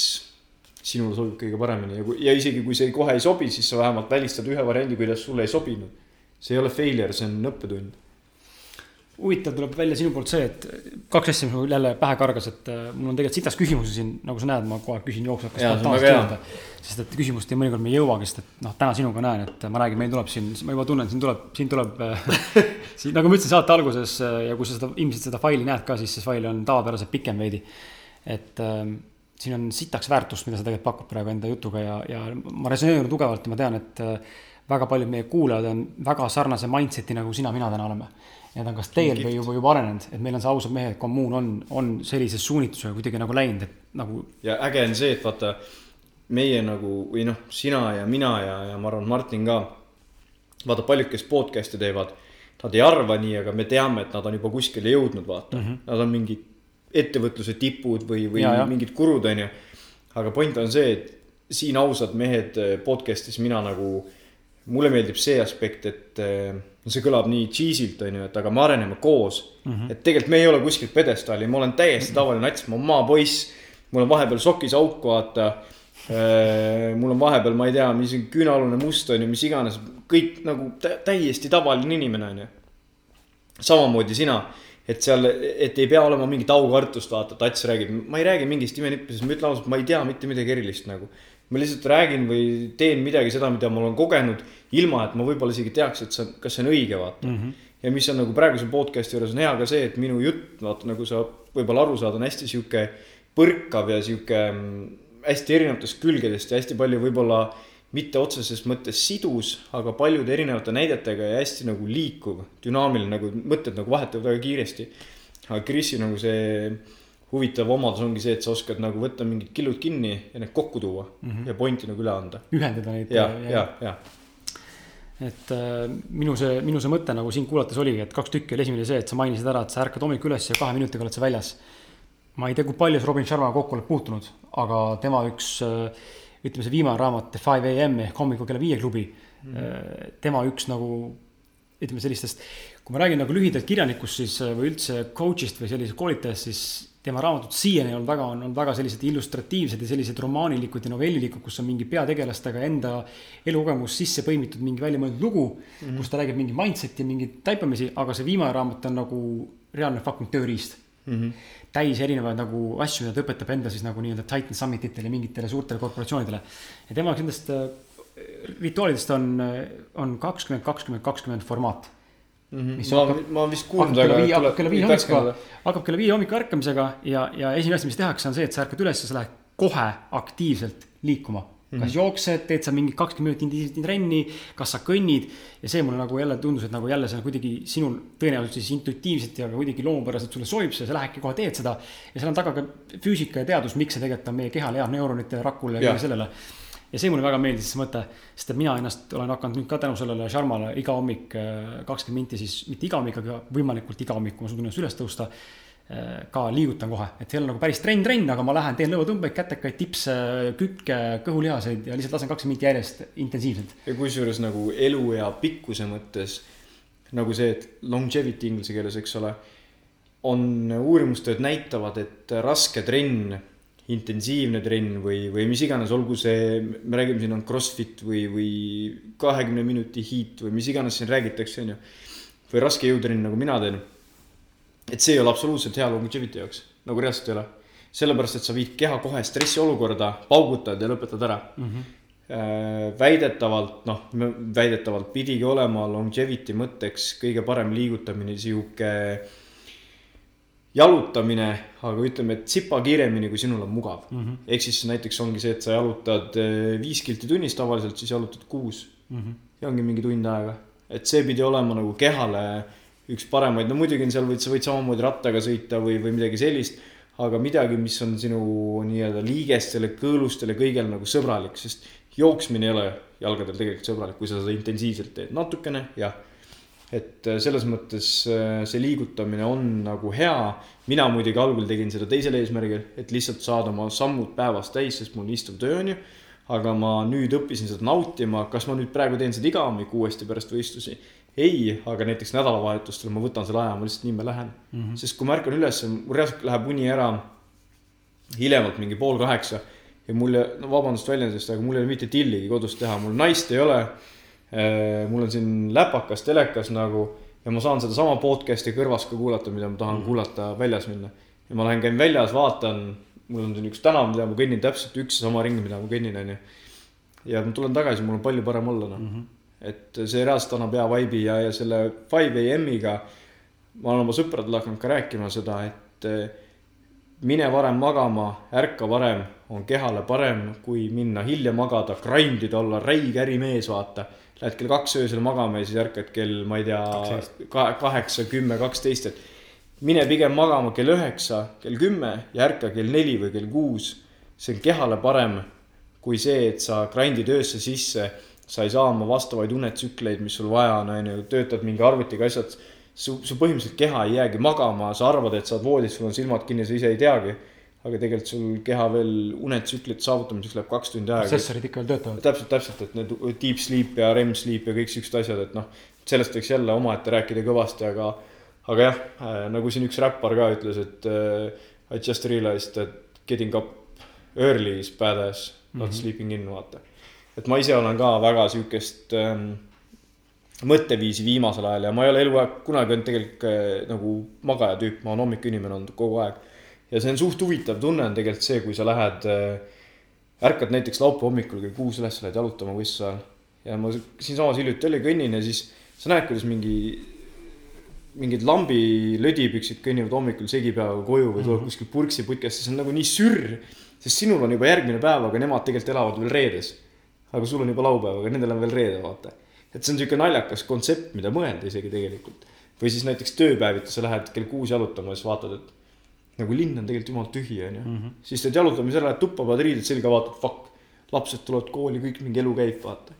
sinule sobib kõige paremini ja, ja isegi kui see kohe ei sobi, siis sa vähemalt välistad ühe variandi, kuidas sulle ei sobinud. see ei ole failure, see on õppetund huvitav tuleb välja sinu poolt see, et kaks asja, mis mul jälle pähe kargas, et äh, mul on tegelikult sitast küsimusi siin, nagu sa näed, ma kogu aeg küsin jooksvalt. sest et küsimusteni mõnikord me ei jõuagi, sest et noh, täna sinuga näen, et ma räägin, meil tuleb siin, ma juba tunnen, siin tuleb, siin tuleb siin nagu ma ütlesin saate alguses äh, ja kui sa seda, ilmselt seda faili näed ka, siis see fail on tavapäraselt pikem veidi. et ähm, siin on sitaks väärtust, mida sa tegelikult pakud praegu enda jutuga ja, ja ma resoneerun tugevalt ja ma tean, et äh, väga paljud meie kuulajad on väga sarnase mindset'i nagu sina, mina täna oleme need on kas teel või juba, juba arenenud, et meil on see ausad mehed kommuun on, on sellise suunitlusega kuidagi nagu läinud, et nagu. ja äge on see, et vaata meie nagu või noh, sina ja mina ja, ja ma arvan, Martin ka. vaata, paljud, kes podcast'e teevad, nad ei arva nii, aga me teame, et nad on juba kuskile jõudnud, vaata mm. -hmm. Nad on mingid ettevõtluse tipud või, või ja, ja. mingid kurud, on ju. aga point on see, et siin ausad mehed podcast'is mina nagu, mulle meeldib see aspekt, et no see kõlab nii cheesy'lt, on ju, et aga me areneme koos mm. -hmm. et tegelikult me ei ole kuskilt pjedestaali, ma olen täiesti tavaline nats, ma olen maapoiss. mul on vahepeal sokis auk, vaata. Äh, mul on vahepeal, ma ei tea, mis küünalune must on ju, mis iganes, kõik nagu täiesti tavaline inimene, on ju. samamoodi sina, et seal, et ei pea olema mingit aukartust, vaata, Tats räägib, ma ei räägi mingist imenippisest, ma ütlen ausalt, ma ei tea mitte midagi erilist nagu ma lihtsalt räägin või teen midagi seda, mida ma olen kogenud, ilma et ma võib-olla isegi teaks, et see on, kas see on õige, vaata mm. -hmm. ja mis on nagu praeguse podcast'i juures on hea ka see, et minu jutt, vaata nagu sa võib-olla aru saad, on hästi sihuke põrkav ja sihuke mm, hästi erinevatest külgedest ja hästi palju võib-olla mitte otseses mõttes sidus, aga paljude erinevate näidetega ja hästi nagu liikuv, dünaamiline, nagu mõtted nagu vahetuvad väga kiiresti. aga Krisi nagu see huvitav omadus ongi see, et sa oskad nagu võtta mingid killud kinni ja need kokku tuua mm -hmm. ja pointi nagu üle anda. ühendada neid. ja, ja, ja. et äh, minu see, minu see mõte nagu sind kuulates oligi, et kaks tükki oli, esimene see, et sa mainisid ära, et sa ärkad hommikul üles ja kahe minutiga oled sa väljas. ma ei tea, kui palju sa Robin Sharmaga kokku oled puutunud, aga tema üks äh, ütleme, see viimane raamat The Five AM ehk hommikul kella viie klubi mm. -hmm. tema üks nagu ütleme sellistest, kui ma räägin nagu lühidalt kirjanikust, siis või üldse coach'ist või sellisest koolitajast, siis tema raamatud siiani on väga, on olnud väga sellised illustratiivsed ja sellised romaanilikud ja novellilikud, kus on mingi peategelastega enda elukogemus sisse põimitud mingi väljamõeldud lugu mm. -hmm. kus ta räägib mingi mindset'i, mingeid taipamisi, aga see viimane raamat on nagu reaalne fucking tööriist mm. -hmm. Täis erinevaid nagu asju, mida ta õpetab enda siis nagu nii-öelda Titan Summit itele, mingitele suurtele korporatsioonidele. ja tema üks nendest äh, rituaalidest on, äh, on kakskümmend, kakskümmend, kakskümmend formaat Mm -hmm. ma ma vist kuulnud, aga. hakkab kella viie hommikul, hakkab kella viie hommikul ärkamisega ja, ja esimene asi, mis tehakse, on see, et sa ärkad üles ja sa lähed kohe aktiivselt liikuma. Kas jooksed, teed sa mingi kakskümmend minutit intensiivset trenni, kas sa kõnnid. ja see mulle nagu jälle tundus, et nagu jälle see on kuidagi sinul tõenäoliselt siis intuitiivselt ja kuidagi loomupäraselt sulle sobib see, sa lähedki kohe teed seda. ja seal on taga ka füüsika ja teadus, miks see tegelikult on meie kehale hea, neuronite rakule ja kõigele sellele ja see mulle väga meeldis, see mõte, sest et mina ennast olen hakanud nüüd ka tänu sellele Sharmale iga hommik äh, kakskümmend minti siis, mitte iga hommik, aga võimalikult iga hommik, kui ma suudan ennast üles tõusta. Ka liigutan kohe, et ei ole nagu päris trenn-trenn, aga ma lähen, teen lõuatõmbeid, kätekaid, tipse, kükke, kõhulihaseid ja lihtsalt lasen kakskümmend minti järjest intensiivselt. ja kusjuures nagu eluea pikkuse mõttes nagu see, et longevity inglise keeles, eks ole, on uurimustööd näitavad, et raske trenn intensiivne trenn või, või mis iganes, olgu see, me räägime siin on Crossfit või, või kahekümne minuti hiit või mis iganes siin räägitakse, on ju. või raske jõutrenn, nagu mina teen. Et see ei ole absoluutselt hea longevity jaoks, nagu reaalselt ei ole. sellepärast, et sa viid keha kohe stressiolukorda, paugutad ja lõpetad ära mm. -hmm. väidetavalt, noh, väidetavalt pidigi olema longevity mõtteks kõige parem liigutamine sihuke jalutamine, aga ütleme, et tsipa kiiremini, kui sinul on mugav mm -hmm.. ehk siis näiteks ongi see, et sa jalutad eh, viis kilti tunnis tavaliselt, siis jalutad kuus mm. -hmm. ja ongi mingi tund aega, et see pidi olema nagu kehale üks paremaid, no muidugi on seal võid, sa võid samamoodi rattaga sõita või, või midagi sellist. aga midagi, mis on sinu nii-öelda liigestele, kõõlustele, kõigele nagu sõbralik, sest jooksmine ei ole jalgadel tegelikult sõbralik, kui sa seda intensiivselt teed, natukene jah et äh, selles mõttes äh, see liigutamine on nagu hea. mina muidugi algul tegin seda teisel eesmärgil, et lihtsalt saada oma sammud päevas täis, sest mul istuv töö on ju. aga ma nüüd õppisin seda nautima, kas ma nüüd praegu teen seda iga hommik uuesti pärast võistlusi? Ei, aga näiteks nädalavahetustel ma võtan selle aja, ma lihtsalt nii me lähen mm. -hmm. sest kui ma ärkan üles, mul reaalselt läheb uni ära hiljemalt mingi pool kaheksa ja mul, no vabandust väljendusest, aga mul ei ole mitte tilligi kodus teha, mul naist ei ole. mul on siin läpakas, telekas nagu ja ma saan sedasama podcast'i kõrvas ka kuulata, mida ma tahan mm. kuulata väljas minna. ja ma lähen, käin väljas, vaatan, mul on siin üks tänav, mida ma kõnnin täpselt üks ja sama ring, mida ma kõnnin, onju. ja ma tulen tagasi, mul on palju parem olla, noh mm -hmm et see reaalselt annab hea vibe'i ja, ja selle 5am-iga ma olen oma sõpradele hakanud ka rääkima seda, et eh, mine varem magama, ärka varem, on kehale parem, kui minna hilja magada, grind ida, olla räige ärimees, vaata. Lähed kell kaks öösel magama ja siis ärkad kell, ma ei tea, kaheksa, kümme, kaksteist, et mine pigem magama kell üheksa, kell kümme ja ärka kell neli või kell kuus. see on kehale parem kui see, et sa grind'id öösse sisse sa ei saa oma vastavaid unetsükleid, mis sul vaja on, on ju, töötad mingi arvutiga asjad. su, su põhimõtteliselt keha ei jäägi magama, sa arvad, et sa oled voodis, sul on silmad kinni, sa ise ei teagi. aga tegelikult sul keha veel unetsüklite saavutamiseks läheb kaks tundi aega. protsessorid ikka veel töötavad. täpselt, täpselt, et need deep sleep ja REM sleep ja kõik siuksed asjad, et noh, sellest võiks jälle omaette rääkida kõvasti, aga, aga jah äh,, nagu siin üks räppar ka ütles, et äh, I just realized that getting up early is badass, not mm -hmm. sleeping in, vaata et ma ise olen ka väga sihukest ähm, mõtteviisi viimasel ajal ja ma ei ole eluaeg kunagi olnud tegelikult äh, nagu magaja tüüp, ma olen hommikuinimene olnud kogu aeg. ja see on suht huvitav tunne on tegelikult see, kui sa lähed äh,, ärkad näiteks laupäeva hommikul kell kuus üles, lähed jalutama võistluse ajal. ja ma siinsamas hiljuti oli, kõnnin ja siis sa näed, kuidas mingi mingid lambi lödipüksid kõnnivad hommikul segipäevaga koju või tulevad mm -hmm. kuskilt purksi putkast, see on nagu nii sürr. sest sinul on juba järgmine päev, aga nemad tegelikult elavad veel reedes aga sul on juba laupäev, aga nendel on veel reede, vaata. et see on sihuke naljakas kontsept, mida mõelda isegi tegelikult. või siis näiteks tööpäeviti sa lähed kell kuus jalutama ja siis vaatad, et nagu linn on tegelikult jumala tühi, onju. Mhm. siis teed jalutamise ära, lähed tuppa, paned riided selga, vaatad, fuck, lapsed tulevad kooli, kõik mingi elu käib, vaata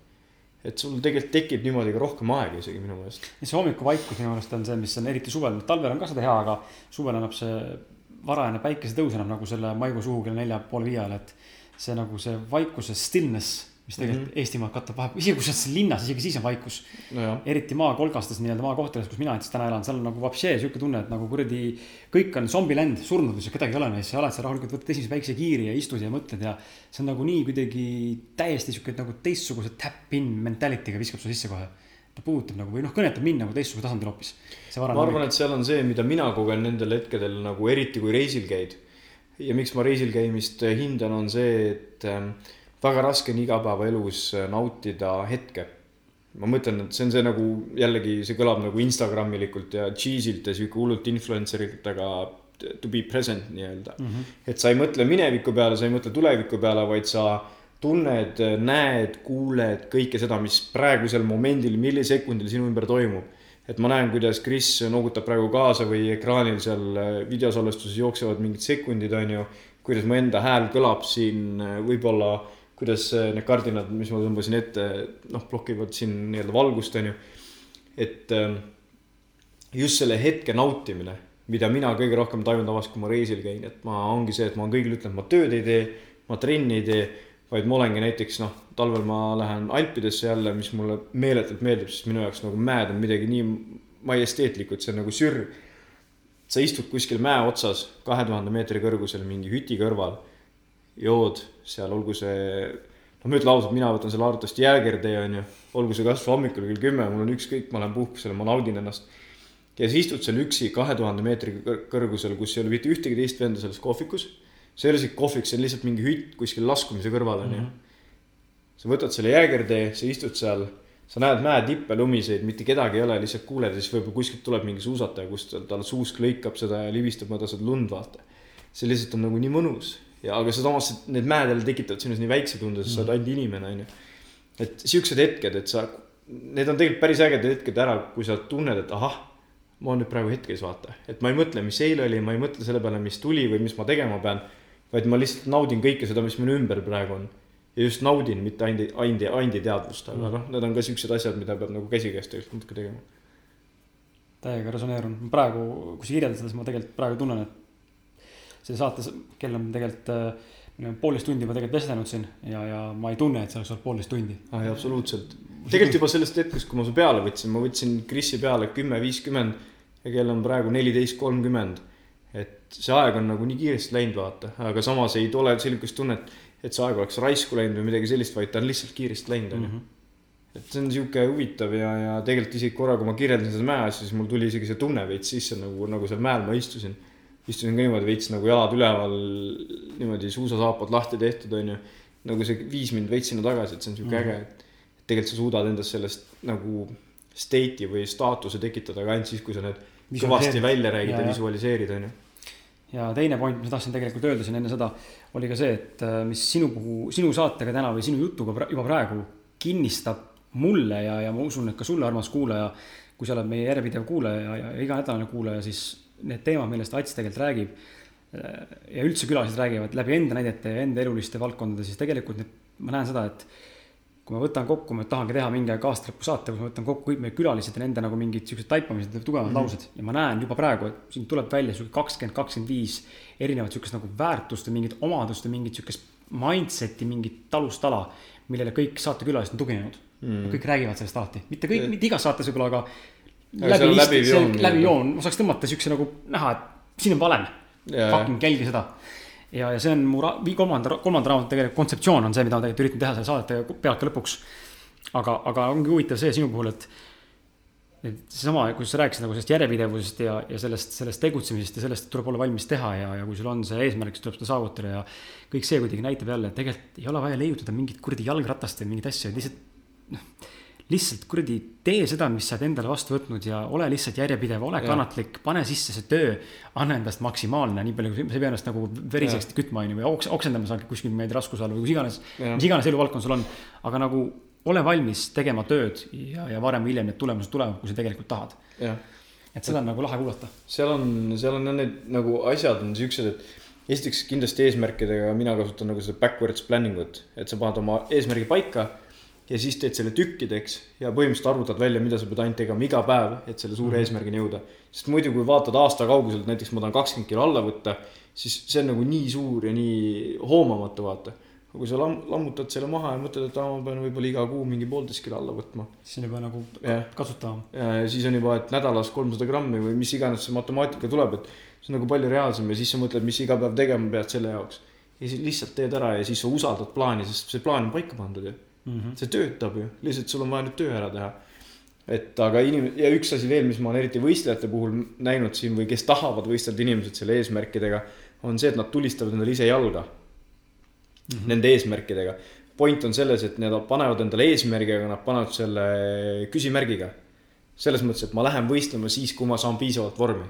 et sul tegelikult tekib niimoodi ka rohkem aega isegi minu meelest. see hommikuvaikus minu meelest on see, mis on eriti suvel, talvel on ka seda hea, aga suvel annab see varajane päikesetõus annab nagu selle maikuu suhu kella nelja poole viie ajal, et see nagu see vaikuse stillness mis tegelikult mm -hmm. Eestimaad katab vahepeal, isegi kui sa oled linnas, isegi siis on vaikus no. eriti maakolgastes nii-öelda maakohtades, kus mina näiteks täna elan, seal on nagu vapšee sihuke tunne, et nagu kuradi. kõik on zombiland, surnud kedagi ei ole neis, sa oled seal rahulikult, võtad esimese väikse kiiri ja istud ja mõtled ja. see on nagu nii kuidagi täiesti sihuke nagu teistsuguse tap-in mentality'ga viskab su sisse kohe ta puudutab nagu või noh, kõnetab mind nagu teistsugusel tasandil hoopis. ma arvan, et seal on see, mida mina kogen nendel hetkedel nagu eriti kui reisil käid. ja miks ma reisil käimist hindan, on see, et äh, väga raske on igapäevaelus äh, nautida hetke. ma mõtlen, et see on see nagu jällegi, see kõlab nagu Instagramilikult ja cheese'ilt ja sihuke hullult influencer ilt, aga to be present nii-öelda mm. -hmm. et sa ei mõtle mineviku peale, sa ei mõtle tuleviku peale, vaid sa tunned, näed, kuuled kõike seda, mis praegusel momendil, millisekundil sinu ümber toimub. et ma näen, kuidas Kris noogutab praegu kaasa või ekraanil seal äh, videosalvestuses jooksevad mingid sekundid, on ju. kuidas mu enda hääl kõlab siin äh, võib-olla kuidas need kardinad, mis ma tõmbasin ette, noh, blokivad siin nii-öelda valgust, on ju. et ähm, just selle hetke nautimine, mida mina kõige rohkem tajun tavaliselt, kui ma reisil käin, et ma, ongi see, et ma kõigile ütlen, et ma tööd ei tee, ma trenni ei tee, vaid ma olengi näiteks noh, talvel ma lähen Alpidesse jälle, mis mulle meeletult meeldib, sest minu jaoks nagu mäed on midagi nii majesteetlikku, et see on nagu sürr. sa istud kuskil mäe otsas, kahe tuhande meetri kõrgusel mingi hüti kõrval jood seal, olgu see, noh, ma ütlen ausalt, mina võtan selle arvatavasti jäägertee, on ju, olgu see kasvõi hommikul kell kümme, mul on ükskõik, ma lähen puhkusele, ma naudin ennast. ja siis istud seal üksi kahe tuhande meetri kõrgusel, kus ei ole mitte ühtegi teist venda selles kohvikus. see ei ole isegi kohvik, see on lihtsalt mingi hütt kuskil laskumise kõrval, on ju. Mhm. sa võtad selle jäägertee, sa istud seal, sa näed mäetippe, lumiseid, mitte kedagi ei ole, lihtsalt kuuled ja siis võib-olla kuskilt tuleb mingi suusataja, kust tal suusk lõikab seda ja libistab mööda seda lund, vaata. see lihtsalt on nagu nii mõnus ja, aga samas need mäed jälle tekitavad sinus nii väikse tunde, sest sa oled ainult inimene, on ju. et siuksed hetked, et sa, need on tegelikult päris ägedad hetked ära, kui sa tunned, et ahah, ma olen nüüd praegu hetkes, vaata. et ma ei mõtle, mis eile oli, ma ei mõtle selle peale, mis tuli või mis ma tegema pean. vaid ma lihtsalt naudin kõike seda, mis minu ümber praegu on. ja just naudin, mitte ainult, ainult, ainult teadvust, aga noh, need on ka siuksed asjad, mida peab nagu käsikäes tegelikult natuke tegema täiega resoneerun, praegu, kui sa kirjeldad seda, siis ma tegelikult praegu tunnen, et see saates, kell on tegelikult äh, poolteist tundi juba tegelikult vestelnud siin ja, ja ma ei tunne, et see oleks olnud poolteist tundi. aa, jaa, absoluutselt. tegelikult juba sellest hetkest, kui ma su peale võtsin, ma võtsin Krisi peale kümme viiskümmend ja kell on praegu neliteist kolmkümmend. et see aeg on nagu nii kiiresti läinud, vaata, aga samas ei tule sellist tunnet, et see aeg oleks raisku läinud või midagi sellist, vaid ta on lihtsalt kiiresti läinud, onju. et see on sihuke huvitav ja, ja tegelikult isegi korra, kui ma kirjeldasin seda mäe asja, siis mul tuli isegi see tunne veits sisse nagu, nagu seal mäel ma istusin. Istusin ka niimoodi veits nagu jalad üleval, niimoodi suusasaapad lahti tehtud, onju. nagu see viis mind veits sinna tagasi, et see on sihuke Mhm. äge, et tegelikult sa suudad endas sellest nagu state'i või staatuse tekitada ka ainult siis, kui sa need kõvasti välja räägid Ja, ja ja. visualiseerid, onju. ja teine point, mis ma tahtsin tegelikult öelda siin enne seda, oli ka see, et äh, mis sinu puhul, sinu saatega täna või sinu jutuga pra- juba praegu kinnistab mulle ja, ja ma usun, et ka sulle, armas kuulaja, kui sa oled meie järjepidev kuulaja ja, ja iganädalane kuulaja, siis need teemad, millest Ats tegelikult räägib äh, ja üldse külalised räägivad läbi enda näidete ja enda eluliste valdkondade, siis tegelikult need, ma näen seda, et kui ma võtan kokku, ma tahangi teha mingi aeg aastalõpu saate, kus ma võtan kokku kõik meie külalised ja nende nagu mingid siuksed taipamised, tugevad mm -hmm. laused ja ma näen juba praegu, et siin tuleb välja sihuke kakskümmend, kakskümmend viis erinevat siukest nagu väärtust või mingit omadust või mingit siukest mindset'i, mingit talustala, millele kõik saatekülalised on tuginenud mm.. kõik räägivad sellest alati, mitte kõik, mitte igas saates võib-olla, aga Aga seal on läbiv joon läbi joon, ma saaks tõmmata siukse nagu näha, et siin on valem. Fucking jälgi seda. ja, ja see on mu kolmanda, kolmanda raamatu tegelikult kontseptsioon on see, mida ma tegelikult üritan teha selle saadete pealt ka lõpuks. aga, aga ongi huvitav see sinu puhul, et, et seesama, kui sa rääkisid nagu sellest järjepidevusest ja, ja sellest, sellest tegutsemisest ja sellest, tuleb olla valmis teha ja, ja kui sul on see eesmärk, siis tuleb seda saavutada ja kõik see kuidagi näitab jälle, et tegelikult ei ole vaja leiutada mingit kuradi jalgratast või mingeid asju, lihtsalt noh, lihtsalt kuradi tee seda, mis sa oled endale vastu võtnud ja ole lihtsalt järjepidev, ole Jah. kannatlik, pane sisse see töö, anna endast maksimaalne, nii palju, sa ei pea ennast nagu veriseks kütma, onju, või oks-, oksendama seal kuskil mingi raskuse all või kus iganes, mis iganes eluvaldkond sul on. aga nagu ole valmis tegema tööd ja, ja varem või hiljem need tulemused tulevad, kui sa tegelikult tahad. et seda on nagu lahe kuulata. seal on, seal on jah need nagu asjad on siuksed, et esiteks kindlasti eesmärkidega mina kasutan nagu seda backwards planning ut, et sa paned oma eesmärgi paika ja siis teed selle tükkideks ja põhimõtteliselt arvutad välja, mida sa pead ainult tegema iga päev, et selle suure eesmärgini jõuda. sest muidu, kui vaatad aasta kauguselt, näiteks ma tahan kakskümmend kilo alla võtta, siis see on nagu nii suur ja nii hoomamatu, vaata. aga kui sa lam-, lammutad selle maha ja mõtled, et aa, ma pean võib-olla iga kuu mingi poolteist kilo alla võtma siis on juba nagu Jah. kasutavam. ja siis on juba, et nädalas kolmsada grammi või mis iganes see matemaatika tuleb, et see on nagu palju reaalsem ja siis sa mõtled, mis iga päev tegema pead selle jaoks. ja siis lihtsalt teed ära ja siis sa usaldad plaani, sest see plaan on paika pandud ju. Mhm. see töötab ju, lihtsalt sul on vaja nüüd töö ära teha. et aga inim- ja üks asi veel, mis ma olen eriti võistlejate puhul näinud siin või kes tahavad võistelda inimesed selle eesmärkidega, on see, et nad tulistavad endale ise jalga mm -hmm. nende eesmärkidega. point on selles, et nad panevad endale eesmärgi, aga nad panevad selle küsimärgiga. selles mõttes, et ma lähen võistlema siis, kui ma saan piisavalt vormi.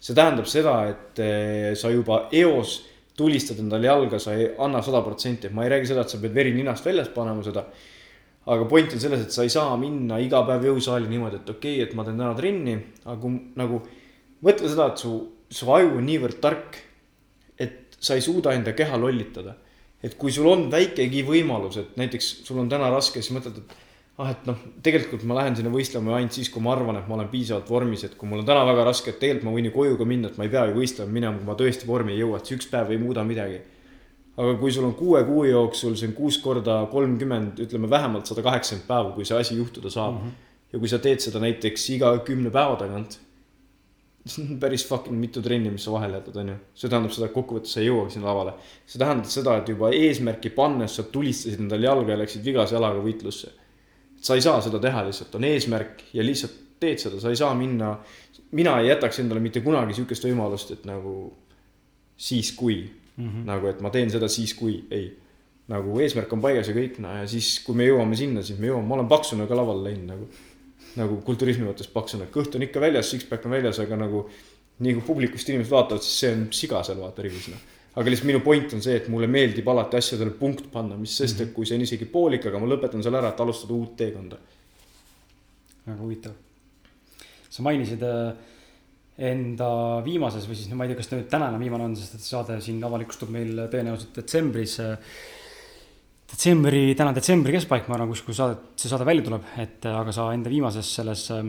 see tähendab seda, et eh, sa juba eos tulistad endale jalga, sa ei anna sada protsenti, ma ei räägi seda, et sa pead veri ninast väljas panema seda. aga point on selles, et sa ei saa minna iga päev jõusaali niimoodi, et okei okay,, et ma teen täna trenni, aga kui nagu mõtle seda, et su, su aju on niivõrd tark, et sa ei suuda enda keha lollitada. et kui sul on väikegi võimalus, et näiteks sul on täna raske, siis mõtled, et ah, et noh, tegelikult ma lähen sinna võistlema ainult siis, kui ma arvan, et ma olen piisavalt vormis, et kui mul on täna väga raske, et tegelikult ma võin ju koju ka minna, et ma ei pea ju võistlema minema, kui ma tõesti vormi ei jõua, et see üks päev ei muuda midagi. aga kui sul on kuue kuu jooksul, see on kuus korda kolmkümmend, ütleme vähemalt sada kaheksakümmend päeva, kui see asi juhtuda saab mm. -hmm. ja kui sa teed seda näiteks iga kümne päeva tagant, see on päris fucking mitu trenni, mis sa vahele jätad, onju. see tähendab seda, et kokkuvõttes sa ei jõuagi sinna lavale. see tähendab seda, et juba eesmärki pannes sa tulistasid endale jalga ja läksid vigase jalaga võitlusse. Sa ei saa seda teha lihtsalt, on eesmärk ja lihtsalt teed seda, sa ei saa minna. mina ei jätaks endale mitte kunagi sihukest võimalust, et nagu siis kui mm, -hmm. nagu et ma teen seda siis kui, ei. nagu eesmärk on paigas ja kõik, no ja siis, kui me jõuame sinna, siis me jõuame, ma olen paksuna ka lavale läinud nagu nagu kulturismi mõttes paksuna, kõht on ikka väljas, six-pack on väljas, aga nagu nii kui publikust inimesed vaatavad, siis see on siga seal vaata rivis noh. Aga lihtsalt minu point on see, et mulle meeldib alati asjadele punkt panna, mis sest, et kui see on isegi poolik, aga ma lõpetan selle ära, et alustada uut teekonda. väga huvitav. sa mainisid äh, enda viimases või siis no ma ei tea, kas ta nüüd tänane viimane on, sest et saade siin avalikustub meil tõenäoliselt detsembris. detsembri, täna detsembri keskpaik, ma arvan, kus, kui saade, see saade välja tuleb, et äh, aga sa enda viimases selles äh,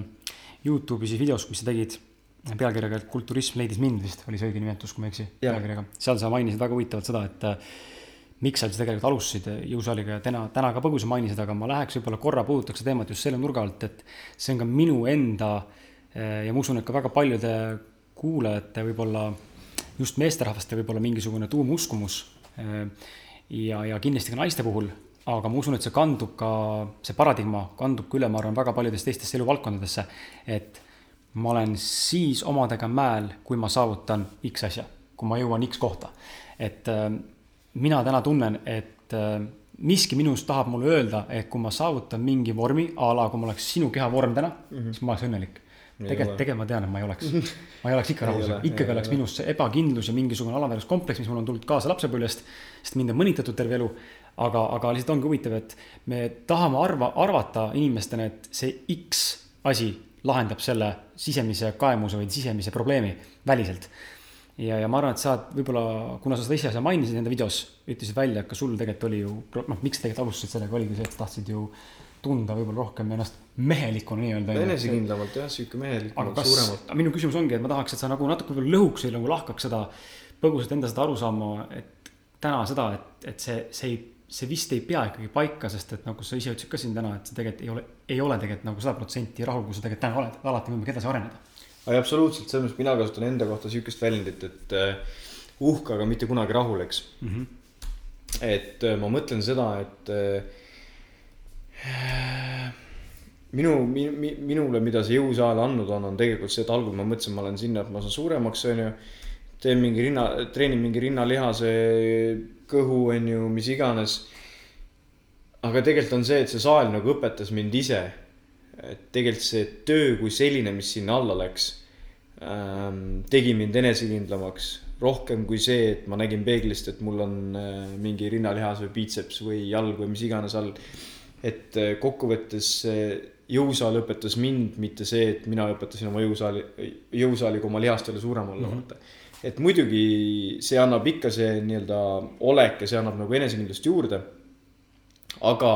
Youtube'i siis videos, mis sa tegid pealkirjaga, kulturism leidis mind vist oli see õige nimetus, kui ma ei eksi, pealkirjaga. seal sa mainisid väga huvitavalt seda, et äh, miks sa üldse tegelikult alustasid jõusaaliga ja täna, täna ka põgusalt mainisid, aga ma läheks võib-olla korra puudutaks seda teemat just selle nurga alt, et see on ka minu enda eh, ja ma usun, et ka väga paljude kuulajate võib-olla just meesterahvaste võib-olla mingisugune tuumuskumus. ja, ja kindlasti ka naiste puhul, aga ma usun, et see kandub ka, see paradigma kandub ka üle, ma arvan, väga paljudesse teistesse eluvaldkondadesse. et ma olen siis omadega mäel, kui ma saavutan X asja, kui ma jõuan X kohta. et äh, mina täna tunnen, et äh, miski minus tahab mulle öelda, et kui ma saavutan mingi vormi, a la kui ma oleks sinu keha vorm täna mm, -hmm. siis ma oleks õnnelik. tegelikult, tegelikult ma tean, et ma ei oleks. ma ei oleks ikka rahul, ikkagi oleks minus see ebakindlus ja mingisugune alaväärsuskompleks, mis mul on tulnud kaasa lapsepõlvest, sest mind on mõnitatud terve elu. aga, aga lihtsalt ongi huvitav, et me tahame arva, arvata inimestena, et see X asi lahendab selle sisemise kaemuse või sisemise probleemi väliselt ja, ja ma arvan, et sa võib-olla, kuna sa seda ise mainisid enda videos, ütlesid välja, et ka sul tegelikult oli ju, noh, miks tegelikult alustasid sellega, oligi see, et sa tahtsid ju tunda võib-olla rohkem ennast mehelikuna nii-öelda. enesekindlamalt jah, sihuke suuremalt. minu küsimus ongi, et ma tahaks, et sa nagu natuke võib-olla lõhuks või nagu lahkaks seda põgusalt enda seda arusaama, et täna seda, et, et see, see ei, see vist ei pea ikkagi paika, sest et nagu sa ise ütlesid ka siin täna, et see tegelikult ei ole, ei ole tegelikult nagu sada protsenti rahul, kus sa tegelikult täna oled, alati võimalik edasi areneda ei, absoluutselt, selles mõttes mina kasutan enda kohta sihukest väljendit, et uh, uhke, aga mitte kunagi rahul, eks mm. -hmm. et uh, ma mõtlen seda, et uh, minu mi,, mi, minule, mida see jõusaal andnud on, on tegelikult see, et algul ma mõtlesin, ma olen sinna, et ma saan suuremaks, on ju. teen mingi rinna, treenin mingi rinnalihase, kõhu, on ju, mis iganes. aga tegelikult on see, et see saal nagu õpetas mind ise et tegelikult see töö kui selline, mis sinna alla läks ähm,, tegi mind enesekindlamaks rohkem kui see, et ma nägin peeglist, et mul on äh, mingi rinnalihas või biitseps või jalg või mis iganes all. et äh, kokkuvõttes jõusaal õpetas mind, mitte see, et mina õpetasin oma jõusaali, jõusaaliga oma lihastele suurem olla mm, -hmm. Et muidugi see annab ikka see nii-öelda olek ja see annab nagu enesekindlust juurde. aga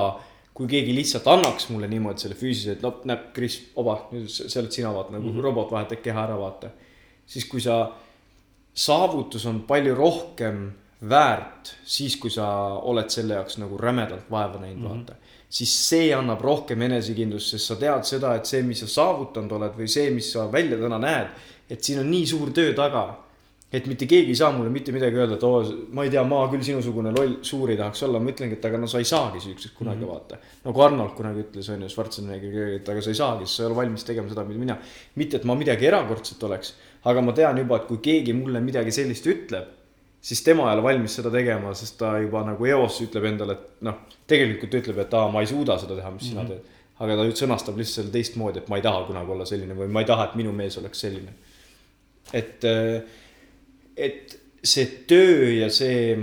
kui keegi lihtsalt annaks mulle niimoodi selle füüsilise, et no näeb, Kris, oba, see oled sina, vaata nagu mm -hmm. robot vahetab keha ära, vaata. siis kui sa, saavutus on palju rohkem väärt siis, kui sa oled selle jaoks nagu rämedalt vaeva näinud mm, -hmm. vaata. siis see annab rohkem enesekindlust, sest sa tead seda, et see, mis sa saavutanud oled või see, mis sa välja täna näed, et siin on nii suur töö taga et mitte keegi ei saa mulle mitte midagi öelda, et oo, ma ei tea, ma küll sinusugune loll, suur ei tahaks olla, ma ütlengi, et aga no sa ei saagi siukseks kunagi mm -hmm. vaata. nagu Arnold kunagi ütles, on ju, Schwarzeneggeri, et aga sa ei saagi, sa ei ole valmis tegema seda, mida mina. mitte, et ma midagi erakordset oleks, aga ma tean juba, et kui keegi mulle midagi sellist ütleb, siis tema ei ole valmis seda tegema, sest ta juba nagu eos ütleb endale, et noh, tegelikult ütleb, et aa, ma ei suuda seda teha, mis mm -hmm. sina mhm. teed. aga ta nüüd sõnastab lihtsalt selle teistmoodi, et ma ei taha kunagi olla selline või ma ei taha, et minu mees oleks selline. et äh, et see töö ja see,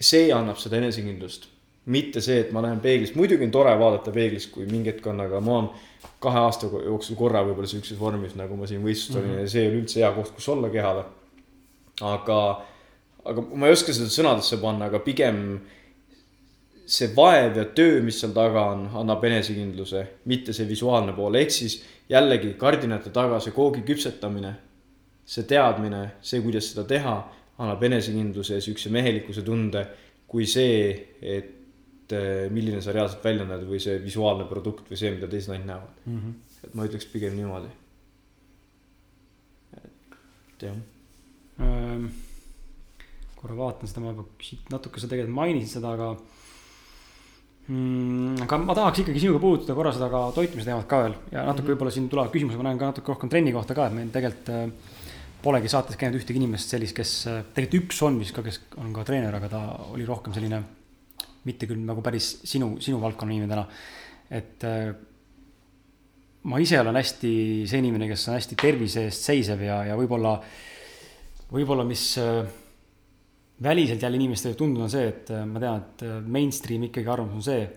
see annab seda enesekindlust. mitte see, et ma näen peeglist, muidugi on tore vaadata peeglist, kui mingi hetk on, aga ma olen kahe aasta jooksul korra võib-olla sihukeses vormis, nagu ma siin võistlustel olin mm -hmm. ja see ei ole üldse hea koht, kus olla kehale. aga, aga ma ei oska seda sõnadesse panna, aga pigem see vaev ja töö, mis seal taga on, annab enesekindluse, mitte see visuaalne pool, ehk siis jällegi kardinate taga see koogi küpsetamine see teadmine, see, kuidas seda teha, annab enesekindluse ja siukse mehelikkuse tunde, kui see, et eh, milline sa reaalselt välja näed või see visuaalne produkt või see, mida teised ainult näevad mm. -hmm. et ma ütleks pigem niimoodi. et jah ähm,. korra vaatan seda, ma juba natuke sa tegelikult mainisid seda, aga mm,. aga ma tahaks ikkagi sinuga puudutada korra seda ka toitumise teemat ka veel ja natuke mm -hmm. võib-olla siin tulevad küsimused, ma näen ka natuke rohkem trenni kohta ka, et meil tegelikult äh, polegi saates käinud ühtegi inimest sellist, kes, tegelikult üks on vist ka, kes on ka treener, aga ta oli rohkem selline, mitte küll nagu päris sinu, sinu valdkonna inimene täna. et äh, ma ise olen hästi see inimene, kes on hästi tervise eest seisev ja, ja võib-olla, võib-olla mis äh, väliselt jälle inimestele tundub, on see, et äh, ma tean, et mainstream ikkagi arvamus on see,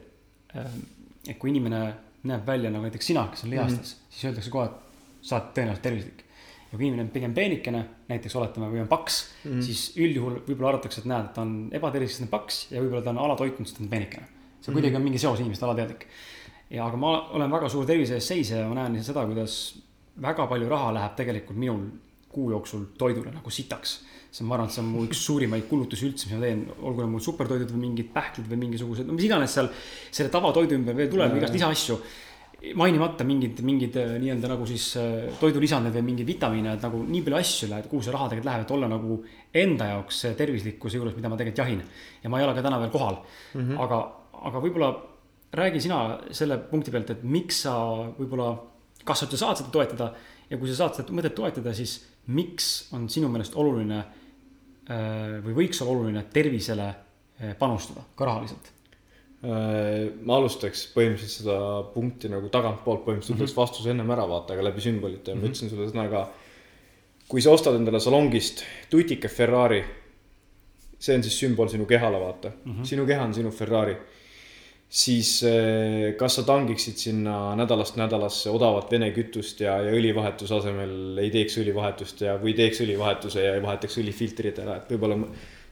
et kui inimene näeb välja nagu näiteks sina, kes on lihastes mm, -hmm. siis öeldakse kohe, et sa oled tõenäoliselt tervislik ja kui inimene on pigem peenikene, näiteks oletame, või on paks mm, -hmm. siis üldjuhul võib-olla arvatakse, et näed, et ta on ebatervislik, sest ta on paks ja võib-olla ta on alatoitunud, sest ta on peenikene. see mm -hmm. kuidagi on mingi seos inimeste alateadlik. ja aga ma olen väga suur tervise eest seisja ja ma näen seda, kuidas väga palju raha läheb tegelikult minul kuu jooksul toidule nagu sitaks. see, ma arvan, et see on mu üks suurimaid kulutusi üldse, mis ma teen, olgu need mul supertoidud või mingid pähklid või mingisugused, no mis iganes seal selle tavatoidu ümber veel tuleb, igast lisaasju mainimata mingid, mingid äh, nii-öelda nagu siis äh, toidulisandid või mingeid vitamiine, et nagu nii palju asju läheb, kuhu see raha tegelikult läheb, et olla nagu enda jaoks tervislikkuse juures, mida ma tegelikult jahin. ja ma ei ole ka täna veel kohal mm. -hmm. aga, aga võib-olla räägi sina selle punkti pealt, et miks sa võib-olla, kas sa üldse saad seda toetada ja kui sa saad seda mõtet toetada, siis miks on sinu meelest oluline äh, või võiks olla oluline tervisele panustada ka rahaliselt Äh, ma alustaks põhimõtteliselt seda punkti nagu tagantpoolt, põhimõtteliselt ütleks mm -hmm. vastuse ennem ära vaata, aga läbi sümbolite ja mm -hmm. ma ütlesin sulle seda ka. kui sa ostad endale salongist tutika Ferrari, see on siis sümbol sinu kehale, vaata mm. -hmm. sinu keha on sinu Ferrari. siis äh, kas sa tangiksid sinna nädalast nädalasse odavat Vene kütust ja, ja õlivahetuse asemel ei teeks õlivahetust ja, või teeks õlivahetuse ja ei vahetaks õlifiltrid ära, et võib-olla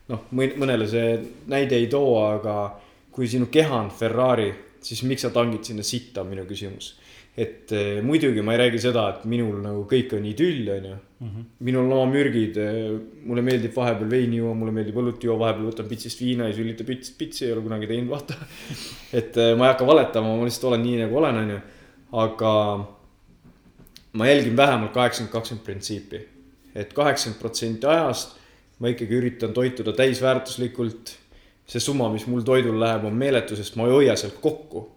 noh, mõnele see näide ei too, aga kui sinu keha on Ferrari, siis miks sa tangid sinna sitta, on minu küsimus. et eh, muidugi ma ei räägi seda, et minul nagu kõik on idüll, on ju. Mhm. minul on oma mürgid, eh, mulle meeldib vahepeal veini juua, mulle meeldib õlut juua, vahepeal võtan pitsist viina ja sülitan pits, pitsi, ei ole kunagi teinud, vaata. et eh, ma ei hakka valetama, ma lihtsalt olen nii nagu olen, on ju. aga ma jälgin vähemalt kaheksakümmend, kakskümmend printsiipi. et kaheksakümmend protsenti ajast ma ikkagi üritan toituda täisväärtuslikult see summa, mis mul toidul läheb, on meeletu, sest ma ei hoia sealt kokku.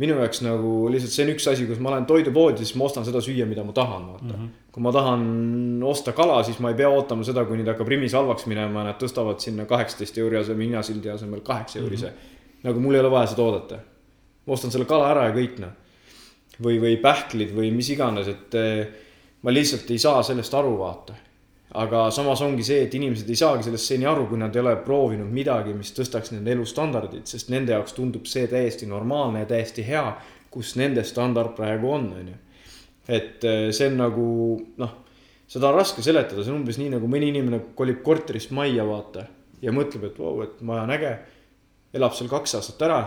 minu jaoks nagu lihtsalt see on üks asi, kus ma lähen toidupoodi, siis ma ostan seda süüa, mida ma tahan, vaata mm. -hmm. kui ma tahan osta kala, siis ma ei pea ootama seda, kuni ta hakkab Rimis halvaks minema ja nad tõstavad sinna kaheksateist euri asemel hinnasildi asemel kaheksa eurise mm. -hmm. nagu mul ei ole vaja seda oodata. ma ostan selle kala ära ja kõik noh. või, või pähklid või mis iganes, et eh, ma lihtsalt ei saa sellest aru, vaata aga samas ongi see, et inimesed ei saagi sellest seni aru, kui nad ei ole proovinud midagi, mis tõstaks nende elustandardit, sest nende jaoks tundub see täiesti normaalne ja täiesti hea, kus nende standard praegu on, on ju. et äh, see on nagu noh, seda on raske seletada, see on umbes nii nagu mõni inimene kolib korterist majja, vaata. ja mõtleb, et vau, et maja on äge. elab seal kaks aastat ära.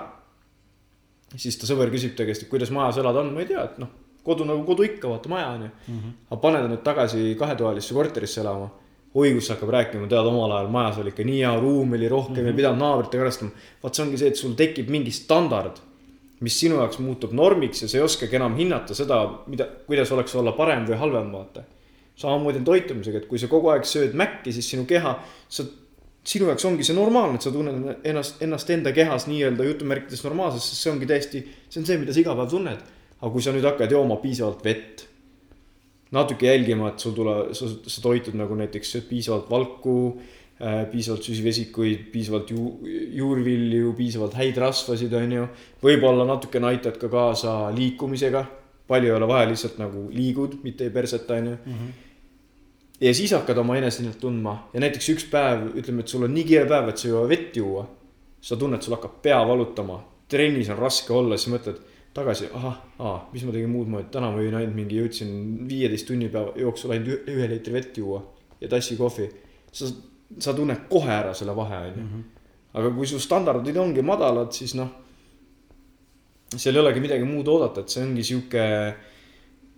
siis ta sõber küsib ta käest, et kuidas majas elada on, ma ei tea, et noh kodu nagu kodu ikka, vaata maja on ju mm. -hmm. aga pane ta nüüd tagasi kahetoalisse korterisse elama. oi, kus hakkab rääkima, tead, omal ajal majas oli ikka nii hea, ruumi oli rohkem mm -hmm. ei pidanud naabritega arvestama. vaat see ongi see, et sul tekib mingi standard, mis sinu jaoks muutub normiks ja sa ei oskagi enam hinnata seda, mida, kuidas oleks olla parem või halvem, vaata. samamoodi on toitumisega, et kui sa kogu aeg sööd mäkki, siis sinu keha, sa sinu jaoks ongi see normaalne, et sa tunned ennast, ennast enda kehas nii-öelda jutumärkides normaalselt, sest see ongi täiesti, see on see, mida sa iga päev tunned aga kui sa nüüd hakkad jooma piisavalt vett, natuke jälgima, et sul tule, sa, sa toitud nagu näiteks piisavalt valku äh,, piisavalt süsivesikuid, piisavalt ju, juurvilju, piisavalt häid rasvasid, on ju. võib-olla natukene aitad ka kaasa liikumisega, palju ei ole vaja, lihtsalt nagu liigud, mitte ei perseta, on ju. -hmm ja siis hakkad oma enesehinnet tundma ja näiteks üks päev, ütleme, et sul on nii kiire päev, et sa ei jõua vett juua. sa tunned, sul hakkab pea valutama, trennis on raske olla, siis mõtled tagasi, ahah, aa, mis ma tegin muud moodi, täna ma jõin ainult mingi, jõudsin viieteist tunni päeva jooksul ainult ühe liitri vett juua ja tassi kohvi. sa, sa tunned kohe ära selle vahe, on ju. Mhm. aga kui su standardid ongi madalad, siis noh, seal ei olegi midagi muud oodata, et see ongi sihuke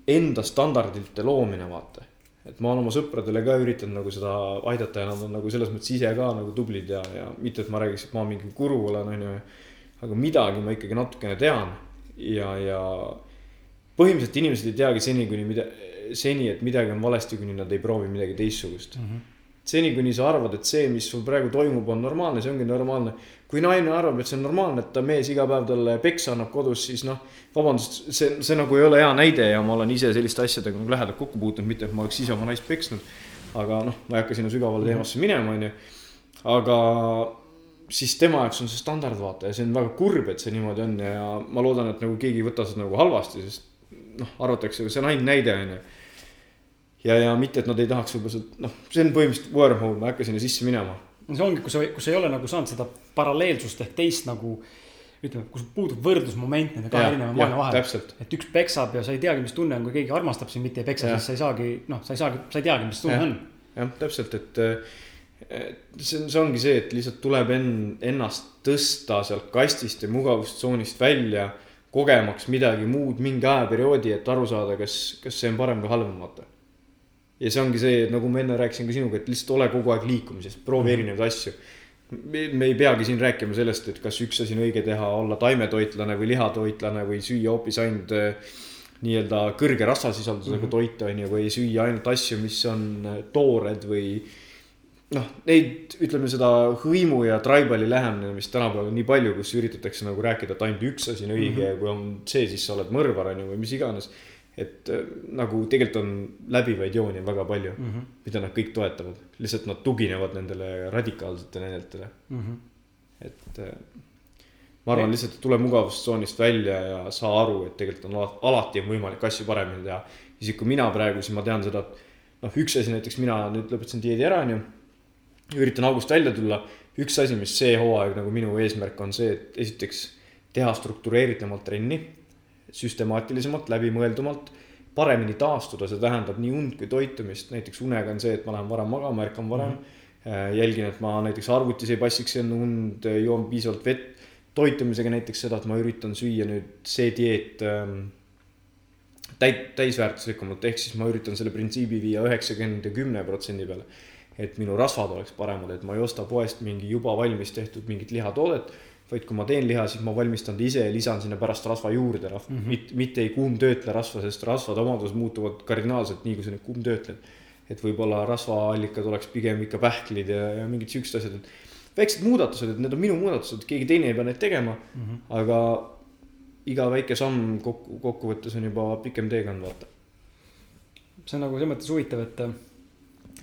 enda standardite loomine, vaata. et ma olen oma sõpradele ka üritanud nagu seda aidata ja nad on nagu selles mõttes ise ka nagu tublid ja, ja mitte, et ma räägiks, et ma mingi guru olen, on ju. aga midagi ma ikkagi natukene tean ja, ja põhimõtteliselt inimesed ei teagi seni, kuni mida, seni, et midagi on valesti, kuni nad ei proovi midagi teistsugust mm. -hmm. seni, kuni sa arvad, et see, mis sul praegu toimub, on normaalne, see ongi normaalne. kui naine arvab, et see on normaalne, et ta mees iga päev talle peksa annab kodus, siis noh, vabandust, see, see nagu ei ole hea näide ja ma olen ise selliste asjadega nagu lähedalt kokku puutunud, mitte et ma oleks ise oma naist peksnud. aga noh, ma ei hakka sinna sügavale teemasse minema, on ju. aga siis tema jaoks on see standard vaata ja see on väga kurb, et see niimoodi on ja ma loodan, et nagu keegi ei võta seda nagu halvasti, sest noh, arvatakse, see on ainult näide, on ju. ja, ja mitte, et nad ei tahaks võib-olla seda, noh, see on põhimõtteliselt wormhole, ma ei hakka sinna sisse minema. see ongi, kui sa ei ole nagu saanud seda paralleelsust ehk teist nagu ütleme, kus puudub võrdlusmoment nende kahe erineva maailma vahel. et üks peksab ja sa ei teagi, mis tunne on, kui keegi armastab sind, mitte ei peksa, siis sa ei saagi, noh, sa ei saagi, sa ei teagi, mis tunne ja. on. jah, täpselt, et see on, see ongi see, et lihtsalt tuleb enn-, ennast tõsta sealt kastist ja mugavustsoonist välja, kogemaks midagi muud mingi ajaperioodi, et aru saada, kas, kas see on parem või halvem, vaata. ja see ongi see, nagu ma enne rääkisin ka sinuga, et lihtsalt ole kogu aeg liikumises, proovi -hmm. erinevaid asju. me, me ei peagi siin rääkima sellest, et kas üks asi on õige teha, olla taimetoitlane või lihatoitlane või süüa hoopis ainult äh, nii-öelda kõrge rasvasisaldusega mm -hmm. toite on ju, või süüa ainult asju, mis on äh, toored või noh, neid, ütleme seda hõimu ja tribali lähenemist tänapäeval on nii palju, kus üritatakse nagu rääkida, et ainult üks asi on õige mm -hmm. ja kui on see, siis sa oled mõrvar on ju või mis iganes. et äh, nagu tegelikult on läbivaid jooni on väga palju mm, -hmm. mida nad kõik toetavad, lihtsalt nad tuginevad nendele radikaalsetele näidetele mm. -hmm. et äh, ma arvan lihtsalt, et tule mugavustsoonist välja ja saa aru, et tegelikult on alati on võimalik asju paremini teha. isegi kui mina praegu, siis ma tean seda, et noh, üks asi näiteks mina nüüd lõpetasin dieedi ära, onju üritan august välja tulla. üks asi, mis see hooaeg nagu minu eesmärk on see, et esiteks teha struktureeritumalt trenni, süstemaatilisemalt, läbimõeldumalt, paremini taastuda, see tähendab nii und kui toitumist, näiteks unega on see, et ma lähen varem magama, ärkan varem mm. -hmm. jälgin, et ma näiteks arvutis ei passiks enne und, joon piisavalt vett. toitumisega näiteks seda, et ma üritan süüa nüüd see dieet ähm, täit-, täisväärtuslikumalt, ehk siis ma üritan selle printsiibi viia üheksakümmend ja kümne protsendi peale et minu rasvad oleks paremad, et ma ei osta poest mingi juba valmis tehtud mingit lihatoodet. vaid kui ma teen liha, siis ma valmistan ta ise ja lisan sinna pärast rasva juurde mm, -hmm. mitte, mitte ei kuumtöötle rasva, sest rasvade omadused muutuvad kardinaalselt, nii kui sa neid kuumtöötled. et võib-olla rasvaallikad oleks pigem ikka pähklid ja, ja mingid siuksed asjad, et väiksed muudatused, et need on minu muudatused, keegi teine ei pea neid tegema mm. -hmm. aga iga väike samm kokku, kokkuvõttes on juba pikem teekond, vaata. see on nagu selles mõttes huvitav, et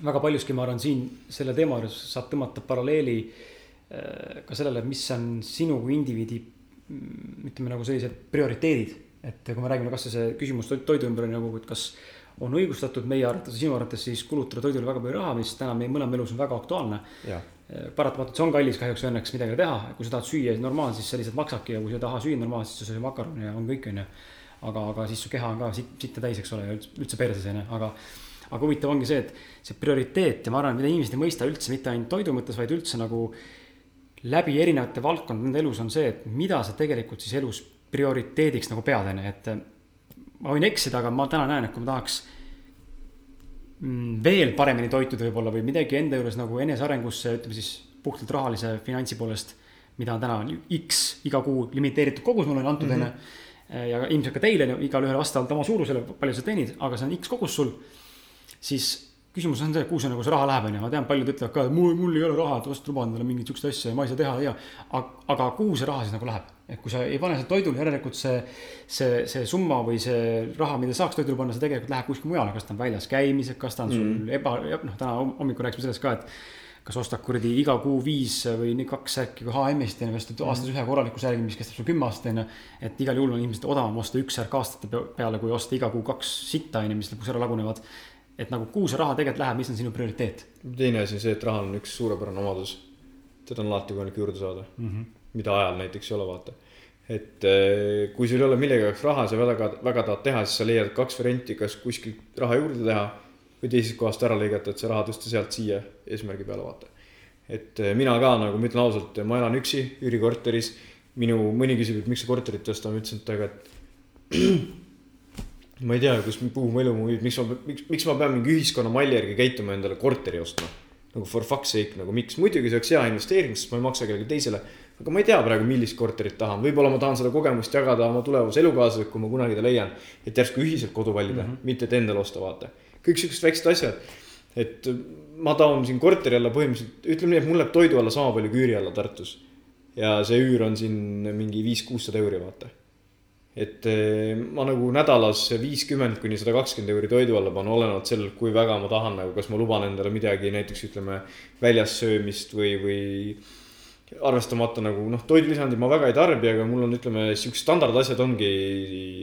väga paljuski, ma arvan, siin selle teema juures saab tõmmata paralleeli äh, ka sellele, mis on sinu kui indiviidi mm, ütleme nagu sellised prioriteedid. et kui me räägime kasvõi see küsimus toidu ümber on nagu, et kas on õigustatud meie arvates sinu arvates siis kulutada toidule väga palju raha, mis täna meie mõlema elus on väga aktuaalne. Äh, paratamatult see on kallis kahjuks või õnneks midagi teha, kui sa tahad süüa normaalselt, siis see lihtsalt maksabki ja kui sa ei taha süüa normaalselt, siis sa sööd makaroni ja on kõik, onju. aga, aga siis su keha on ka sitt, sitta täis, eks ole, ja üldse, üldse perses onju, aga aga huvitav ongi see, et see prioriteet ja ma arvan, mida inimesed ei mõista üldse mitte ainult toidu mõttes, vaid üldse nagu läbi erinevate valdkondade nende elus on see, et mida sa tegelikult siis elus prioriteediks nagu pead, on ju, et ma võin eksida, aga ma täna näen, et kui ma tahaks mm, veel paremini toituda võib-olla või midagi enda juures nagu enesearengusse, ütleme siis puhtalt rahalise finantsi poolest, mida on täna X iga kuu limiteeritud kogus mulle on antud, mhm. on ju. ja ilmselt ka teile, igalühel vastavalt oma suurusele, palju sa teenid, aga see on X kogus sul siis küsimus on see, kuhu see nagu see raha läheb, on ju, ma tean, paljud ütlevad ka, et mul, mul ei ole raha, et vast luban endale mingit sihukest asja ja ma ei saa teha ja. aga, kuhu see raha siis nagu läheb? et kui sa ei pane seda toidule, järelikult see, see, see summa või see raha, mida saaks toidule panna, see tegelikult läheb kuskile mujale, kas ta on väljas käimised, kas ta on sul mm. eba, noh, täna hommikul rääkisime sellest ka, et kas ostad kuradi iga kuu viis või kaks särki HM-ist ja ostad mm. aastas ühe korraliku särgi, mis kestab sul kümme aastat onju. et igal juhul on ilmselt odavam osta üks särk aastate peale, kui osta iga kuu kaks sitta onju, mis lõpuks ära lagunevad et nagu kuhu see raha tegelikult läheb, mis on sinu prioriteet? teine asi on see, et rahal on üks suurepärane omadus. teda on alati võimalik juurde saada mm, -hmm. mida ajal näiteks ei ole, vaata. et eh, kui sul ei ole millegi jaoks raha, sa väga, väga tahad teha, siis sa leiad kaks varianti, kas kuskilt raha juurde teha või teisest kohast ära lõigata, et see raha tõsta sealt siia eesmärgi peale, vaata. et eh, mina ka nagu ma ütlen ausalt, ma elan üksi üürikorteris. minu, mõni küsib, et miks sa korterit tõsta, ma ütlesin, et aga, et ma ei tea, kus, kuhu mu elu muid, miks ma, miks, miks ma pean mingi ühiskonna malli järgi käituma, endale korteri ostma. nagu for fuck's sake, nagu miks, muidugi see oleks hea investeering, sest ma ei maksa kellelegi teisele. aga ma ei tea praegu, millist korterit tahan, võib-olla ma tahan seda kogemust jagada oma tulevase elukaaslasega, kui ma kunagi ta leian. et järsku ühiselt kodu valida mm, -hmm. mitte et endale osta, vaata. kõik siuksed väiksed asjad. et ma tahan siin korteri alla põhimõtteliselt, ütleme nii, et mul läheb toidu alla sama palju kui üüri alla Tartus. ja see üür on siin mingi viis-kuussada euri, vaata et eh, ma nagu nädalas viiskümmend kuni sada kakskümmend euri toidu alla panen, olenevalt sellelt, kui väga ma tahan nagu, kas ma luban endale midagi, näiteks ütleme väljas söömist või, või arvestamata nagu noh, toidulisandid ma väga ei tarbi, aga mul on, ütleme, siuksed standardasjad ongi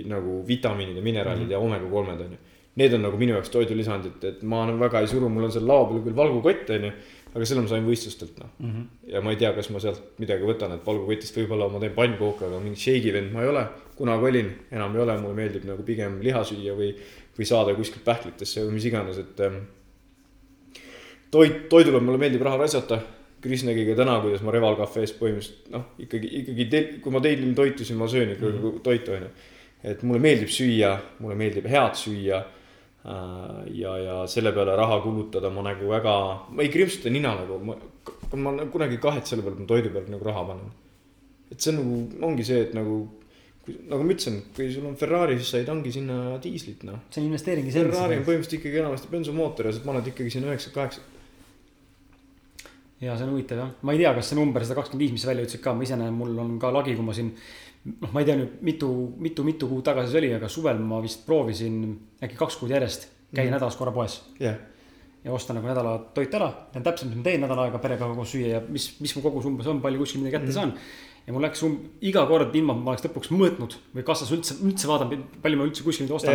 nagu vitamiinid ja mineraalid mm -hmm. ja omega kolmed on ju. Need on nagu minu jaoks toidulisandid, et ma nagu väga ei suru, mul on seal laua peal küll valgukott on ju aga selle ma sain võistlustelt noh mm. -hmm. ja ma ei tea, kas ma sealt midagi võtan, et valgukotist võib-olla ma teen pannkooke, aga mingi shake'i vend ma ei ole. kunagi olin, enam ei ole, mulle meeldib nagu pigem liha süüa või, või saada kuskilt pähklitesse või mis iganes, et ähm,. toit, toidule mulle meeldib raha raisata. Kris nägi ka täna, kuidas ma Reval Cafe's põhimõtteliselt noh, ikkagi, ikkagi, kui ma tellin toitu, siis ma söön ikka mm -hmm. toitu, onju. et mulle meeldib süüa, mulle meeldib head süüa ja, ja selle peale raha kulutada ma nagu väga, ma ei krimpsuta nina nagu, ma ma kunagi ei kahetse selle peale, et ma toidu peale nagu raha panen. et see on nagu, ongi see, et nagu, nagu ma ütlesin, kui sul on Ferrari, siis sa ei tangi sinna diislit, noh. see on investeering Ferrari on põhimõtteliselt ikkagi enamasti bensumootor ja sa paned ikkagi sinna üheksa, kaheksa. ja see on huvitav jah, ma ei tea, kas see number sada kakskümmend viis, mis sa välja ütlesid ka, ma ise näen, mul on ka lagi, kui ma siin. noh, ma ei tea nüüd mitu, mitu, mitu kuud tagasi see oli, aga suvel ma vist proovisin äkki kaks kuud järjest käia Mhm. nädalas korra poes jah, ja osta nagu nädala toit ära, tean täpselt, mis ma teen nädal aega perega koos süüa ja mis, mis mu kogus umbes on, palju kuskil midagi kätte Mhm. saan. ja mul läks um, iga kord ilma, ma oleks lõpuks mõõtnud või kassas üldse, üldse vaadanud, palju ma üldse kuskil ostan,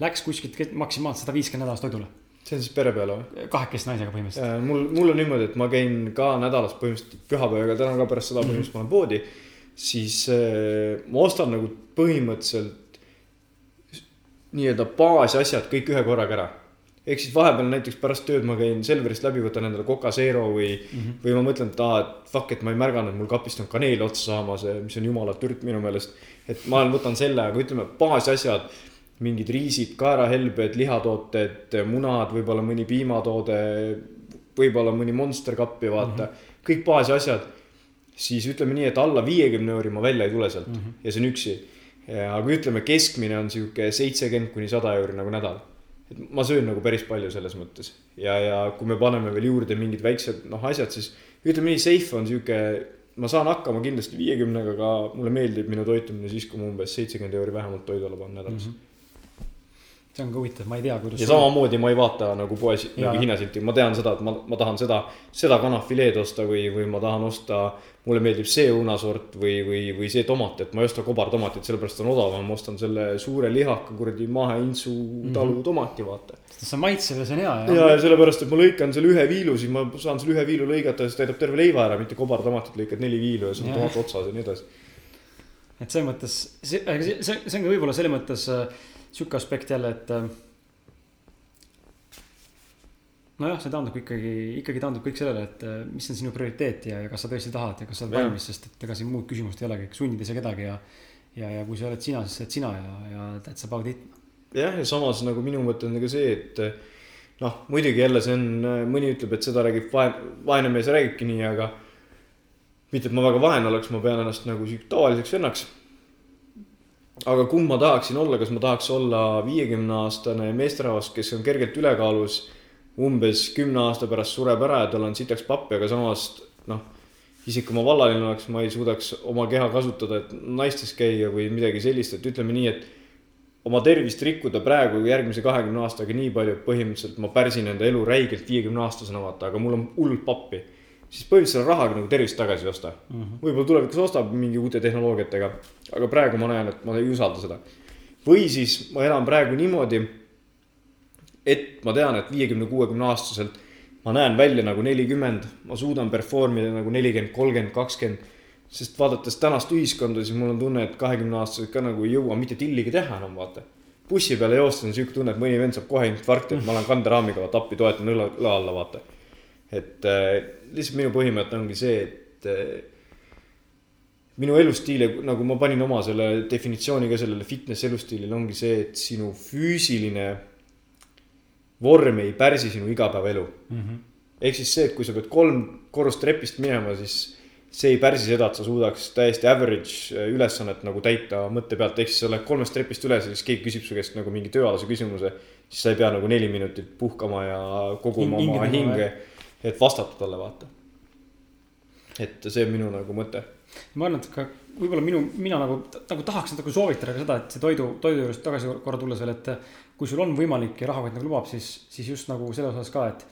läks kuskilt maksimaalselt sada viiskümmend nädalas toidule. see on siis pere peale või? kahekesti naisega põhimõtteliselt. mul, mul on niimoodi, et ma käin ka nädalas põhimõtteliselt pühapäevaga, täna ka pärast seda põhimõtteliselt ma lähen poodi. Siis äh, ma ostan nagu põhimõtteliselt nii-öelda baasasjad kõik ühe korraga ära. ehk siis vahepeal näiteks pärast tööd ma käin Selverist läbi, võtan endale Coca Zero või mm, -hmm. või ma mõtlen, et aa, et fuck, et ma ei märganud, mul kapist on kaneel otsa saamas, mis on jumala türt minu meelest. et ma võtan selle, aga ütleme, baasasjad, mingid riisid, kaerahelbed, lihatooted, munad, võib-olla mõni piimatoode, võib-olla mõni Monster kappi, vaata mm, -hmm. kõik baasasjad. Siis ütleme nii, et alla viiekümne euri ma välja ei tule sealt mm -hmm. ja see on üksi. aga ütleme, keskmine on sihuke seitsekümmend kuni sada euri nagu nädal et ma söön nagu päris palju selles mõttes ja, ja kui me paneme veel juurde mingid väiksed noh, asjad, siis ütleme nii, safe on sihuke, ma saan hakkama kindlasti viiekümnega, aga mulle meeldib minu toitumine siis, kui ma umbes seitsekümmend euri vähemalt toidule panen nädalas mm. -hmm. see on ka huvitav, ma ei tea, kuidas. ja samamoodi ma ei vaata nagu poes nagu hinnasilti, ma tean seda, et ma, ma tahan seda, seda kanafileed osta või, või ma tahan osta. Mulle meeldib see õunasort või, või, või see tomat, et ma ei osta kobartomatit, sellepärast on odavam, ma ostan selle suure lihaka kuradi Mahe-Intsu talu tomati, vaata see on maitsev ja see on hea ja, ja sellepärast, et ma lõikan selle ühe viilu, siis ma saan selle ühe viilu lõigata ja see täidab terve leiva ära, mitte kobartomatit lõikad neli viilu ja sul on tomat otsas ja nii edasi. et selles mõttes, see, see, see on ka võib-olla selles mõttes äh, sihuke aspekt jälle, et äh,. nojah, see taandub ikkagi, ikkagi taandub kõik sellele, et äh, mis on sinu prioriteet ja, ja kas sa tõesti tahad ja kas sa oled valmis, sest et ega siin muud küsimust ei olegi, sundida ei saa kedagi ja. ja, ja kui sa oled sina, siis sa oled sina ja, ja that's about it. jah, ja samas nagu minu mõte on ka see, et noh, muidugi jälle see on, mõni ütleb, et seda räägib vaene, vaene mees räägibki nii, aga mitte, et ma väga vaene oleks, ma pean ennast nagu sihuke tavaliseks vennaks. aga kumb ma tahaksin olla, kas ma tahaks olla viiekümne aastane meesterahvas, kes on kergelt ülekaalus, umbes kümne aasta pärast sureb ära ja tal on sitaks pappi, aga samas noh, isegi kui ma vallaline oleks, ma ei suudaks oma keha kasutada, et naistes käia või midagi sellist, et ütleme nii, et oma tervist rikkuda praegu järgmise kahekümne aastaga nii palju, et põhimõtteliselt ma pärsin enda elu räigelt viiekümne aastasena vaata, aga mul on hullult pappi. siis põhimõtteliselt rahaga nagu tervist tagasi ei osta mm -hmm.. võib-olla tulevikus ostab mingi uute tehnoloogiatega, aga praegu ma näen, et ma ei usalda seda. või siis ma elan praegu niimoodi, et ma tean, et viiekümne, kuuekümne aastaselt ma näen välja nagu nelikümmend, ma suudan perform ida nagu nelikümmend, kolmkümmend, kakskümmend sest vaadates tänast ühiskonda, siis mul on tunne, et kahekümne aastased ka nagu ei jõua mitte tilligi teha enam, vaata. bussi peale joostes on siuke tunne, et mõni vend saab kohe infarkti, et ma olen kanderaamiga vaata appi, toetan õla, õla alla, vaata. et äh, lihtsalt minu põhimõte ongi see, et äh, minu elustiili, nagu ma panin oma selle definitsiooni ka sellele fitness elustiilile, ongi see, et sinu füüsiline vorm ei pärsi sinu igapäevaelu Mm -hmm. ehk siis see, et kui sa pead kolm korrust trepist minema, siis see ei pärsi seda, et sa suudaks täiesti average äh, ülesannet nagu täita mõtte pealt, ehk siis sa lähed kolmest trepist üles ja siis keegi küsib su käest nagu mingi tööalase küsimuse. siis sa ei pea nagu neli minutit puhkama ja koguma Hing- oma hinge et vastata talle, vaata. et see on minu nagu mõte. ma arvan, et ka võib-olla minu, mina nagu, nagu tahaks natuke soovitada ka seda, et see toidu, toidu juurest tagasi korra tulles veel, et kui sul on võimalik ja rahakott nagu lubab, siis, siis just nagu selles osas ka, et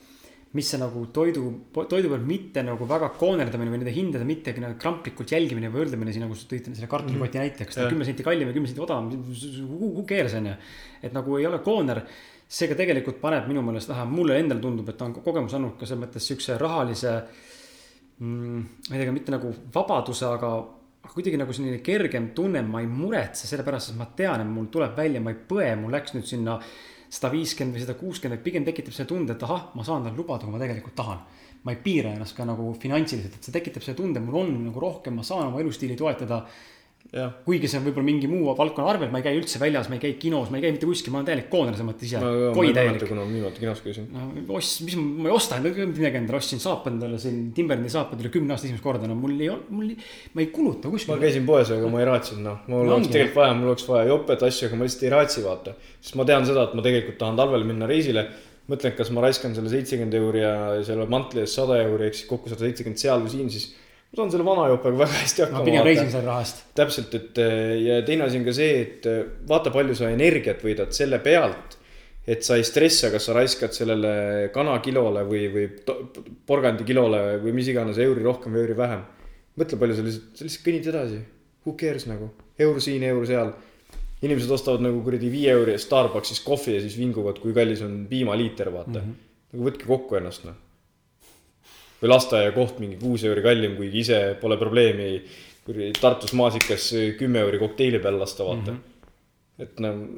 mis see nagu toidu, toidu peal mitte nagu väga koonerdamine või nende hindade mitte nagu kramplikult jälgimine või võrdlemine siin, nagu sa tõid selle kartulikoti näite, kas ta on kümme senti kallim või kümme senti odavam, who cares on ju. et nagu ei ole kooner, seega tegelikult paneb minu meelest vähemalt mulle endale tundub, et ta on kogemus andnud ka selles mõttes siukse rahalise mm,. ma ei tea, mitte nagu vabaduse, aga, aga kuidagi nagu selline kergem tunne, ma ei muretse selle pärast, sest ma tean, et mul tuleb välja, ma ei põe, mul läks nüüd sinna sada viiskümmend või sada kuuskümmend, pigem tekitab see tunde, et ahah, ma saan talle lubada, kui ma tegelikult tahan. ma ei piira ennast ka nagu finantsiliselt, et see tekitab selle tunde, mul on nagu rohkem, ma saan oma elustiili toetada jah, kuigi see on võib-olla mingi muu valdkonna arvelt, ma ei käi üldse väljas, ma ei käi kinos, ma ei käi mitte kuskil, ma olen täielik koonel selles mõttes ise ma, ma koi täielik. kuna ma viimati kinos käisin. no ost-, mis ma, ma ei osta endale midagi endale, ostsin saapa endale siin Timberlandi saapad üle kümne aasta esimest korda, no mul ei olnud, mul ma ei kuluta ma kuskil. käisin poes, aga ma ei raatsinud, noh, mul No oleks tegelikult vaja, mul oleks vaja jopet asju, aga ma lihtsalt ei raatsi, vaata. sest ma tean seda, et ma tegelikult tahan talvel minna reisile. mõtlen, kas ma raiskan selle seitsekümmend euri ja selle mantli eest sada euri, ehk siis kokku sada seitsekümmend seal või siin, siis ma saan selle vana jopega väga hästi ma hakkama. pigem reisin selle raha eest. täpselt, et eh, ja teine asi on ka see, et eh, vaata, palju sa energiat võidad selle pealt, et sa ei stressa, kas sa raiskad sellele kanakilole või, või porgandikilole või mis iganes euri rohkem või euri vähem. mõtle, palju sa lihtsalt, sa lihtsalt kõnnid edasi. Who cares nagu, euro siin, euro seal. inimesed ostavad nagu kuradi viie euri eest Starbuckis kohvi ja siis vinguvad, kui kallis on piimaliiter, vaata mm. -hmm. nagu võtke kokku ennast, noh või lasteaiakoht mingi kuus euri kallim, kuigi ise pole probleemi Tartus maasikas kümme euri kokteili peal lasta, vaata mm. -hmm. et nagu,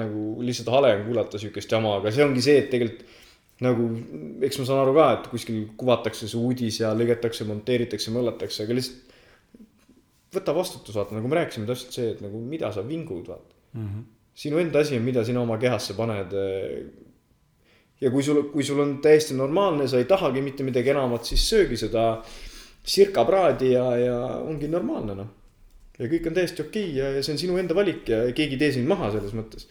nagu lihtsalt hale on kuulata siukest jama, aga see ongi see, et tegelikult nagu, eks ma saan aru ka, et kuskil kuvatakse see uudis ja lõigatakse, monteeritakse, möllatakse, aga lihtsalt võta vastutus, vaata, nagu me rääkisime täpselt see, et nagu mida sa vingud, vaata Mm -hmm. sinu enda asi on, mida sina oma kehasse paned. Ja kui sul, kui sul on täiesti normaalne, sa ei tahagi mitte midagi enamat, siis söögi seda sirkapraadi ja, ja ongi normaalne noh. ja kõik on täiesti okei okay ja, ja see on sinu enda valik ja keegi ei tee sind maha selles mõttes.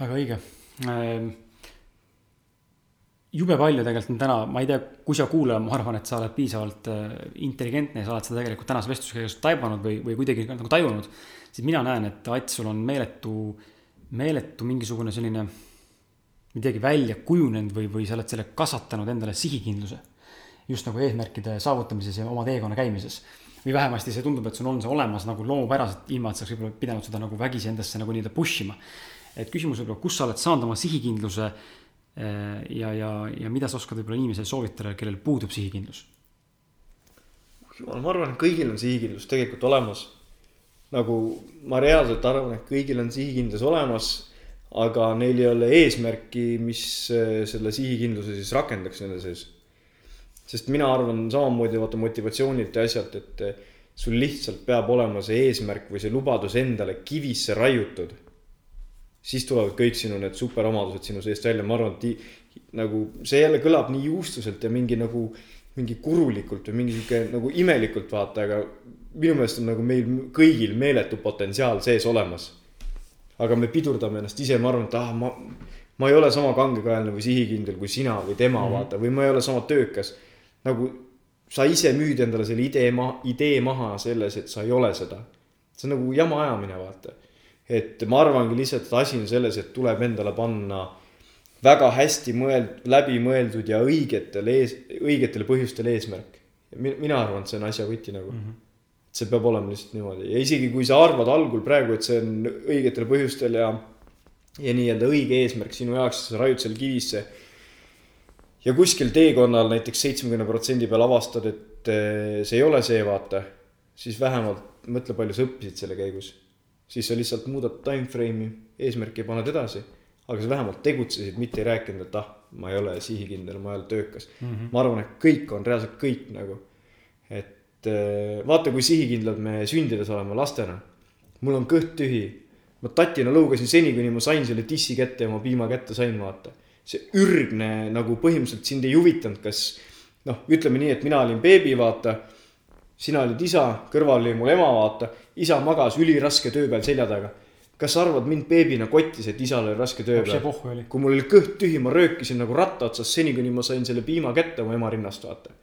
väga õige. jube palju tegelikult on täna, ma ei tea, kui sa kuulaja, ma arvan, et sa oled piisavalt äh, intelligentne ja sa oled seda tegelikult tänase vestluse käigus taibanud või, või kuidagi nagu tajunud. siis mina näen, et Ats, sul on meeletu, meeletu mingisugune selline, midagi välja kujunenud või, või sa oled selle kasvatanud endale sihikindluse. just nagu eesmärkide saavutamises ja oma teekonna käimises. või vähemasti see tundub, et sul on see olemas nagu loomupäraselt, ilma et sa oleks võib-olla pidanud seda nagu vägisi endasse nagu nii-öelda push ima. et küsimus võib-olla, kus sa oled saanud oma sihikindluse eh, ja, ja, ja mida sa oskad võib-olla inimesele soovitada, kellel puudub sihikindlus? jumal, ma arvan, et kõigil on sihikindlus tegelikult olemas. nagu ma reaalselt arvan, et kõigil on sihikindlus olemas, aga neil ei ole eesmärki, mis eh, selle sihikindluse siis rakendaks nende sees. sest mina arvan samamoodi vaata motivatsioonilt ja asjalt, et eh, sul lihtsalt peab olema see eesmärk või see lubadus endale kivisse raiutud. siis tulevad kõik sinu need superomadused sinu seest välja, ma arvan, et nagu see jälle kõlab nii juustuselt ja mingi nagu mingi kurulikult või mingi sihuke nagu imelikult vaata, aga minu meelest on nagu meil kõigil meeletu potentsiaal sees olemas. Aga me pidurdame ennast ise, ma arvan, et ah, ma, ma ei ole sama kangekaelne või sihikindel kui sina või tema mm -hmm. vaata või ma ei ole sama töökas. nagu sa ise müüd endale selle idee maha, idee maha selles, et sa ei ole seda. see on nagu jama ajamine, vaata. et ma arvangi lihtsalt, et asi on selles, et tuleb endale panna väga hästi mõeld-, läbimõeldud ja õigetel ees, õigetel põhjustel eesmärk. mina arvan, et see on asja võti nagu mm. -hmm. See peab olema lihtsalt niimoodi ja isegi kui sa arvad algul praegu, et see on õigetel põhjustel ja, ja nii-öelda õige eesmärk sinu jaoks, sa raiud selle kivisse. ja kuskil teekonnal näiteks seitsmekümne protsendi peal avastad, et eh, see ei ole see, vaata, siis vähemalt mõtle, palju sa õppisid selle käigus. siis sa lihtsalt muudad time frame'i, eesmärki paned edasi aga sa vähemalt tegutsesid, mitte ei rääkinud, et ah, ma ei ole sihikindel, ma ei ole töökas mm. -hmm. ma arvan, et kõik on reaalselt kõik nagu. Et eh, vaata, kui sihikindlad me sündides oleme lastena. mul on kõht tühi. ma tatina lõugasin seni, kuni ma sain selle tissi kätte ja ma piima kätte sain, vaata. see ürgne nagu põhimõtteliselt sind ei huvitanud, kas noh, ütleme nii, et mina olin beebi, vaata sina olid isa, kõrval oli mul ema, vaata, isa magas üliraske töö peal selja taga kas sa arvad, mind beebina kottis, et isal oli raske töö peal? kui mul oli kõht tühi, ma röökisin nagu ratta otsas seni, kuni ma sain selle piima kätte oma ema rinnast, vaata.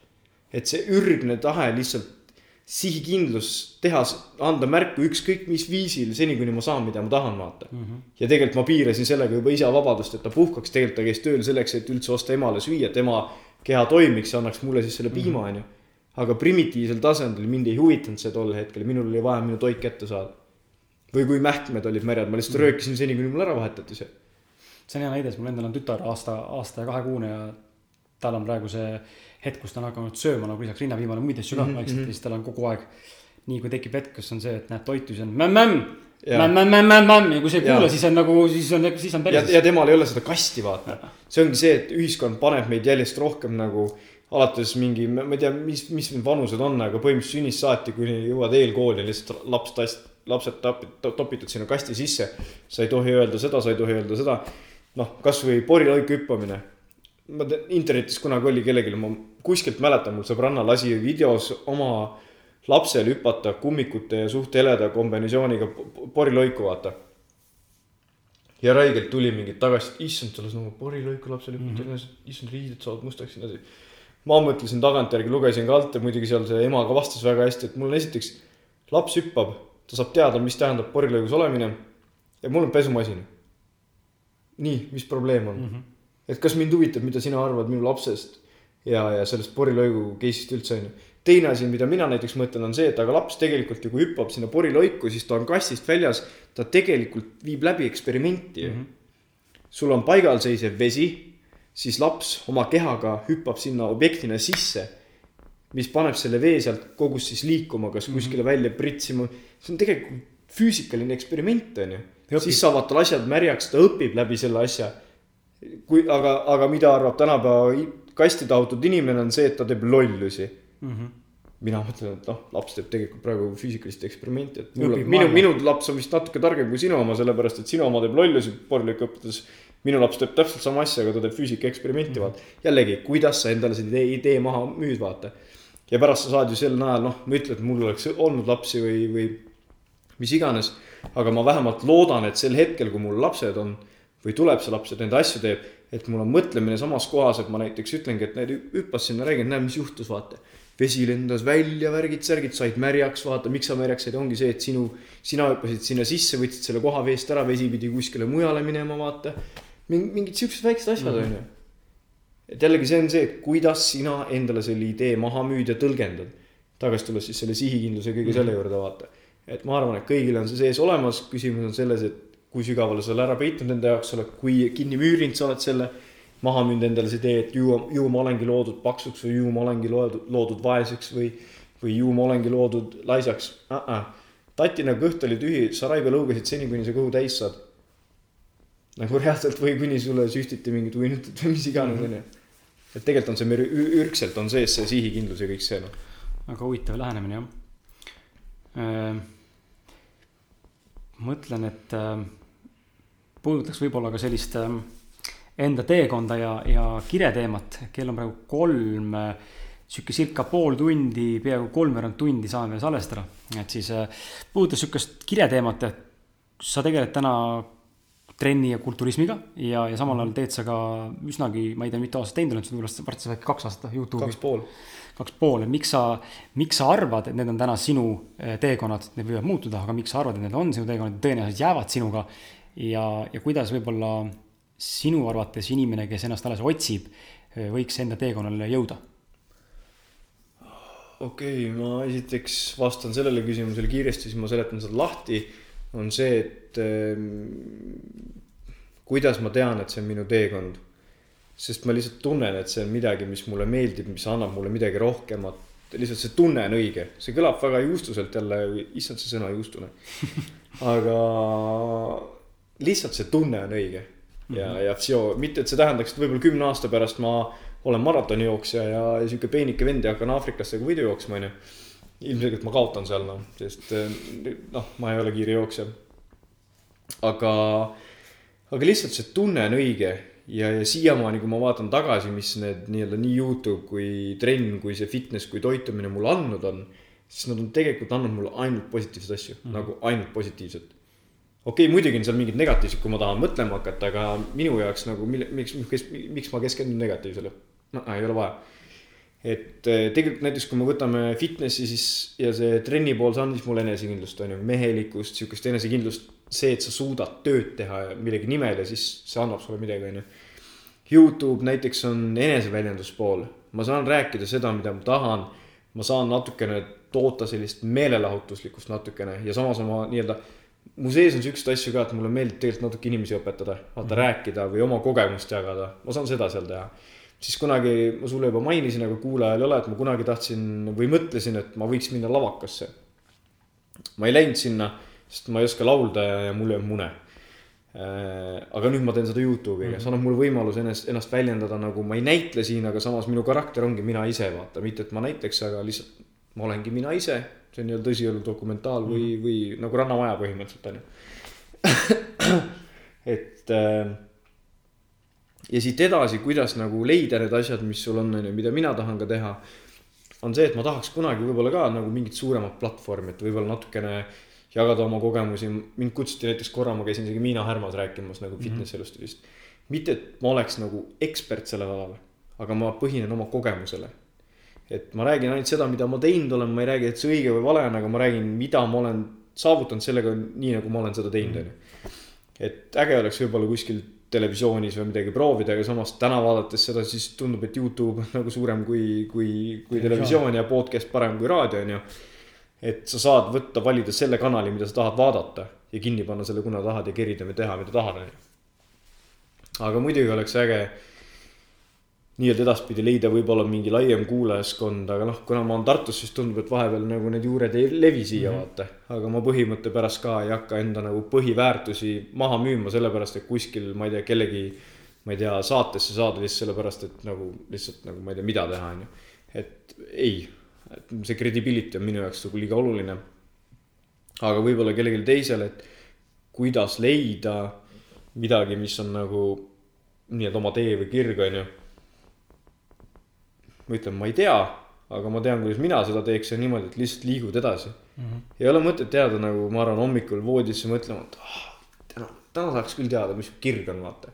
Et see ürgne tahe lihtsalt sihikindlus teha, anda märku ükskõik mis viisil, seni kuni ma saan, mida ma tahan, vaata mm. -hmm. ja tegelikult ma piirasin sellega juba isa vabadust, et ta puhkaks, tegelikult ta käis tööl selleks, et üldse osta emale süüa, et ema keha toimiks ja annaks mulle siis selle piima, onju. aga primitiivsel tasandil mind ei huvitanud see tol hetkel, minul oli vaja minu toit kätte saada või kui mähkmed olid märjad, ma lihtsalt röökisin seni, kuni mul ära vahetati see. see on hea näide, sest mul endal on tütar aasta, aasta ja kahekuune ja tal on praegu see hetk, kus ta on hakanud sööma nagu lisaks rinnapiimale muid asju ka mm -hmm. vaikselt ja siis tal on kogu aeg. nii kui tekib hetk, kus on see, et näed toitu, siis on mämm-mämm, mämm-mämm-mämm-mämm ja kui sa ei kuula, siis on nagu, siis on, siis on ja, päris. ja temal ei ole seda kasti, vaata. see ongi see, et ühiskond paneb meid järjest rohkem nagu alates mingi, ma ei tea, mis, mis need vanused on, aga põhimõtteliselt sünnist saati, kuni jõuad eelkooli, lihtsalt laps tast-, lapsed tap-, topitud sinna kasti sisse. sa ei tohi öelda seda, sa ei tohi öelda seda. noh, kasvõi porilõiku hüppamine. ma tean, internetis kunagi oli kellelgi, ma kuskilt mäletan, mul sõbranna lasi videos oma lapsel hüpata kummikute ja suht heleda kombinatsiooniga po- po- porilõiku, vaata. ja räigelt tuli mingit tagasisidet, issand, ta lasi nagu porilõiku lapsel hüpata mm, -hmm. issand, riided saavad mustaks ja nii edasi ma mõtlesin tagantjärgi, lugesin ka alt ja muidugi seal see ema ka vastas väga hästi, et mul on esiteks, laps hüppab, ta saab teada, mis tähendab porilõigus olemine ja mul on pesumasin. nii, mis probleem on mm? -hmm. et kas mind huvitab, mida sina arvad minu lapsest ja, ja sellest porilõigu case'ist üldse onju. teine asi, mida mina näiteks mõtlen, on see, et aga laps tegelikult ju, kui hüppab sinna porilõiku, siis ta on kastist väljas, ta tegelikult viib läbi eksperimenti ju mm. -hmm. sul on paigalseisev vesi siis laps oma kehaga hüppab sinna objektina sisse, mis paneb selle vee sealt kogust siis liikuma, kas kuskile välja pritsima. see on tegelikult füüsikaline eksperiment, on ju. siis saavad tal asjad märjaks, ta õpib läbi selle asja. kui, aga, aga mida arvab tänapäeva kasti taotud inimene, on see, et ta teeb lollusi mm. -hmm. mina mõtlen, et noh, laps teeb tegelikult praegu füüsikalist eksperimenti, et mul, minu, minu laps on vist natuke targem kui sinu oma, sellepärast et sinu oma teeb lollusi porilõiku õppides. minu laps teeb täpselt sama asja, aga ta teeb füüsikaeksperimenti, vaata. jällegi, kuidas sa endale selle idee, idee maha müüd, vaata. ja pärast sa saad ju sel najal, noh, ma ei ütle, et mul oleks olnud lapsi või, või mis iganes. aga ma vähemalt loodan, et sel hetkel, kui mul lapsed on või tuleb see laps, et neid asju teeb, et mul on mõtlemine samas kohas, et ma näiteks ütlengi, et näed, hüppas sinna, räägin, näe, mis juhtus, vaata vesi lendas välja, värgid, särgid said märjaks, vaata, miks sa märjaks said, ongi see, et sinu, sina hüppasid sinna sisse, võtsid selle koha veest ära, vesi pidi kuskile mujale minema, vaata. mingid siuksed väiksed asjad, onju. et jällegi see on see, et kuidas sina endale selle idee maha müüd ja tõlgendad. tagasi tulles siis selle sihikindluse kõige selle juurde, vaata. et ma arvan, et kõigil on see sees olemas, küsimus on selles, et kui sügavale sa oled ära peitnud enda jaoks, sa oled, kui kinni müürinud sa oled selle maha müünud endale see idee, et ju, ju ma olengi loodud paksuks või ju ma olengi loodud, loodud vaeseks või, või ju ma olengi loodud laisaks uh. -uh. tatina kõht oli tühi, sa raive lõugasid seni, kuni sa kõhu täis saad. nagu reaalselt või kuni sulle süstiti mingit uinutut või mis iganes onju. et tegelikult on see meil ürgselt on sees see sihikindlus ja kõik see noh. väga huvitav lähenemine jah. mõtlen, et äh, puudutaks võib-olla ka sellist äh, enda teekonda ja, ja kireteemat. kell on praegu kolm, sihuke circa pool tundi, peaaegu kolmveerand tundi saame veel salvestada. et siis äh, puudutas sihukest kireteemat, et sa tegeled täna trenni ja kulturismiga ja, ja samal ajal teed sa ka üsnagi, ma ei tea, mitu aastat teinud oled, võib-olla varsti saab äkki kaks aastat Youtube'i kaks pool. kaks pool, et miks sa, miks sa arvad, et need on täna sinu eh, teekonnad, need võivad muutuda, aga miks sa arvad, et need on sinu teekonnad, tõenäoliselt jäävad sinuga. ja, ja kuidas võib-olla sinu arvates inimene, kes ennast alles otsib, võiks enda teekonnale jõuda? okei okay,, ma esiteks vastan sellele küsimusele kiiresti, siis ma seletan seda lahti. on see, et ähm, kuidas ma tean, et see on minu teekond. sest ma lihtsalt tunnen, et see on midagi, mis mulle meeldib, mis annab mulle midagi rohkemat. lihtsalt see tunne on õige, see kõlab väga juustuselt jälle, issand see sõna juustune. aga lihtsalt see tunne on õige ja, ja vsjo, mitte et see tähendaks, et võib-olla kümne aasta pärast ma olen maratonijooksja ja, ja sihuke peenike vend ja hakkan Aafrikasse võidu jooksma, onju. ilmselgelt ma kaotan seal noh, sest eh, noh, ma ei ole kiire jooksja. aga, aga lihtsalt see tunne on õige ja, ja siiamaani, kui ma vaatan tagasi, mis need nii-öelda nii Youtube kui trenn, kui see fitness, kui toitumine mulle andnud on, siis nad on tegelikult andnud mulle ainult positiivseid asju mm, -hmm. nagu ainult positiivset okei okay,, muidugi on seal mingid negatiivsed, kui ma tahan mõtlema hakata, aga minu jaoks nagu mille, miks, miks, miks ma keskendun negatiivsele ei ole vaja. et eh, tegelikult näiteks, kui me võtame fitnessi, siis ja see trenni pool, see andis mulle enesekindlust, on ju, mehelikkust, sihukest enesekindlust. see, et sa suudad tööd teha millegi nimel ja siis see annab sulle midagi, on ju. Youtube näiteks on eneseväljenduspool, ma saan rääkida seda, mida ma tahan. ma saan natukene toota sellist meelelahutuslikkust natukene ja samas oma nii-öelda mu sees on siukseid asju ka, et mulle meeldib tegelikult natuke inimesi õpetada, vaata mm. rääkida või oma kogemust jagada, ma saan seda seal teha. siis kunagi ma sulle juba mainisin, aga kuulajal ei ole, et ma kunagi tahtsin või mõtlesin, et ma võiks minna lavakasse. ma ei läinud sinna, sest ma ei oska laulda ja, ja mul ei olnud mune. Äh, aga nüüd ma teen seda Youtube'iga mm, -hmm. see annab mulle võimaluse ennast, ennast väljendada nagu ma ei näitle siin, aga samas minu karakter ongi mina ise, vaata, mitte et ma näiteks, aga lihtsalt ma olengi mina ise. See on nii-öelda tõsielu dokumentaal mm -hmm. või, või nagu Rannamaja põhimõtteliselt on ju et äh, ja siit edasi, kuidas nagu leida need asjad, mis sul on, on ju, mida mina tahan ka teha. on see, et ma tahaks kunagi võib-olla ka nagu mingit suuremat platvormi, et võib-olla natukene jagada oma kogemusi, mind kutsuti näiteks korra, ma käisin isegi Miina Härmas rääkimas nagu mhm. fitness elustiilist. mitte, et ma oleks nagu ekspert sellel alal, aga ma põhinen oma kogemusele. Et ma räägin ainult seda, mida ma teinud olen, ma ei räägi, et see õige või vale on, aga ma räägin, mida ma olen saavutanud sellega nii, nagu ma olen seda teinud, mhm. on ju. et äge oleks võib-olla kuskil televisioonis või midagi proovida, aga samas täna vaadates seda, siis tundub, et Youtube on nagu suurem kui, kui, kui televisioon ja podcast parem kui raadio, on ju et sa saad võtta, valida selle kanali, mida sa tahad vaadata ja kinni panna selle, kuna tahad ja kerida või teha, mida tahad, onju. aga muidugi oleks äge nii-öelda edaspidi leida võib-olla mingi laiem kuulajaskond, aga noh, kuna ma olen Tartus, siis tundub, et vahepeal nagu need juured ei levi siia mm, -hmm. vaata. aga ma põhimõtte pärast ka ei hakka enda nagu põhiväärtusi maha müüma, sellepärast et kuskil, ma ei tea, kellegi, ma ei tea, saatesse saada lihtsalt sellepärast, et nagu lihtsalt nagu ma ei tea, mida teha, onju. et ei et see credibility on minu jaoks nagu liiga oluline. aga võib-olla kellelgi teisel, et kuidas leida midagi, mis on nagu nii-öelda oma tee või kirg, on ju. Ma ütlen, ma ei tea, aga ma tean, kuidas mina seda teeks ja niimoodi, et lihtsalt liigud edasi mm. -hmm. ei ole mõtet jääda nagu, ma arvan, hommikul voodisse mõtlema, et ah, täna, täna tahaks küll teada, mis kirg on, vaata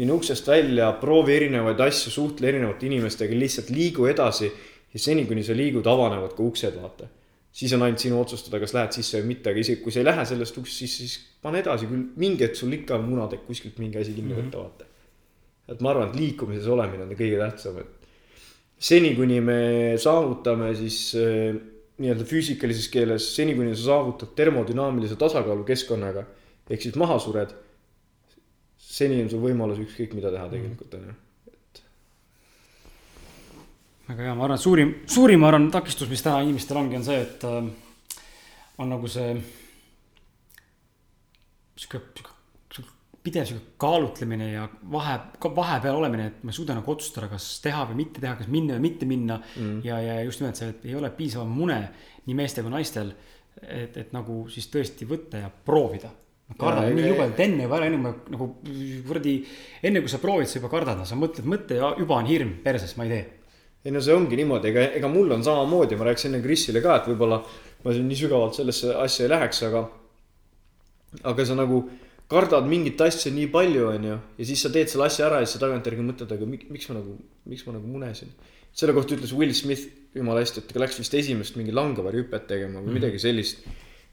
mine uksest välja, proovi erinevaid asju, suhtle erinevate inimestega, lihtsalt liigu edasi ja seni, kuni sa liigud, avanevad ka uksed, vaata. siis on ainult sinu otsustada, kas lähed sisse või mitte, aga isegi kui sa ei lähe sellest uksest sisse, siis pane edasi küll, mingi hetk sul ikka on munatekk kuskilt mingi asi kinni võtta, mhm. vaata. et ma arvan, et liikumises olemine on kõige tähtsam, et seni, kuni me saavutame siis äh, nii-öelda füüsikalises keeles, seni kuni sa saavutad termodünaamilise tasakaalu keskkonnaga ehk siis maha sured. seni on sul võimalus ükskõik mida teha tegelikult on ju väga hea, ma arvan, et suurim, suurim, ma arvan, takistus, mis täna inimestel ongi, on see, et äh, on nagu see sihuke, sihuke pidev sihuke kaalutlemine ja vahe, vahepeal olemine, et ma ei suuda nagu otsustada, kas teha või mitte teha, kas minna või mitte minna mm.. ja, ja just nimelt see, et ei ole piisav mune nii meestel kui naistel. et, et nagu siis tõesti võtta ja proovida. kardad ja, nii jubedalt enne juba ära, enne nagu kuradi, enne kui sa proovid, sa juba kardad, sa mõtled mõtte ja juba on hirm perses, ma ei tee ei no see ongi niimoodi, ega, ega mul on samamoodi, ma rääkisin enne Krisile ka, et võib-olla ma siin nii sügavalt sellesse asja ei läheks, aga. aga sa nagu kardad mingit asja nii palju, on ju, ja siis sa teed selle asja ära ja siis sa tagantjärgi mõtled, aga miks ma nagu, miks ma nagu munesin. selle kohta ütles Will Smith jumala hästi, et ta läks vist esimest mingi langevarjuhüpet tegema või mm -hmm. midagi sellist.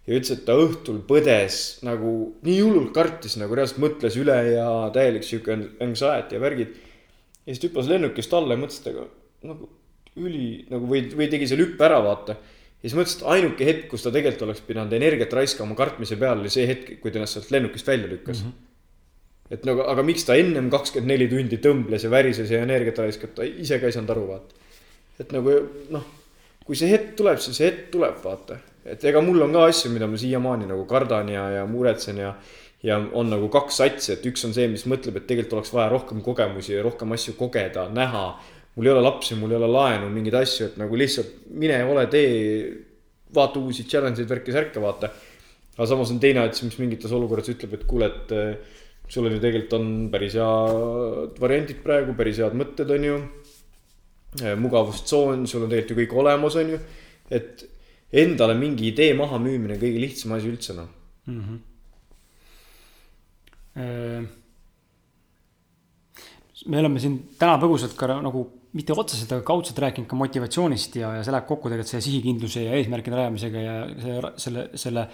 ja ütles, et ta õhtul põdes nagu nii hullult kartis nagu reaalselt mõtles üle ja täielik sihuke anxiety ja värgid. ja siis ta hüppas lennukist alla ja mõtles, et aga nagu üli nagu või, või tegi selle hüppe ära, vaata. Ja siis mõtlesin, et ainuke hetk, kus ta tegelikult oleks pidanud energiat raiskama kartmise peale, oli see hetk, kui ta ennast sealt lennukist välja lükkas mm. -hmm et nagu, aga miks ta ennem kakskümmend neli tundi tõmbles ja värises ja energiat raiskas, ta ise ka ei saanud aru, vaata. et nagu noh, kui see hetk tuleb, siis see hetk tuleb, vaata. et ega mul on ka asju, mida ma siiamaani nagu kardan ja, ja muretsen ja. ja on nagu kaks satsi, et üks on see, mis mõtleb, et tegelikult oleks vaja rohkem kogemusi ja rohkem asju kogeda, näha mul ei ole lapsi, mul ei ole laenu, mingeid asju, et nagu lihtsalt mine, ole, tee, vaata uusi challenge eid, värke-särke, vaata. aga samas on teine ots, mis mingites olukordades ütleb, et kuule, et eh, sul on ju tegelikult on päris head variandid praegu, päris head mõtted, on ju. Eh, mugavustsoon, sul on tegelikult ju kõik olemas, on ju. et endale mingi idee mahamüümine on kõige lihtsam asi üldse, noh mm -hmm. me oleme siin täna põgusalt ka nagu mitte otseselt, aga kaudselt rääkinud ka motivatsioonist ja, ja see läheb kokku tegelikult selle sihikindluse ja eesmärkide rajamisega ja selle, selle, selle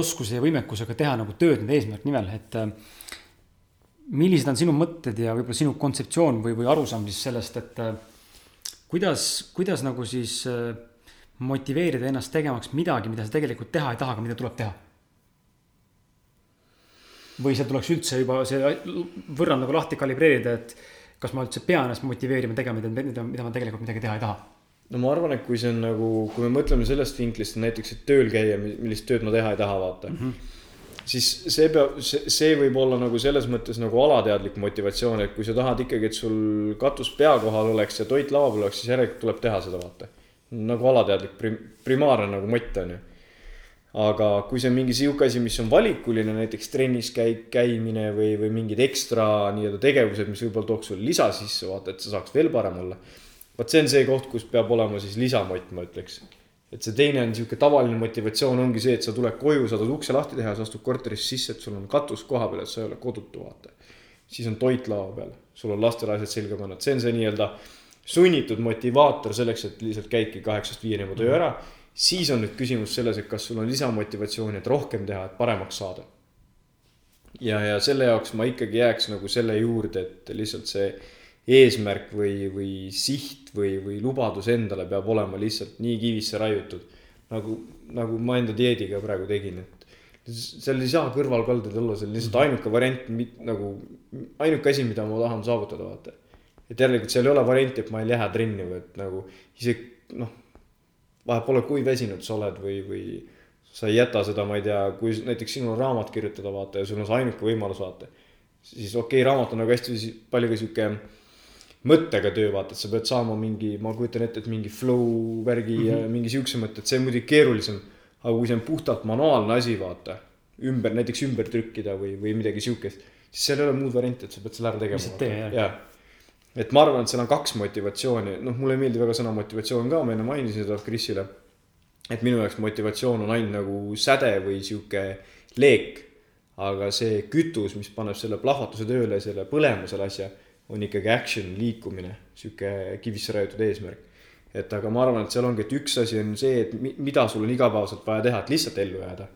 oskuse ja võimekusega teha nagu tööd nende eesmärk nimel, et äh, millised on sinu mõtted ja võib-olla sinu kontseptsioon või, või arusaam siis sellest, et äh, kuidas, kuidas nagu siis äh, motiveerida ennast tegemaks midagi, mida sa tegelikult teha ei taha, aga mida tuleb teha? või seal tuleks üldse juba see võrrand nagu lahti kalibreerida, et kas ma üldse pean ennast motiveerima tegema mida, mida ma tegelikult midagi teha ei taha? no ma arvan, et kui see on nagu, kui me mõtleme sellest vinklist näiteks, et tööl käia, millist tööd ma teha ei taha, vaata mm. -hmm. siis see peab, see, see võib olla nagu selles mõttes nagu alateadlik motivatsioon, et kui sa tahad ikkagi, et sul katus pea kohal oleks ja toit laua peal oleks, siis järelikult tuleb teha seda, vaata. nagu alateadlik prim-, primaarne nagu mott on ju. Aga kui see on mingi sihuke asi, mis on valikuline, näiteks trennis käi-, käimine või, või mingid ekstra nii-öelda tegevused, mis võib-olla tooks sulle lisa sisse, vaata, et sa saaks veel parem olla. vot see on see koht, kus peab olema siis lisamott, ma ütleks et see teine on sihuke tavaline motivatsioon ongi see, et sa tuled koju, saad ukse lahti teha, sa astud korterisse sisse, et sul on katus koha peal, et sa ei ole kodutu, vaata. siis on toit laua peal, sul on lastele asjad selga panna, et see on see nii-öelda sunnitud motivaator selleks, et lihtsalt käidki kaheksast viieni oma töö ära. Siis on nüüd küsimus selles, et kas sul on lisamotivatsiooni, et rohkem teha, et paremaks saada. ja, ja selle jaoks ma ikkagi jääks nagu selle juurde, et lihtsalt see eesmärk või, või siht või, või lubadus endale peab olema lihtsalt nii kivisse raiutud. nagu, nagu ma enda dieediga praegu tegin, et seal ei saa kõrvalkaldeid olla, see on lihtsalt ainuke variant, nagu ainuke asi, mida ma tahan saavutada, vaata. et järelikult seal ei ole varianti, et ma ei lähe trenni või et nagu isegi noh, vahet pole, kui väsinud sa oled või, või sa ei jäta seda, ma ei tea, kui näiteks sinul on raamat kirjutada, vaata, ja sul on see ainuke võimalus, vaata. siis okei okay,, raamat on nagu hästi palju ka sihuke mõttega töö, vaata, et sa pead saama mingi, ma kujutan ette, et mingi flow värgi mm -hmm. ja mhm. mingi siukse mõtte, et see on muidugi keerulisem. aga kui see on puhtalt manuaalne asi, vaata, ümber, näiteks ümber trükkida või, või midagi siukest, siis seal ei ole muud varianti, et sa pead selle ära tegema. lihtsalt tee, jah ja. Et ma arvan, et seal on kaks motivatsiooni, noh, mulle ei meeldi väga sõna motivatsioon ka, ma enne mainisin seda Krisile. et minu jaoks motivatsioon on ainult nagu säde või sihuke leek. aga see kütus, mis paneb selle plahvatuse tööle, selle põlema selle asja on ikkagi action, liikumine, sihuke kivisse raiutud eesmärk. et aga ma arvan, et seal ongi, et üks asi on see, et mida sul on igapäevaselt vaja teha, et lihtsalt ellu jääda.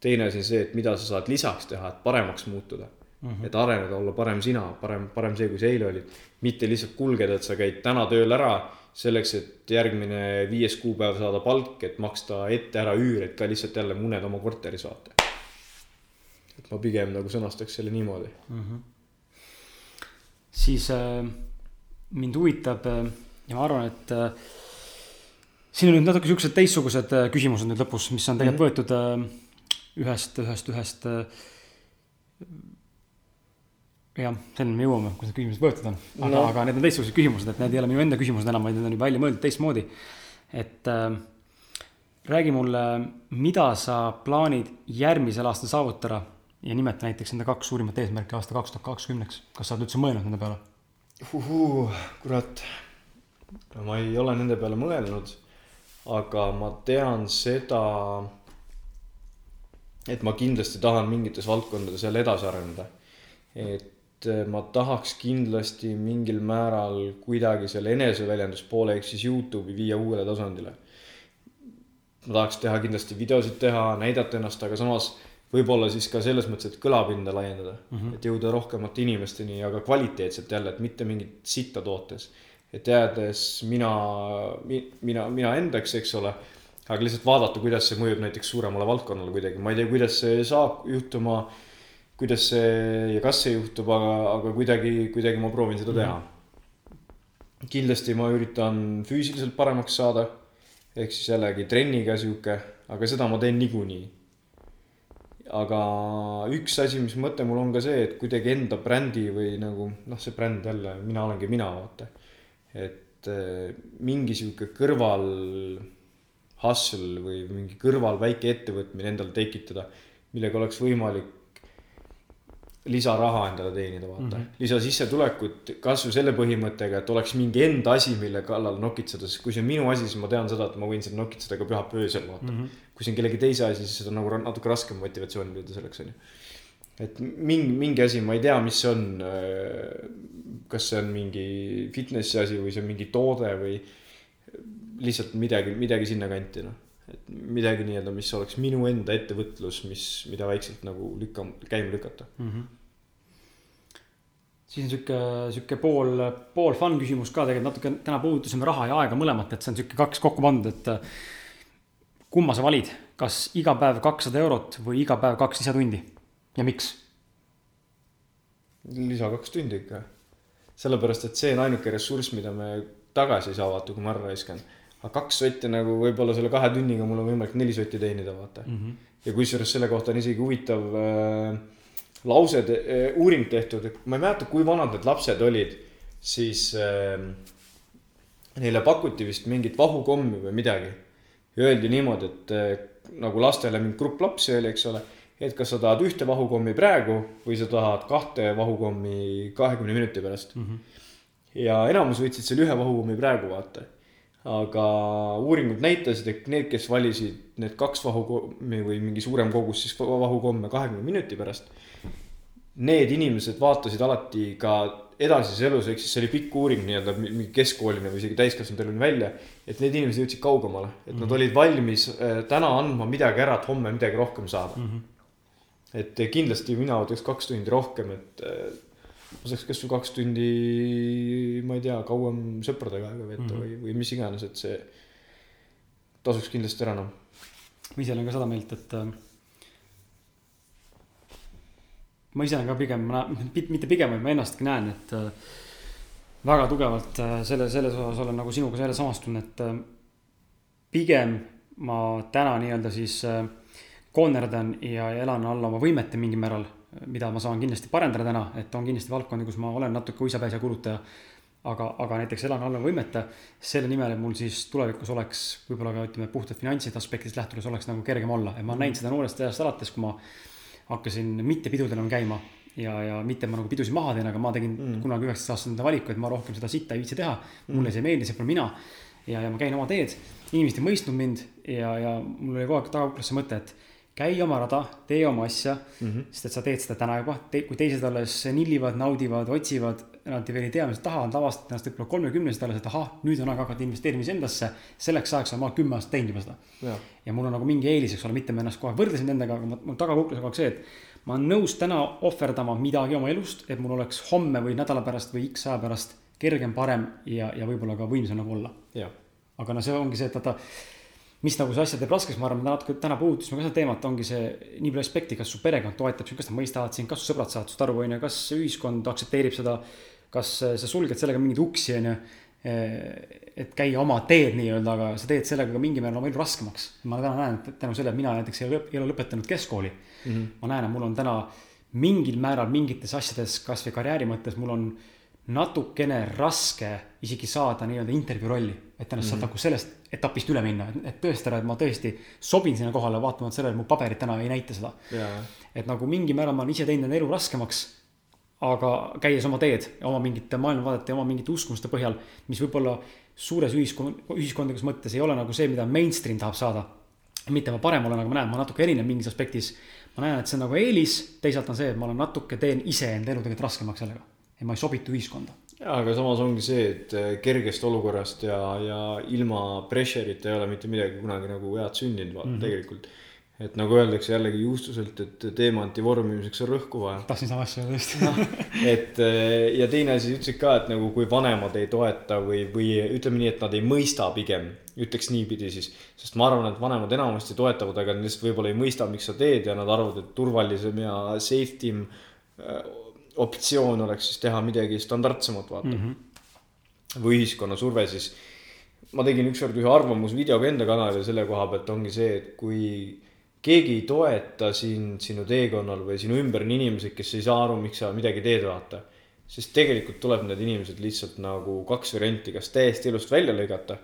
teine asi on see, et mida sa saad lisaks teha, et paremaks muutuda mm. -hmm. et areneda, olla parem sina, parem, parem see, kui sa eile olid. mitte lihtsalt kulgeda, et sa käid täna tööl ära selleks, et järgmine viies kuupäev saada palk, et maksta ette ära üür, et ka lihtsalt jälle muned oma korteris vaata. et ma pigem nagu sõnastaks selle niimoodi mm. -hmm siis äh, mind huvitab äh, ja ma arvan, et äh, siin on nüüd natuke siuksed teistsugused äh, küsimused nüüd lõpus, mis on tegelikult mm -hmm. võetud äh, ühest, ühest, ühest äh, jah, selleni me jõuame, kui need küsimused võetud on. aga no., aga need on teistsugused küsimused, et need ei ole minu enda küsimused enam, vaid need on juba välja mõeldud teistmoodi. et äh, räägi mulle, mida sa plaanid järgmisel aastal saavutada ja nimeta näiteks enda kaks suurimat eesmärki aasta kaks tuhat kakskümneks, kas sa oled üldse mõelnud nende peale? kurat, ma ei ole nende peale mõelnud, aga ma tean seda, et ma kindlasti tahan mingites valdkondades jälle edasi areneda. et ma tahaks kindlasti mingil määral kuidagi selle eneseväljenduspoole ehk siis Youtube'i viia uuele tasandile. ma tahaks teha kindlasti videosid teha, näidata ennast, aga samas võib-olla siis ka selles mõttes, et kõlapinda laiendada mm, -hmm. et jõuda rohkemate inimesteni, aga kvaliteetselt jälle, et mitte mingit sitta tootes. et jäädes mina, mina, mina endaks, eks ole, aga lihtsalt vaadata, kuidas see mõjub näiteks suuremale valdkonnale kuidagi, ma ei tea, kuidas see saab juhtuma, kuidas see ja kas see juhtub, aga, aga kuidagi, kuidagi ma proovin seda teha mm. -hmm. kindlasti ma üritan füüsiliselt paremaks saada, ehk siis jällegi trenniga sihuke, aga seda ma teen niikuinii aga üks asi, mis mõte mul on ka see, et kuidagi enda brändi või nagu noh, see bränd jälle, mina olengi mina, vaata. et äh, mingi sihuke kõrval hustle või mingi kõrval väike ettevõtmine endale tekitada, millega oleks võimalik lisaraha endale teenida, vaata mm -hmm.. lisasissetulekut kasvõi selle põhimõttega, et oleks mingi enda asi, mille kallal nokitseda, sest kui see on minu asi, siis ma tean seda, et ma võin seda nokitseda ka pühapäeva öösel, vaata mm. -hmm. kui see on kellegi teise asi, siis seda on nagu natuke raskem motivatsiooni leida selleks, on ju. et mingi, mingi asi, ma ei tea, mis see on. kas see on mingi fitnessi asi või see on mingi toode või lihtsalt midagi, midagi sinnakanti, noh et midagi nii-öelda, mis oleks minu enda ettevõtlus, mis, mida väikselt nagu lükka, käima lükata mm. -hmm. siis on sihuke, sihuke pool, pool fun küsimus ka tegelikult natuke, täna puudutasime raha ja aega mõlemat, et see on sihuke kaks kokku pandud, et. kumma sa valid, kas iga päev kakssada eurot või iga päev kaks lisatundi ja miks? lisa kaks tundi ikka. sellepärast, et see on ainuke ressurss, mida me tagasi ei saa vaata, kui ma ära raiskan aga kaks sotti nagu võib-olla selle kahe tunniga mul on võimalik neli sotti teenida, vaata mm. -hmm. ja kusjuures selle kohta on isegi huvitav äh, lause äh,, uuring tehtud, ma ei mäleta, kui vanad need lapsed olid, siis äh, neile pakuti vist mingit vahukommi või midagi. ja öeldi niimoodi, et äh, nagu lastele mingi grupp lapsi oli, eks ole et kas sa tahad ühte vahukommi praegu või sa tahad kahte vahukommi kahekümne minuti pärast mm. -hmm. ja enamus võtsid selle ühe vahukommi praegu, vaata aga uuringud näitasid, et need, kes valisid need kaks vahukommi või mingi suurem kogus siis vahukomme kahekümne minuti pärast. Need inimesed vaatasid alati ka edasises elus, ehk siis see oli pikk uuring nii-öelda mingi keskkooline või isegi täiskasvanute eluni välja. et need inimesed jõudsid kaugemale, et mm -hmm. nad mhm. olid valmis äh, täna andma midagi ära, et homme midagi rohkem saada mm. -hmm. et kindlasti mina võtaks kaks tundi rohkem, et äh, ma saaks kasvõi kaks tundi, ma ei tea, kauem sõpradega aega veeta mm -hmm. või, või mis iganes, et see tasuks kindlasti ära, noh. ma ise olen ka seda meelt, et äh, ma ise olen ka pigem, ma näen, mitte pigem, vaid ma ennastki näen, et äh, väga tugevalt äh, selle, selles osas olen nagu sinuga selle samastun, et äh, pigem ma täna nii-öelda siis äh, koonerdän ja elan alla oma võimete mingil määral mida ma saan kindlasti parendada täna, et on kindlasti valdkondi, kus ma olen natuke uisapäisa kulutaja. aga, aga näiteks elan alla võimete, selle nimel, et mul siis tulevikus oleks võib-olla ka ütleme puhtalt finantside aspektist lähtudes oleks nagu kergem olla, et ma olen näinud seda noorest ajast alates, kui ma hakkasin mitte pidudel enam käima ja, ja mitte ma nagu pidusid maha teen, aga ma tegin mm. kunagi üheksateist aastasena valiku, et ma rohkem seda sitta ei viitsi teha. mulle mm. see ei meeldi, see pole mina. ja, ja ma käin oma teed, inimesed ei mõistnud mind ja, ja mul oli kogu aeg tagauklas see mõte, et käi oma rada, tee oma asja mm, -hmm. sest et sa teed seda täna juba te,, kui teised alles nillivad, naudivad, otsivad, nad veel ei tea, mis nad tahavad, avastavad ennast võib-olla kolmekümnesed alles, et ahah, nüüd on aeg hakata investeerima iseendasse. selleks ajaks olen ma kümme aastat teinud juba seda. ja mul on nagu mingi eelis, eks ole, mitte ma ennast aeg võrdlesin nendega, aga mul tagakuklas on kogu aeg see, et ma olen nõus täna ohverdama midagi oma elust, et mul oleks homme või nädala pärast või X aja pärast kergem, parem ja, ja võib-olla ka võimsam nagu olla. aga no see ongi see, et vaata mis nagu see asja teeb raskeks, ma arvan, me natuke täna puudutasime ka seda teemat, ongi see nii palju aspekti, kas su perekond toetab sind, kas nad mõistavad sind, kas su sõbrad saavad sinust aru, on ju, kas ühiskond aktsepteerib seda. kas sa sulged sellega mingeid uksi, on ju. et käia oma teed nii-öelda, aga sa teed sellega ka mingil määral oma elu raskemaks. ma täna näen, et tänu sellele, et mina näiteks ei ole, ei ole lõpetanud keskkooli mm. -hmm. ma näen, et mul on täna mingil määral mingites asjades, kasvõi karjääri mõttes, mul on natukene raske isegi saada nii-öelda intervjuu rolli. et ennast mm -hmm. sealt nagu sellest etapist üle minna, et tõestada, et ma tõesti sobin sinna kohale, vaatamata sellele, et mu paberid täna ei näita seda. et nagu mingil määral ma olen ise teinud enda elu raskemaks. aga käies oma teed, oma mingite maailmavaadete ja oma mingite uskumuste põhjal, mis võib-olla suures ühiskond, ühiskondlikus mõttes ei ole nagu see, mida mainstream tahab saada. mitte ma parem olen, aga ma näen, ma natuke erinen mingis aspektis. ma näen, et see on nagu eelis, teisalt on see, et ma olen natuke, teen iseenda elu tegelikult raskemaks sellega ja ma ei sobitu ühiskonda. Jaa, aga samas ongi see, et eh, kergest olukorrast ja, ja ilma pressure'ita ei ole mitte midagi kunagi nagu head sündinud, vaata mm -hmm. tegelikult et nagu öeldakse jällegi juustuselt, et teemanti vormimiseks on rõhku vaja. tahtsin sama asja öelda just no,. et eh, ja teine asi, ütlesid ka, et nagu kui vanemad ei toeta või, või ütleme nii, et nad ei mõista pigem, ütleks niipidi siis. sest ma arvan, et vanemad enamasti toetavad, aga nad lihtsalt võib-olla ei mõista, miks sa teed ja nad arvavad, et turvalisem ja safe im eh, optsioon oleks siis teha midagi standardsemat, vaata mm. -hmm. või ühiskonna surve siis. ma tegin ükskord ühe arvamusvideo ka enda kanalile selle koha pealt ongi see, et kui keegi ei toeta sind sinu teekonnal või sinu ümber on inimesed, kes ei saa aru, miks sa midagi teed, vaata. sest tegelikult tuleb need inimesed lihtsalt nagu kaks varianti, kas täiesti elust välja lõigata.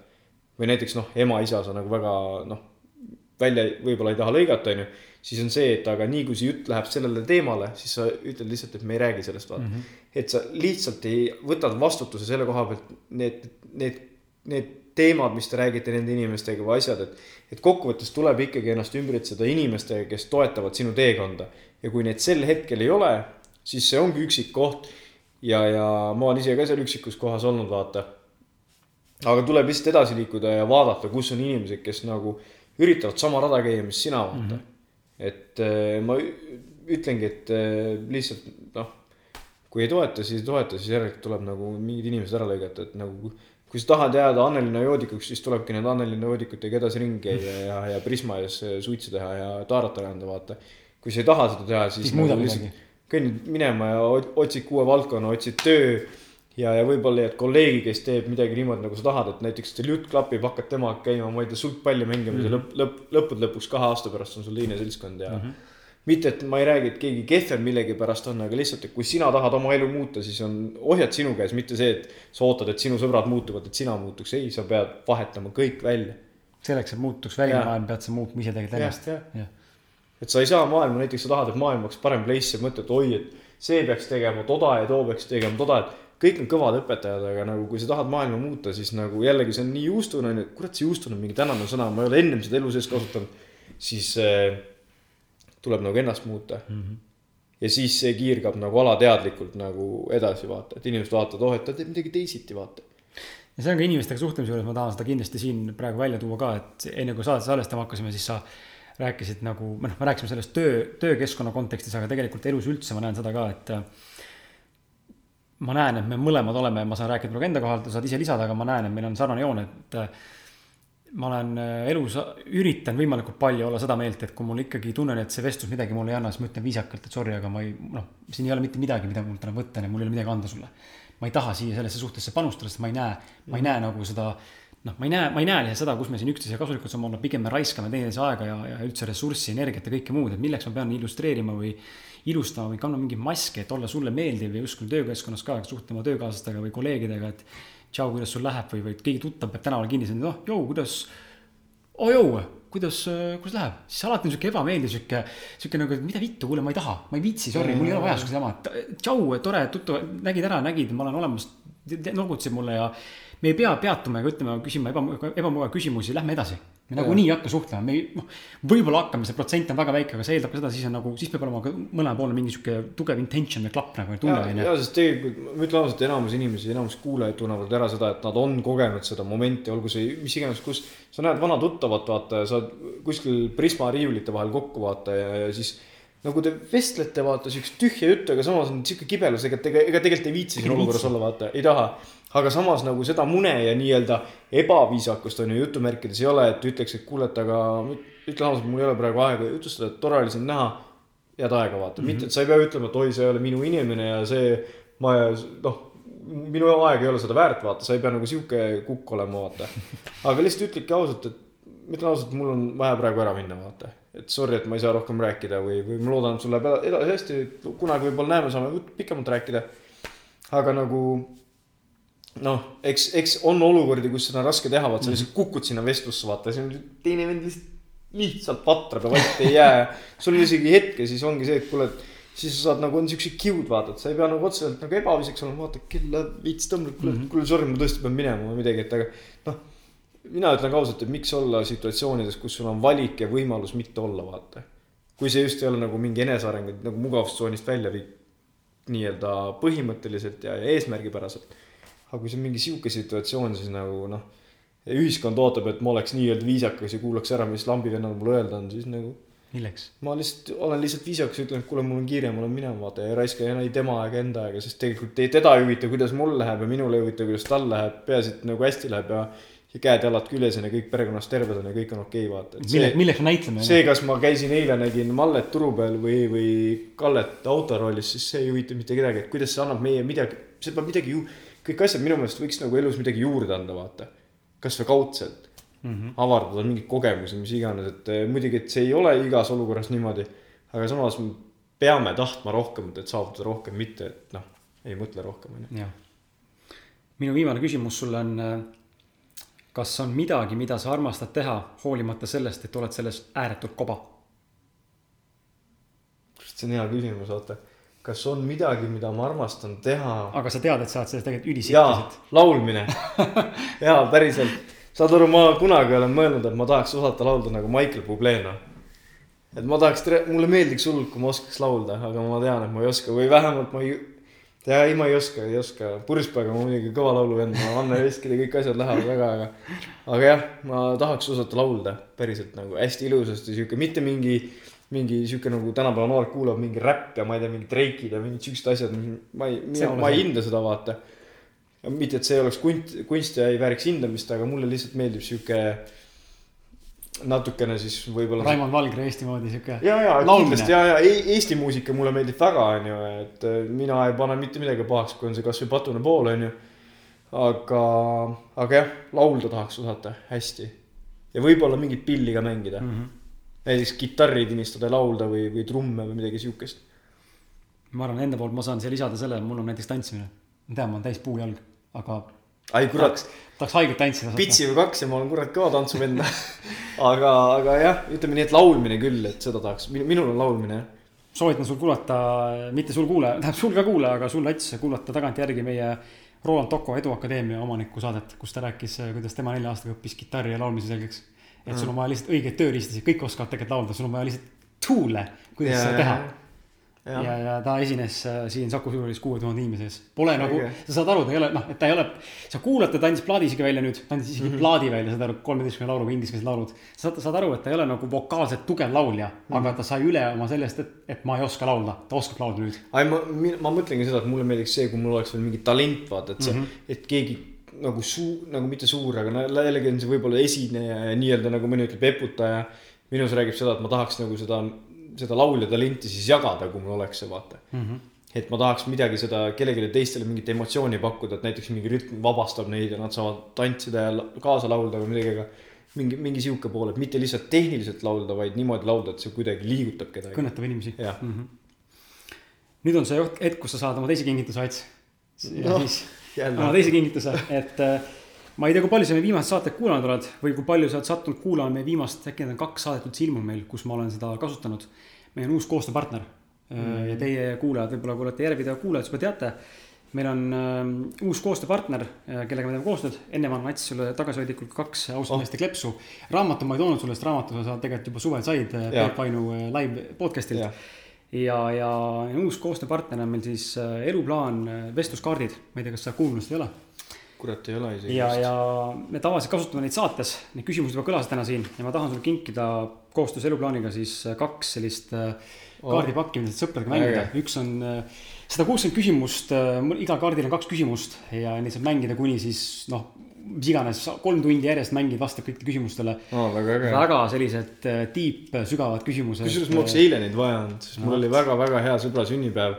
või näiteks noh, ema-isa sa nagu väga noh, välja võib-olla ei taha lõigata, onju siis on see, et aga nii kui see jutt läheb sellele teemale, siis sa ütled lihtsalt, et me ei räägi sellest, vaata mm. -hmm. et sa lihtsalt ei, võtad vastutuse selle koha pealt, need, need, need teemad, mis te räägite nende inimestega või asjad, et. et kokkuvõttes tuleb ikkagi ennast ümbritseda inimestega, kes toetavad sinu teekonda. ja kui neid sel hetkel ei ole, siis see ongi üksik koht. ja, ja ma olen ise ka seal üksikus kohas olnud, vaata. aga tuleb lihtsalt edasi liikuda ja vaadata, kus on inimesed, kes nagu üritavad sama rada käia, mis sina, vaata mm. -hmm et äh, ma ütlengi, et äh, lihtsalt noh, kui ei toeta, siis ei toeta, siis järelikult tuleb nagu mingid inimesed ära lõigata, et nagu kui sa tahad jääda Annelinna joodikuks, siis tulebki nende Annelinna joodikutega edasi ringi käia ja, ja Prisma ees suitsu teha ja taarata anda, vaata. kui sa ei taha seda teha, siis, siis nagu lihtsalt kõnnid minema ja otsid uue valdkonna, otsid töö ja, ja võib-olla leiad kolleegi, kes teeb midagi niimoodi, nagu sa tahad, et näiteks teil jutt klapib, hakkad temaga käima, ma ei tea, sulgpalli mängimas ja lõpp, lõpp, lõppude lõpuks kahe aasta pärast on sul teine seltskond ja mm. -hmm mitte, et ma ei räägi, et keegi kehvem millegipärast on, aga lihtsalt, et kui sina tahad oma elu muuta, siis on ohjad sinu käes, mitte see, et sa ootad, et sinu sõbrad muutuvad, et sina muutuks, ei, sa pead vahetama kõik välja. selleks, et muutuks väline Jaa. maailm, pead sa muutma ise tegelikult ennast,. et sa ei saa maailma, näiteks sa tahad, et maailm oleks parem place ja mõtled, oi, et see peaks tegema toda ja too peaks tegema toda, et kõik on kõvad õpetajad, aga nagu kui sa tahad maailma muuta, siis nagu jällegi see on nii juustune onju, kurat see juustune on mingi tänane sõna, ma ei ole ennem seda elu sees kasutanud, siis äh, tuleb nagu ennast muuta mm. -hmm. ja siis see kiirgab nagu alateadlikult nagu edasi vaata, et inimesed vaatavad, oh, et ta teeb midagi teisiti, vaata. ja see on ka inimestega suhtlemise juures, ma tahan seda kindlasti siin praegu välja tuua ka, et enne kui saadet salvestama hakkasime, siis sa rääkisid nagu, noh, me rääkisime sellest töö, töökeskkonna kontekstis, aga tegelikult elus üldse ma näen seda ka, et ma näen, et me mõlemad oleme, ma saan rääkida praegu enda kohalt, sa saad ise lisada, aga ma näen, et meil on sarnane joon, et äh, ma olen äh, elus üritan võimalikult palju olla seda meelt, et kui mul ikkagi tunnen, et see vestlus midagi mulle ei anna, siis ma ütlen viisakalt, et sorry, aga ma ei, noh, siin ei ole mitte midagi, mida mul täna võtta ja mul ei ole midagi anda sulle. ma ei taha siia sellesse suhtesse panustada, sest ma ei näe, ma ei näe nagu seda noh, ma ei näe, ma ei näe lihtsalt seda, kus me siin üksteise kasulikud saame olla, pigem me raiskame teineteise aega ja, ja üldse ressurssi, energiat ja kõike muud, et milleks ma pean illustreerima või ilustama või kandma mingeid maske, et olla sulle meeldiv ja justkui töökeskkonnas ka suhtlema töökaaslastega või kolleegidega, et tšau, kuidas sul läheb või, või keegi tuttav peab tänaval kinni, siis noh, jõu, kuidas oo jõu, kuidas, kuidas läheb, siis alati on sihuke ebameeldiv sihuke, sihuke nagu, et mida vittu, kuule, ma ei taha, ma ei viitsi, sorry, mul ei ole vaja siukest jama. tšau, tore, tuttav, nägid ära, nägid, ma olen olemas, nogutasid mulle ja me ei pea peatuma ega ütlema, küsima ebamugav, ebamugav küsimusi, lähme edasi. Me nagunii ei hakka suhtlema, me noh, võib-olla hakkame, see protsent on väga väike, aga see eeldab ka seda, siis on nagu, siis peab olema ka mõlemal pool mingi sihuke tugev intention või klapp nagu tunne ja, onju. ja sest tegelikult ma ütlen ausalt, enamus inimesi, enamus kuulajaid tunnevad ära seda, et nad on kogenud seda momenti, olgu see mis iganes, kus sa näed vana tuttavat, vaata ja sa oled kuskil Prisma riiulite vahel kokku vaata ja, ja siis nagu te vestlete, vaata siukest tühja juttu, aga samas on siuke kibelus, ega, ega, tegelikult ei viitsi siin olukorras olla, vaata, ei taha. Aga samas nagu seda mune ja nii-öelda ebaviisakust on ju jutumärkides ei ole, et ütleks, et kuule, et aga ütlen ausalt, mul ei ole praegu aega jutustada, et tore oli sind näha. head aega vaata mm, -hmm. mitte et sa ei pea ütlema, et oi, see ei ole minu inimene ja see, ma noh, minu aeg ei ole seda väärt, vaata, sa ei pea nagu sihuke kukk olema, vaata. aga lihtsalt ütledki ausalt, et ma ütlen ausalt, mul on vaja praegu ära minna, vaata. et sorry, et ma ei saa rohkem rääkida või, või ma loodan, et sul läheb edasi hästi, kunagi võib-olla näeme, saame pikemalt rääkida. aga nagu noh, eks, eks on olukordi, kus seda on raske teha, vaata sa lihtsalt kukud sinna vestlusse, vaata, siis on teine vend lihtsalt lihtsalt vatrab ja vait ei jää. sul on isegi hetke, siis ongi see, et kuule, siis sa saad nagu on siuksed kiud, vaata, et sa ei pea nagu otseselt nagu ebaviisaks olema, vaata kell läheb veits tõmbab, kuule mm, -hmm. kuule sorry, ma tõesti pean minema või midagi, et aga noh. mina ütlen ka ausalt, et miks olla situatsioonides, kus sul on valik ja võimalus mitte olla, vaata. kui see just ei ole nagu mingi eneseareng, et nagu mugavustsoonist välja viib nii-öelda põhimõtteliselt ja, ja eesmärgipäraselt. Aga kui see on mingi sihuke situatsioon, siis nagu noh, ühiskond ootab, et ma oleks nii-öelda viisakas ja kuulaks ära, mis lambivennal mul öelda on, siis nagu milleks? ma lihtsalt olen lihtsalt viisakas ütlen, et kuule, mul on kiire, ma lähen minema, vaata ja ei raiska ei tema aega, enda aega, sest tegelikult ei teda ei huvita, kuidas mul läheb ja minule ei huvita, kuidas tal läheb, peaasi, et nagu hästi läheb ja ja käed-jalad küljes on ja kõik perekonnas terved on ja kõik on okei okay,, vaata. mille, milleks me näitleme? see, kas ma käisin eile, nägin Mallet turu peal või, või Kallet autoroolis, siis see ei huvita mitte kedagi, et kuidas see annab meie midagi, see peab midagi ju, kõik asjad minu meelest võiks nagu elus midagi juurde anda, vaata. kasvõi kaudselt mm, -hmm. avardada mingeid kogemusi, mis iganes, et eh, muidugi, et see ei ole igas olukorras niimoodi. aga samas me peame tahtma rohkemat, et saavutada rohkem, mitte et noh, ei mõtle rohkem, onju. jah. minu viimane küsimus sulle on, kas on midagi, mida sa armastad teha, hoolimata sellest, et oled selles ääretult koba? see on hea küsimus, vaata. Kas on midagi, mida ma armastan teha? aga sa tead, et sa oled selles tegelikult ülisikkis, laulmine. jaa, päriselt. saad aru, ma kunagi olen mõelnud, et ma tahaks osata laulda nagu Michael Bublé, noh. et ma tahaks, mulle meeldiks hullult, kui ma oskaks laulda, aga ma tean, et ma ei oska või vähemalt ma ei. jaa, ei, ma ei oska, ei oska. purjuspäevaga ma muidugi kõva lauluvend, ma Anne Veskid ja kõik asjad lähevad väga, aga. aga jah, ma tahaks osata laulda päriselt nagu hästi ilusasti, sihuke mitte mingi mingi sihuke nagu tänapäeva noored kuulavad mingi räpp ja ma ei tea, mingid Drake'id ja mingid siuksed asjad, ma ei, ma ei hinda seda vaata mitte, et see oleks kunst, kunst ja ei vääriks hindamist, aga mulle lihtsalt meeldib sihuke. natukene siis võib-olla. Raimond Valgre Eesti moodi sihuke. ja, ja kindlasti ja, ja e-, Eesti muusika mulle meeldib väga, onju, et äh, mina ei pane mitte midagi pahaks, kui on see kasvõi patune pool, onju. aga, aga jah, laulda tahaks osata hästi ja võib-olla mingit pilli ka mängida mm. -hmm. Näiteks kitarri tinistada, laulda või, või trumme või midagi siukest. ma arvan, enda poolt ma saan siia lisada selle, mul on näiteks tantsimine. ma tean, ma olen täis puujalg, aga. ai kurat tahaks haigelt tantsida. pitsi või kaks ja ma olen kurat kõva tantsuvend aga, aga jah, ütleme nii, et laulmine küll, et seda tahaks, minul on laulmine jah. soovitan sul kuulata, mitte sul kuulaja, tähendab sul ka kuulaja, aga sul Lats kuulata tagantjärgi meie Roland Toko Eduakadeemia omaniku saadet, kus ta rääkis, kuidas tema nelja aastaga õppis kitarri ja laulmise selgeks. Et sul on vaja lihtsalt õigeid tööriistasid, kõik oskavad tegelikult laulda, sul on vaja lihtsalt tool'e, kuidas ja, seda teha ja, ja, ja ta esines äh, siin Saku Suurhallis kuue tuhande inimese ees. Pole okay. nagu, sa saad aru, ta ei ole, noh, et ta ei ole, sa kuulad, ta andis plaadi isegi välja nüüd, ta andis isegi mm -hmm. plaadi välja, saad aru, kolmeteistkümne lauluga ingliskeelsed laulud. sa saad aru, et ta ei ole nagu vokaalselt tugev laulja mm, -hmm. aga ta sai üle oma sellest, et, et ma ei oska laulda, ta oskab laulda nüüd. ei, ma, ma mõtlengi seda, et mulle meeldiks see, kui mul oleks veel mingi talent, vaata, et see mm, -hmm. et keegi nagu suu-, nagu mitte suur, aga jällegi on see võib-olla esineja ja nii-öelda nagu mõni ütleb eputaja. minus räägib seda, et ma tahaks nagu seda seda laulja talenti siis jagada, kui mul oleks see, vaata mm. -hmm. et ma tahaks midagi seda kellelegi teistele mingit emotsiooni pakkuda, et näiteks mingi rütm vabastab neid ja nad saavad tantsida ja kaasa laulda või midagi, aga mingi, mingi sihuke pool, et mitte lihtsalt tehniliselt laulda, vaid niimoodi laulda, et see kuidagi liigutab kedagi. kõnetab inimesi. Mm -hmm. nüüd on see hetk, kus sa saad oma teise kingituse, Ats. ja no, siis. Oma teise kingituse, et äh, ma ei tea, kui palju sa meie viimast saadet kuulanud oled või kui palju sa oled sattunud kuulama meie viimast, äkki need on kaks saadet üldse ilmunud meil, kus ma olen seda kasutanud. meil on uus koostööpartner mm. -hmm. ja teie kuulajad, võib-olla kui olete järjepidev kuulajad, siis juba teate. meil on äh, uus koostööpartner, äh, kellega me teeme koostööd, enne ma Ats sulle tagasihoidlikult kaks ausat meeste oh. kleepsu. raamatu ma ei toonud sulle, sest raamatu sa tegelikult juba suvel said äh, Peep Vainu äh, live podcast'ilt ja ja, ja uus koostööpartner on meil siis Eluplaan vestluskaardid, ma ei tea, kas sa kuulnud seda ei ole? kurat, ei ole isegi. ja, ja me tavaliselt kasutame neid saates, need küsimused juba kõlasid täna siin ja ma tahan sulle kinkida koostöös eluplaaniga siis äh, kaks sellist äh, kaardipakki, mida sõpradega mängida, üks on äh, sada kuuskümmend küsimust, igal kaardil on kaks küsimust ja neid saab mängida kuni siis noh, mis iganes, kolm tundi järjest mängid, vastad kõikidele küsimustele oh,. väga äge. väga sellised deep, sügavad küsimused. kusjuures mul oleks eile neid vaja olnud, sest mul no. oli väga-väga hea sõbra sünnipäev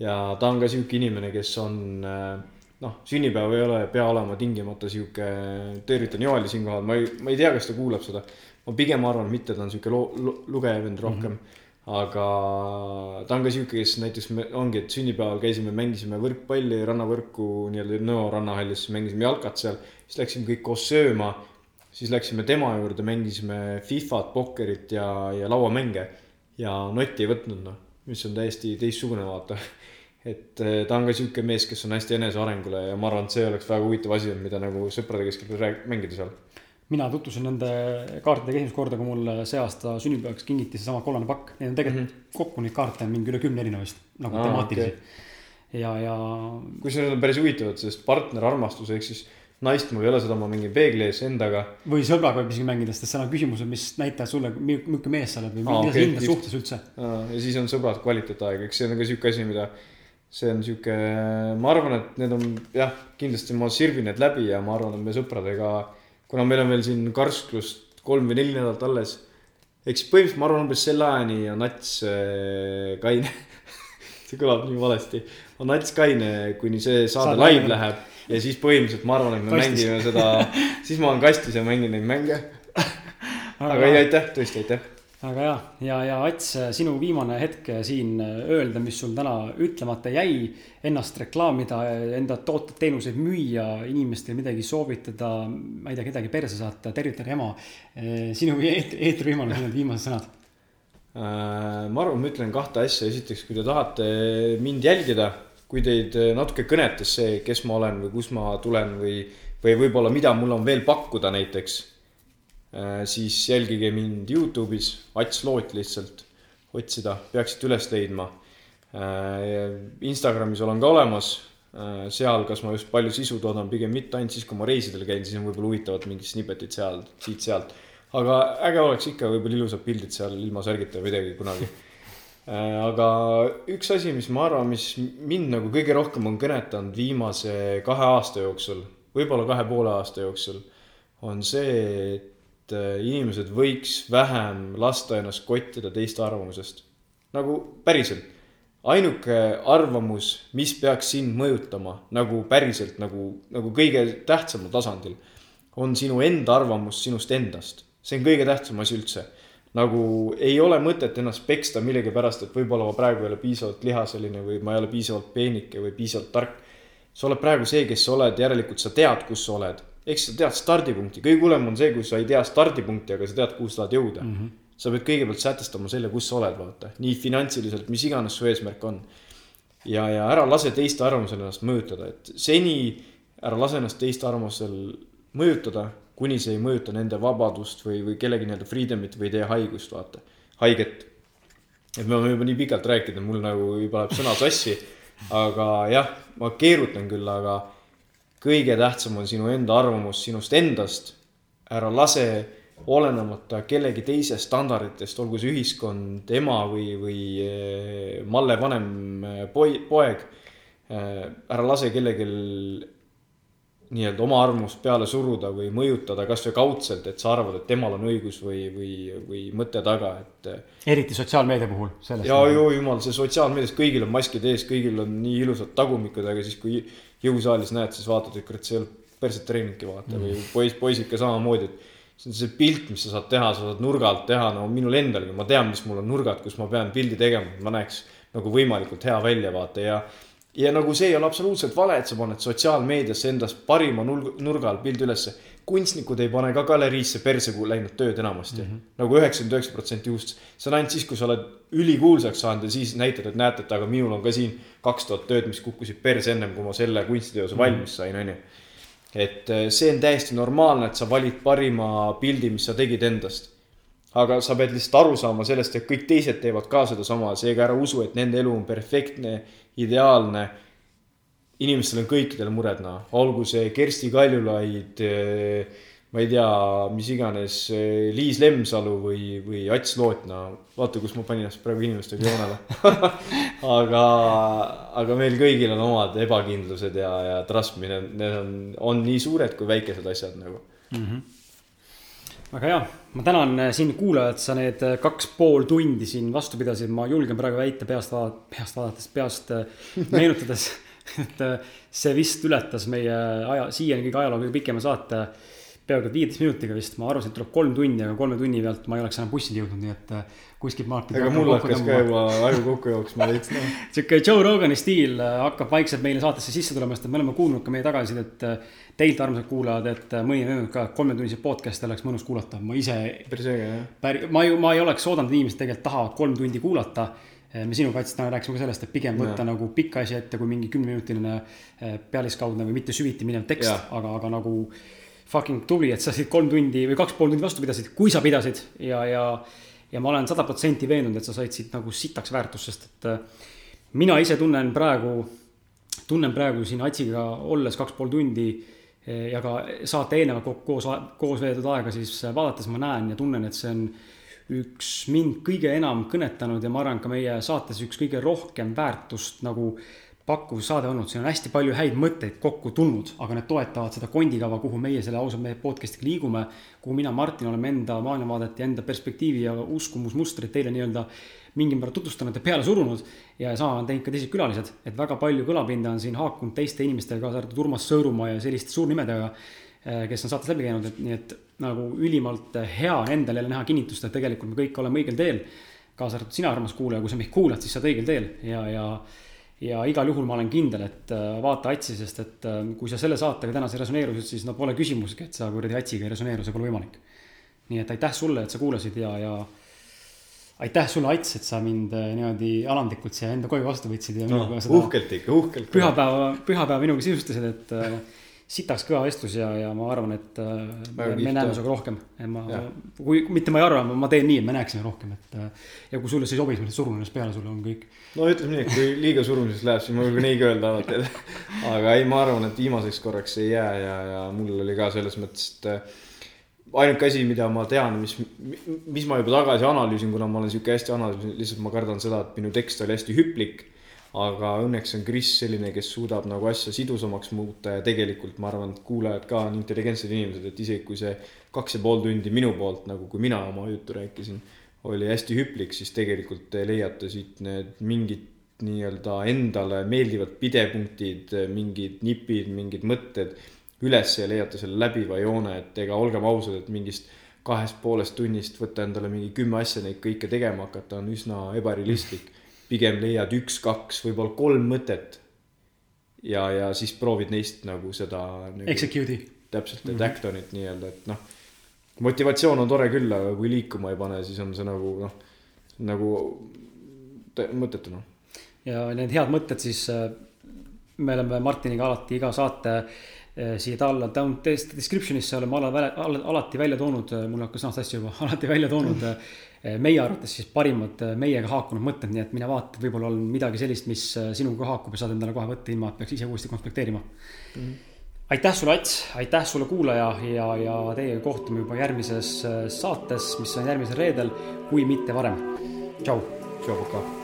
ja ta on ka sihuke inimene, kes on äh, noh, sünnipäev ei ole, pea olema tingimata sihuke, tervitan Joeli siinkohal, ma ei, ma ei tea, kas ta kuulab seda. ma pigem arvan mitte, ta on sihuke lo-, lo, lugeja vend rohkem mm. -hmm. Aga ta on ka sihuke, kes näiteks me, ongi, et sünnipäeval käisime, mängisime võrkpalli, rannavõrku nii-öelda Nõo rannahallis, mängisime jalkat seal. siis läksime kõik koos sööma. siis läksime tema juurde, mängisime Fifat, pokkerit ja, ja lauamänge. ja notti ei võtnud, noh, mis on täiesti teistsugune, vaata et eh, ta on ka sihuke mees, kes on hästi enesearengule ja ma arvan, et see oleks väga huvitav asi, mida nagu sõprade keskel mängida seal. Mina tutvusin nende kaartidega esimest korda, kui mul see aasta sünnipäevaks kingiti seesama kollane pakk. Neid on tegelikult mm -hmm. kokku neid kaarte on mingi üle kümne erinevast nagu Aa, temaatilisi okay.. ja, ja. kusjuures need on päris huvitavad, sest partnerarmastus ehk siis naist mul ei ole, seda ma mängin peegli ees endaga. või sõbraga võib isegi mängida, sest seal on küsimused, mis näitavad sulle, milline mees sa oled või mida sa hindad suhtes üldse. ja siis on sõbrad kvaliteetaeg, eks see on ka sihuke asi, mida see on sihuke, ma arvan, et need on jah, kindlasti ma sirvin need läbi ja ma arvan, et me sõpradega, kuna meil on veel siin karsklust kolm või neli nädalat alles. eks põhimõtteliselt ma arvan, umbes selle ajani on Nats äh, kaine see kõlab nii valesti. on Nats kaine, kuni see saade Saad live läheb ja siis põhimõtteliselt ma arvan, et me kastis. mängime seda, siis ma olen kastis ja mängin neid mänge. aga ei, aitäh, tõesti aitäh väga hea ja, ja Ats, sinu viimane hetk siin öelda, mis sul täna ütlemata jäi, ennast reklaamida, enda tooteid, teenuseid müüa, inimestele midagi soovitada, ma ei tea, kedagi perse saata, tervitada ema. sinu eetrivõimalus, need viimased sõnad. Äh, ma arvan, ma ütlen kahte asja, esiteks, kui te tahate mind jälgida, kui teid natuke kõnetas see, kes ma olen või kust ma tulen või, või võib-olla mida mul on veel pakkuda näiteks Äh, siis jälgige mind Youtube'is, Ats Loot lihtsalt otsida, peaksite üles leidma. Äh, Instagramis olen ka olemas, äh, seal, kas ma just palju sisu toodan, pigem mitte ainult siis, kui ma reisidel käin, siis on võib-olla huvitavad mingid snippetid seal, siit-sealt. aga äge oleks ikka võib-olla ilusad pildid seal ilma särgita või midagi kunagi. aga üks asi, mis ma arvan, mis mind nagu kõige rohkem on kõnetanud viimase kahe aasta jooksul, võib-olla kahe poole aasta jooksul, on see, et et äh, inimesed võiks vähem lasta ennast kottida teiste arvamusest. nagu päriselt. ainuke arvamus, mis peaks sind mõjutama nagu päriselt nagu, nagu kõige tähtsamal tasandil, on sinu enda arvamus sinust endast. see on kõige tähtsam asi üldse nagu ei ole mõtet ennast peksta millegipärast, et võib-olla ma praegu ei ole piisavalt lihaseline või ma ei ole piisavalt peenike või piisavalt tark. sa oled praegu see, kes sa oled, järelikult sa tead, kus sa oled. Ehk sa tead stardipunkti, kõige hullem on see, kui sa ei tea stardipunkti, aga sa tead, kuhu sa tahad jõuda mm. -hmm. sa pead kõigepealt sätestama selle, kus sa oled, vaata, nii finantsiliselt, mis iganes su eesmärk on. ja, ja ära lase teiste arvamusel ennast mõjutada, et seni ära lase ennast teiste arvamusel mõjutada kuni see ei mõjuta nende vabadust või, või kellegi nii-öelda freedom'it või ei tee haigust, vaata, haiget. et me oleme juba nii pikalt rääkinud, mul nagu juba läheb sõna sassi. aga jah, ma keerutan küll, aga kõige tähtsam on sinu enda arvamus sinust endast. ära lase olenemata kellegi teise standarditest, olgu see ühiskond, ema või, või eh, Malle vanem eh, poi-, poeg. Eh, ära lase kellelgi nii-öelda oma arvamust peale suruda või mõjutada kasvõi kaudselt, et sa arvad, et temal on õigus või, või, või mõte taga, et. eriti sotsiaalmeedia puhul. ja joo jumal, see sotsiaalmeedias kõigil on maskid ees, kõigil on nii ilusad tagumikud, aga siis kui jõusaalis näed, siis vaatad, kurat, see ei ole perset treeningki vaata mm. või poiss, poisid ka samamoodi, et. see on see pilt, mis sa saad teha, sa saad nurgalt teha, no minul endalgi, ma tean, mis mul on nurgad, kus ma pean pildi tegema, et ma näeks nagu võimalikult hea välja vaata ja ja nagu see ole absoluutselt vale, et sa paned sotsiaalmeediasse endast parima nurga all pildi ülesse. kunstnikud ei pane ka galeriisse perse läinud tööd enamasti mm -hmm. nagu üheksakümmend üheksa protsenti juhust. see on ainult siis, kui sa oled ülikuulsaks saanud ja siis näitad, et näete, et aga minul on ka siin kaks tuhat tööd, mis kukkusid perse ennem kui ma selle kunstiteose mm -hmm. valmis sain, onju. et eh, see on täiesti normaalne, et sa valid parima pildi, mis sa tegid endast aga sa pead lihtsalt aru saama sellest, et kõik teised teevad ka sedasama, seega ära usu, et nende elu on perfektne ideaalne. inimestel on kõikidel mured, noh, olgu see Kersti Kaljulaid, eh, ma ei tea, mis iganes, eh, Liis Lemsalu või, või Ats Lootna. vaata, kus ma panin ennast praegu inimestega joonele aga, aga meil kõigil on omad ebakindlused ja, ja trust me, need on, on nii suured kui väikesed asjad nagu mm. -hmm väga hea, ma tänan äh, sind kuulajad, sa need äh, kaks pool tundi siin vastu pidasid, ma julgen praegu väita peast vaadates, peast vaadates, peast äh, meenutades, et see vist ületas meie aja, siiani kõige ajaloo kõige pikema saate peaaegu viieteist minutiga vist, ma arvasin, et tuleb kolm tundi, aga kolme tunni pealt ma ei oleks enam bussile jõudnud, nii et kuskilt maalt. ega mul hakkas ka juba aju kokku jooksma veits sihuke Joe Rogani stiil hakkab vaikselt meile saatesse sisse tulema, sest et me oleme kuulnud ka meie tagasisidet teilt, armsad kuulajad, et äh, mõni ka, et kolmetunniseid podcast'e oleks mõnus kuulata, ma ise. päris äge jah. päri-, ma ju, ma ei oleks oodanud, inimesed tegelikult tahavad kolm tundi kuulata. Äh, me sinuga, Ats, täna rääkisime ka sellest, et pigem võtta ja. nagu pikk asi ette kui mingi kümneminutiline äh, pealiskaudne või mitte süviti minev tekst, aga, aga nagu fucking tubli, et sa siit kolm tundi või kaks pool tundi vastu pidasid, kui sa pidasid ja, ja ja ma olen sada protsenti veendunud, et sa said siit nagu sitaks väärtust, sest et mina ise tunnen praegu, tunnen praegu siin Atsiga olles kaks pool tundi ja ka saate eelnevalt koos, koos veedetud aega siis vaadates ma näen ja tunnen, et see on üks mind kõige enam kõnetanud ja ma arvan, ka meie saates üks kõige rohkem väärtust nagu pakkuv saade olnud, siin on hästi palju häid mõtteid kokku tulnud, aga need toetavad seda kondikava, kuhu meie selle ausalt mehe podcast'iga liigume. kuhu mina, Martin oleme enda maailmavaadet ja enda perspektiivi ja uskumusmustreid teile nii-öelda mingil määral tutvustanud ja peale surunud. Ja sama on teinud ka teised külalised, et väga palju kõlapinda on siin haakunud teiste inimestega, kaasa arvatud Urmas Sõõrumaa ja selliste suurnimedega. Eh, kes on saates läbi käinud, et nii, et nagu ülimalt hea endal jälle näha kinnitust, et tegelikult me kõik oleme õigel teel. kaasa arvatud sina, armas kuulaja, kui sa meid kuulad, siis sa oled õigel teel ja, ja ja igal juhul ma olen kindel, et eh, vaata Atsi, sest et eh, kui sa selle saatega tänase resoneerusid, siis no pole küsimuski, et sa kuradi Atsiga ei resoneeru, see pole võimalik. nii et aitäh sulle, et sa kuulasid ja, ja aitäh sulle, Ats, et sa mind äh, niimoodi alandlikult siia enda koju vastu võtsid ja no, minuga seda uhkelt ikka, uhkelt. pühapäeva, pühapäeva minuga sisustasid, et äh, sitaks kõva vestlus ja, ja ma arvan, et äh, me, me näeme sinuga rohkem. ma, kui mitte ma ei arva, ma teen nii, et me näeksime rohkem, et ja kui sulle see ei sobi, siis ma lihtsalt surun ennast peale, sulle on kõik. no ütleme nii, et kui liiga surumiseks läheb, siis ma nii ka öelda alati, et aga ei, ma arvan, et viimaseks korraks ei jää ja, ja mul oli ka selles mõttes, et ainuke asi, mida ma tean, mis, mis ma juba tagasi analüüsin, kuna ma olen sihuke hästi analüüsinud, lihtsalt ma kardan seda, et minu tekst oli hästi hüplik. aga õnneks on Kris selline, kes suudab nagu asja sidusamaks muuta ja tegelikult ma arvan, et kuulajad ka on intelligentsed inimesed, et isegi kui see kaks ja pool tundi minu poolt nagu, kui mina oma juttu rääkisin, oli hästi hüplik, siis tegelikult te leiate siit need mingid nii-öelda endale meeldivad pidepunktid, mingid nipid, mingid mõtted üles ja leiate selle läbiva joone, et ega olgem ausad, et mingist kahest poolest tunnist võtta endale mingi kümme asja neid kõike tegema hakata on üsna ebarealistlik. pigem leiad üks-kaks, võib-olla kolm mõtet. ja, ja siis proovid neist nagu seda nagu,. Execute'i. täpselt, et mm -hmm. act on it nii-öelda, et noh. motivatsioon on tore küll, aga kui liikuma ei pane, siis on see nagu noh, nagu mõttetu noh. ja need head mõtted siis, äh, me oleme Martiniga alati iga saate siia alla down description'isse oleme ala, alati välja toonud, eh, mul hakkas nahast asju juba, alati välja toonud eh, meie arvates siis parimad meiega haakunud mõtted, nii et mine vaata, võib-olla on midagi sellist, mis sinuga haakub ja saad endale kohe võtta, ilma et peaks ise uuesti konspekteerima mm. -hmm. aitäh sulle, Ats, aitäh sulle, kuulaja ja, ja teiega kohtume juba järgmises saates, mis on järgmisel reedel, kui mitte varem. tšau. tšau, Puka.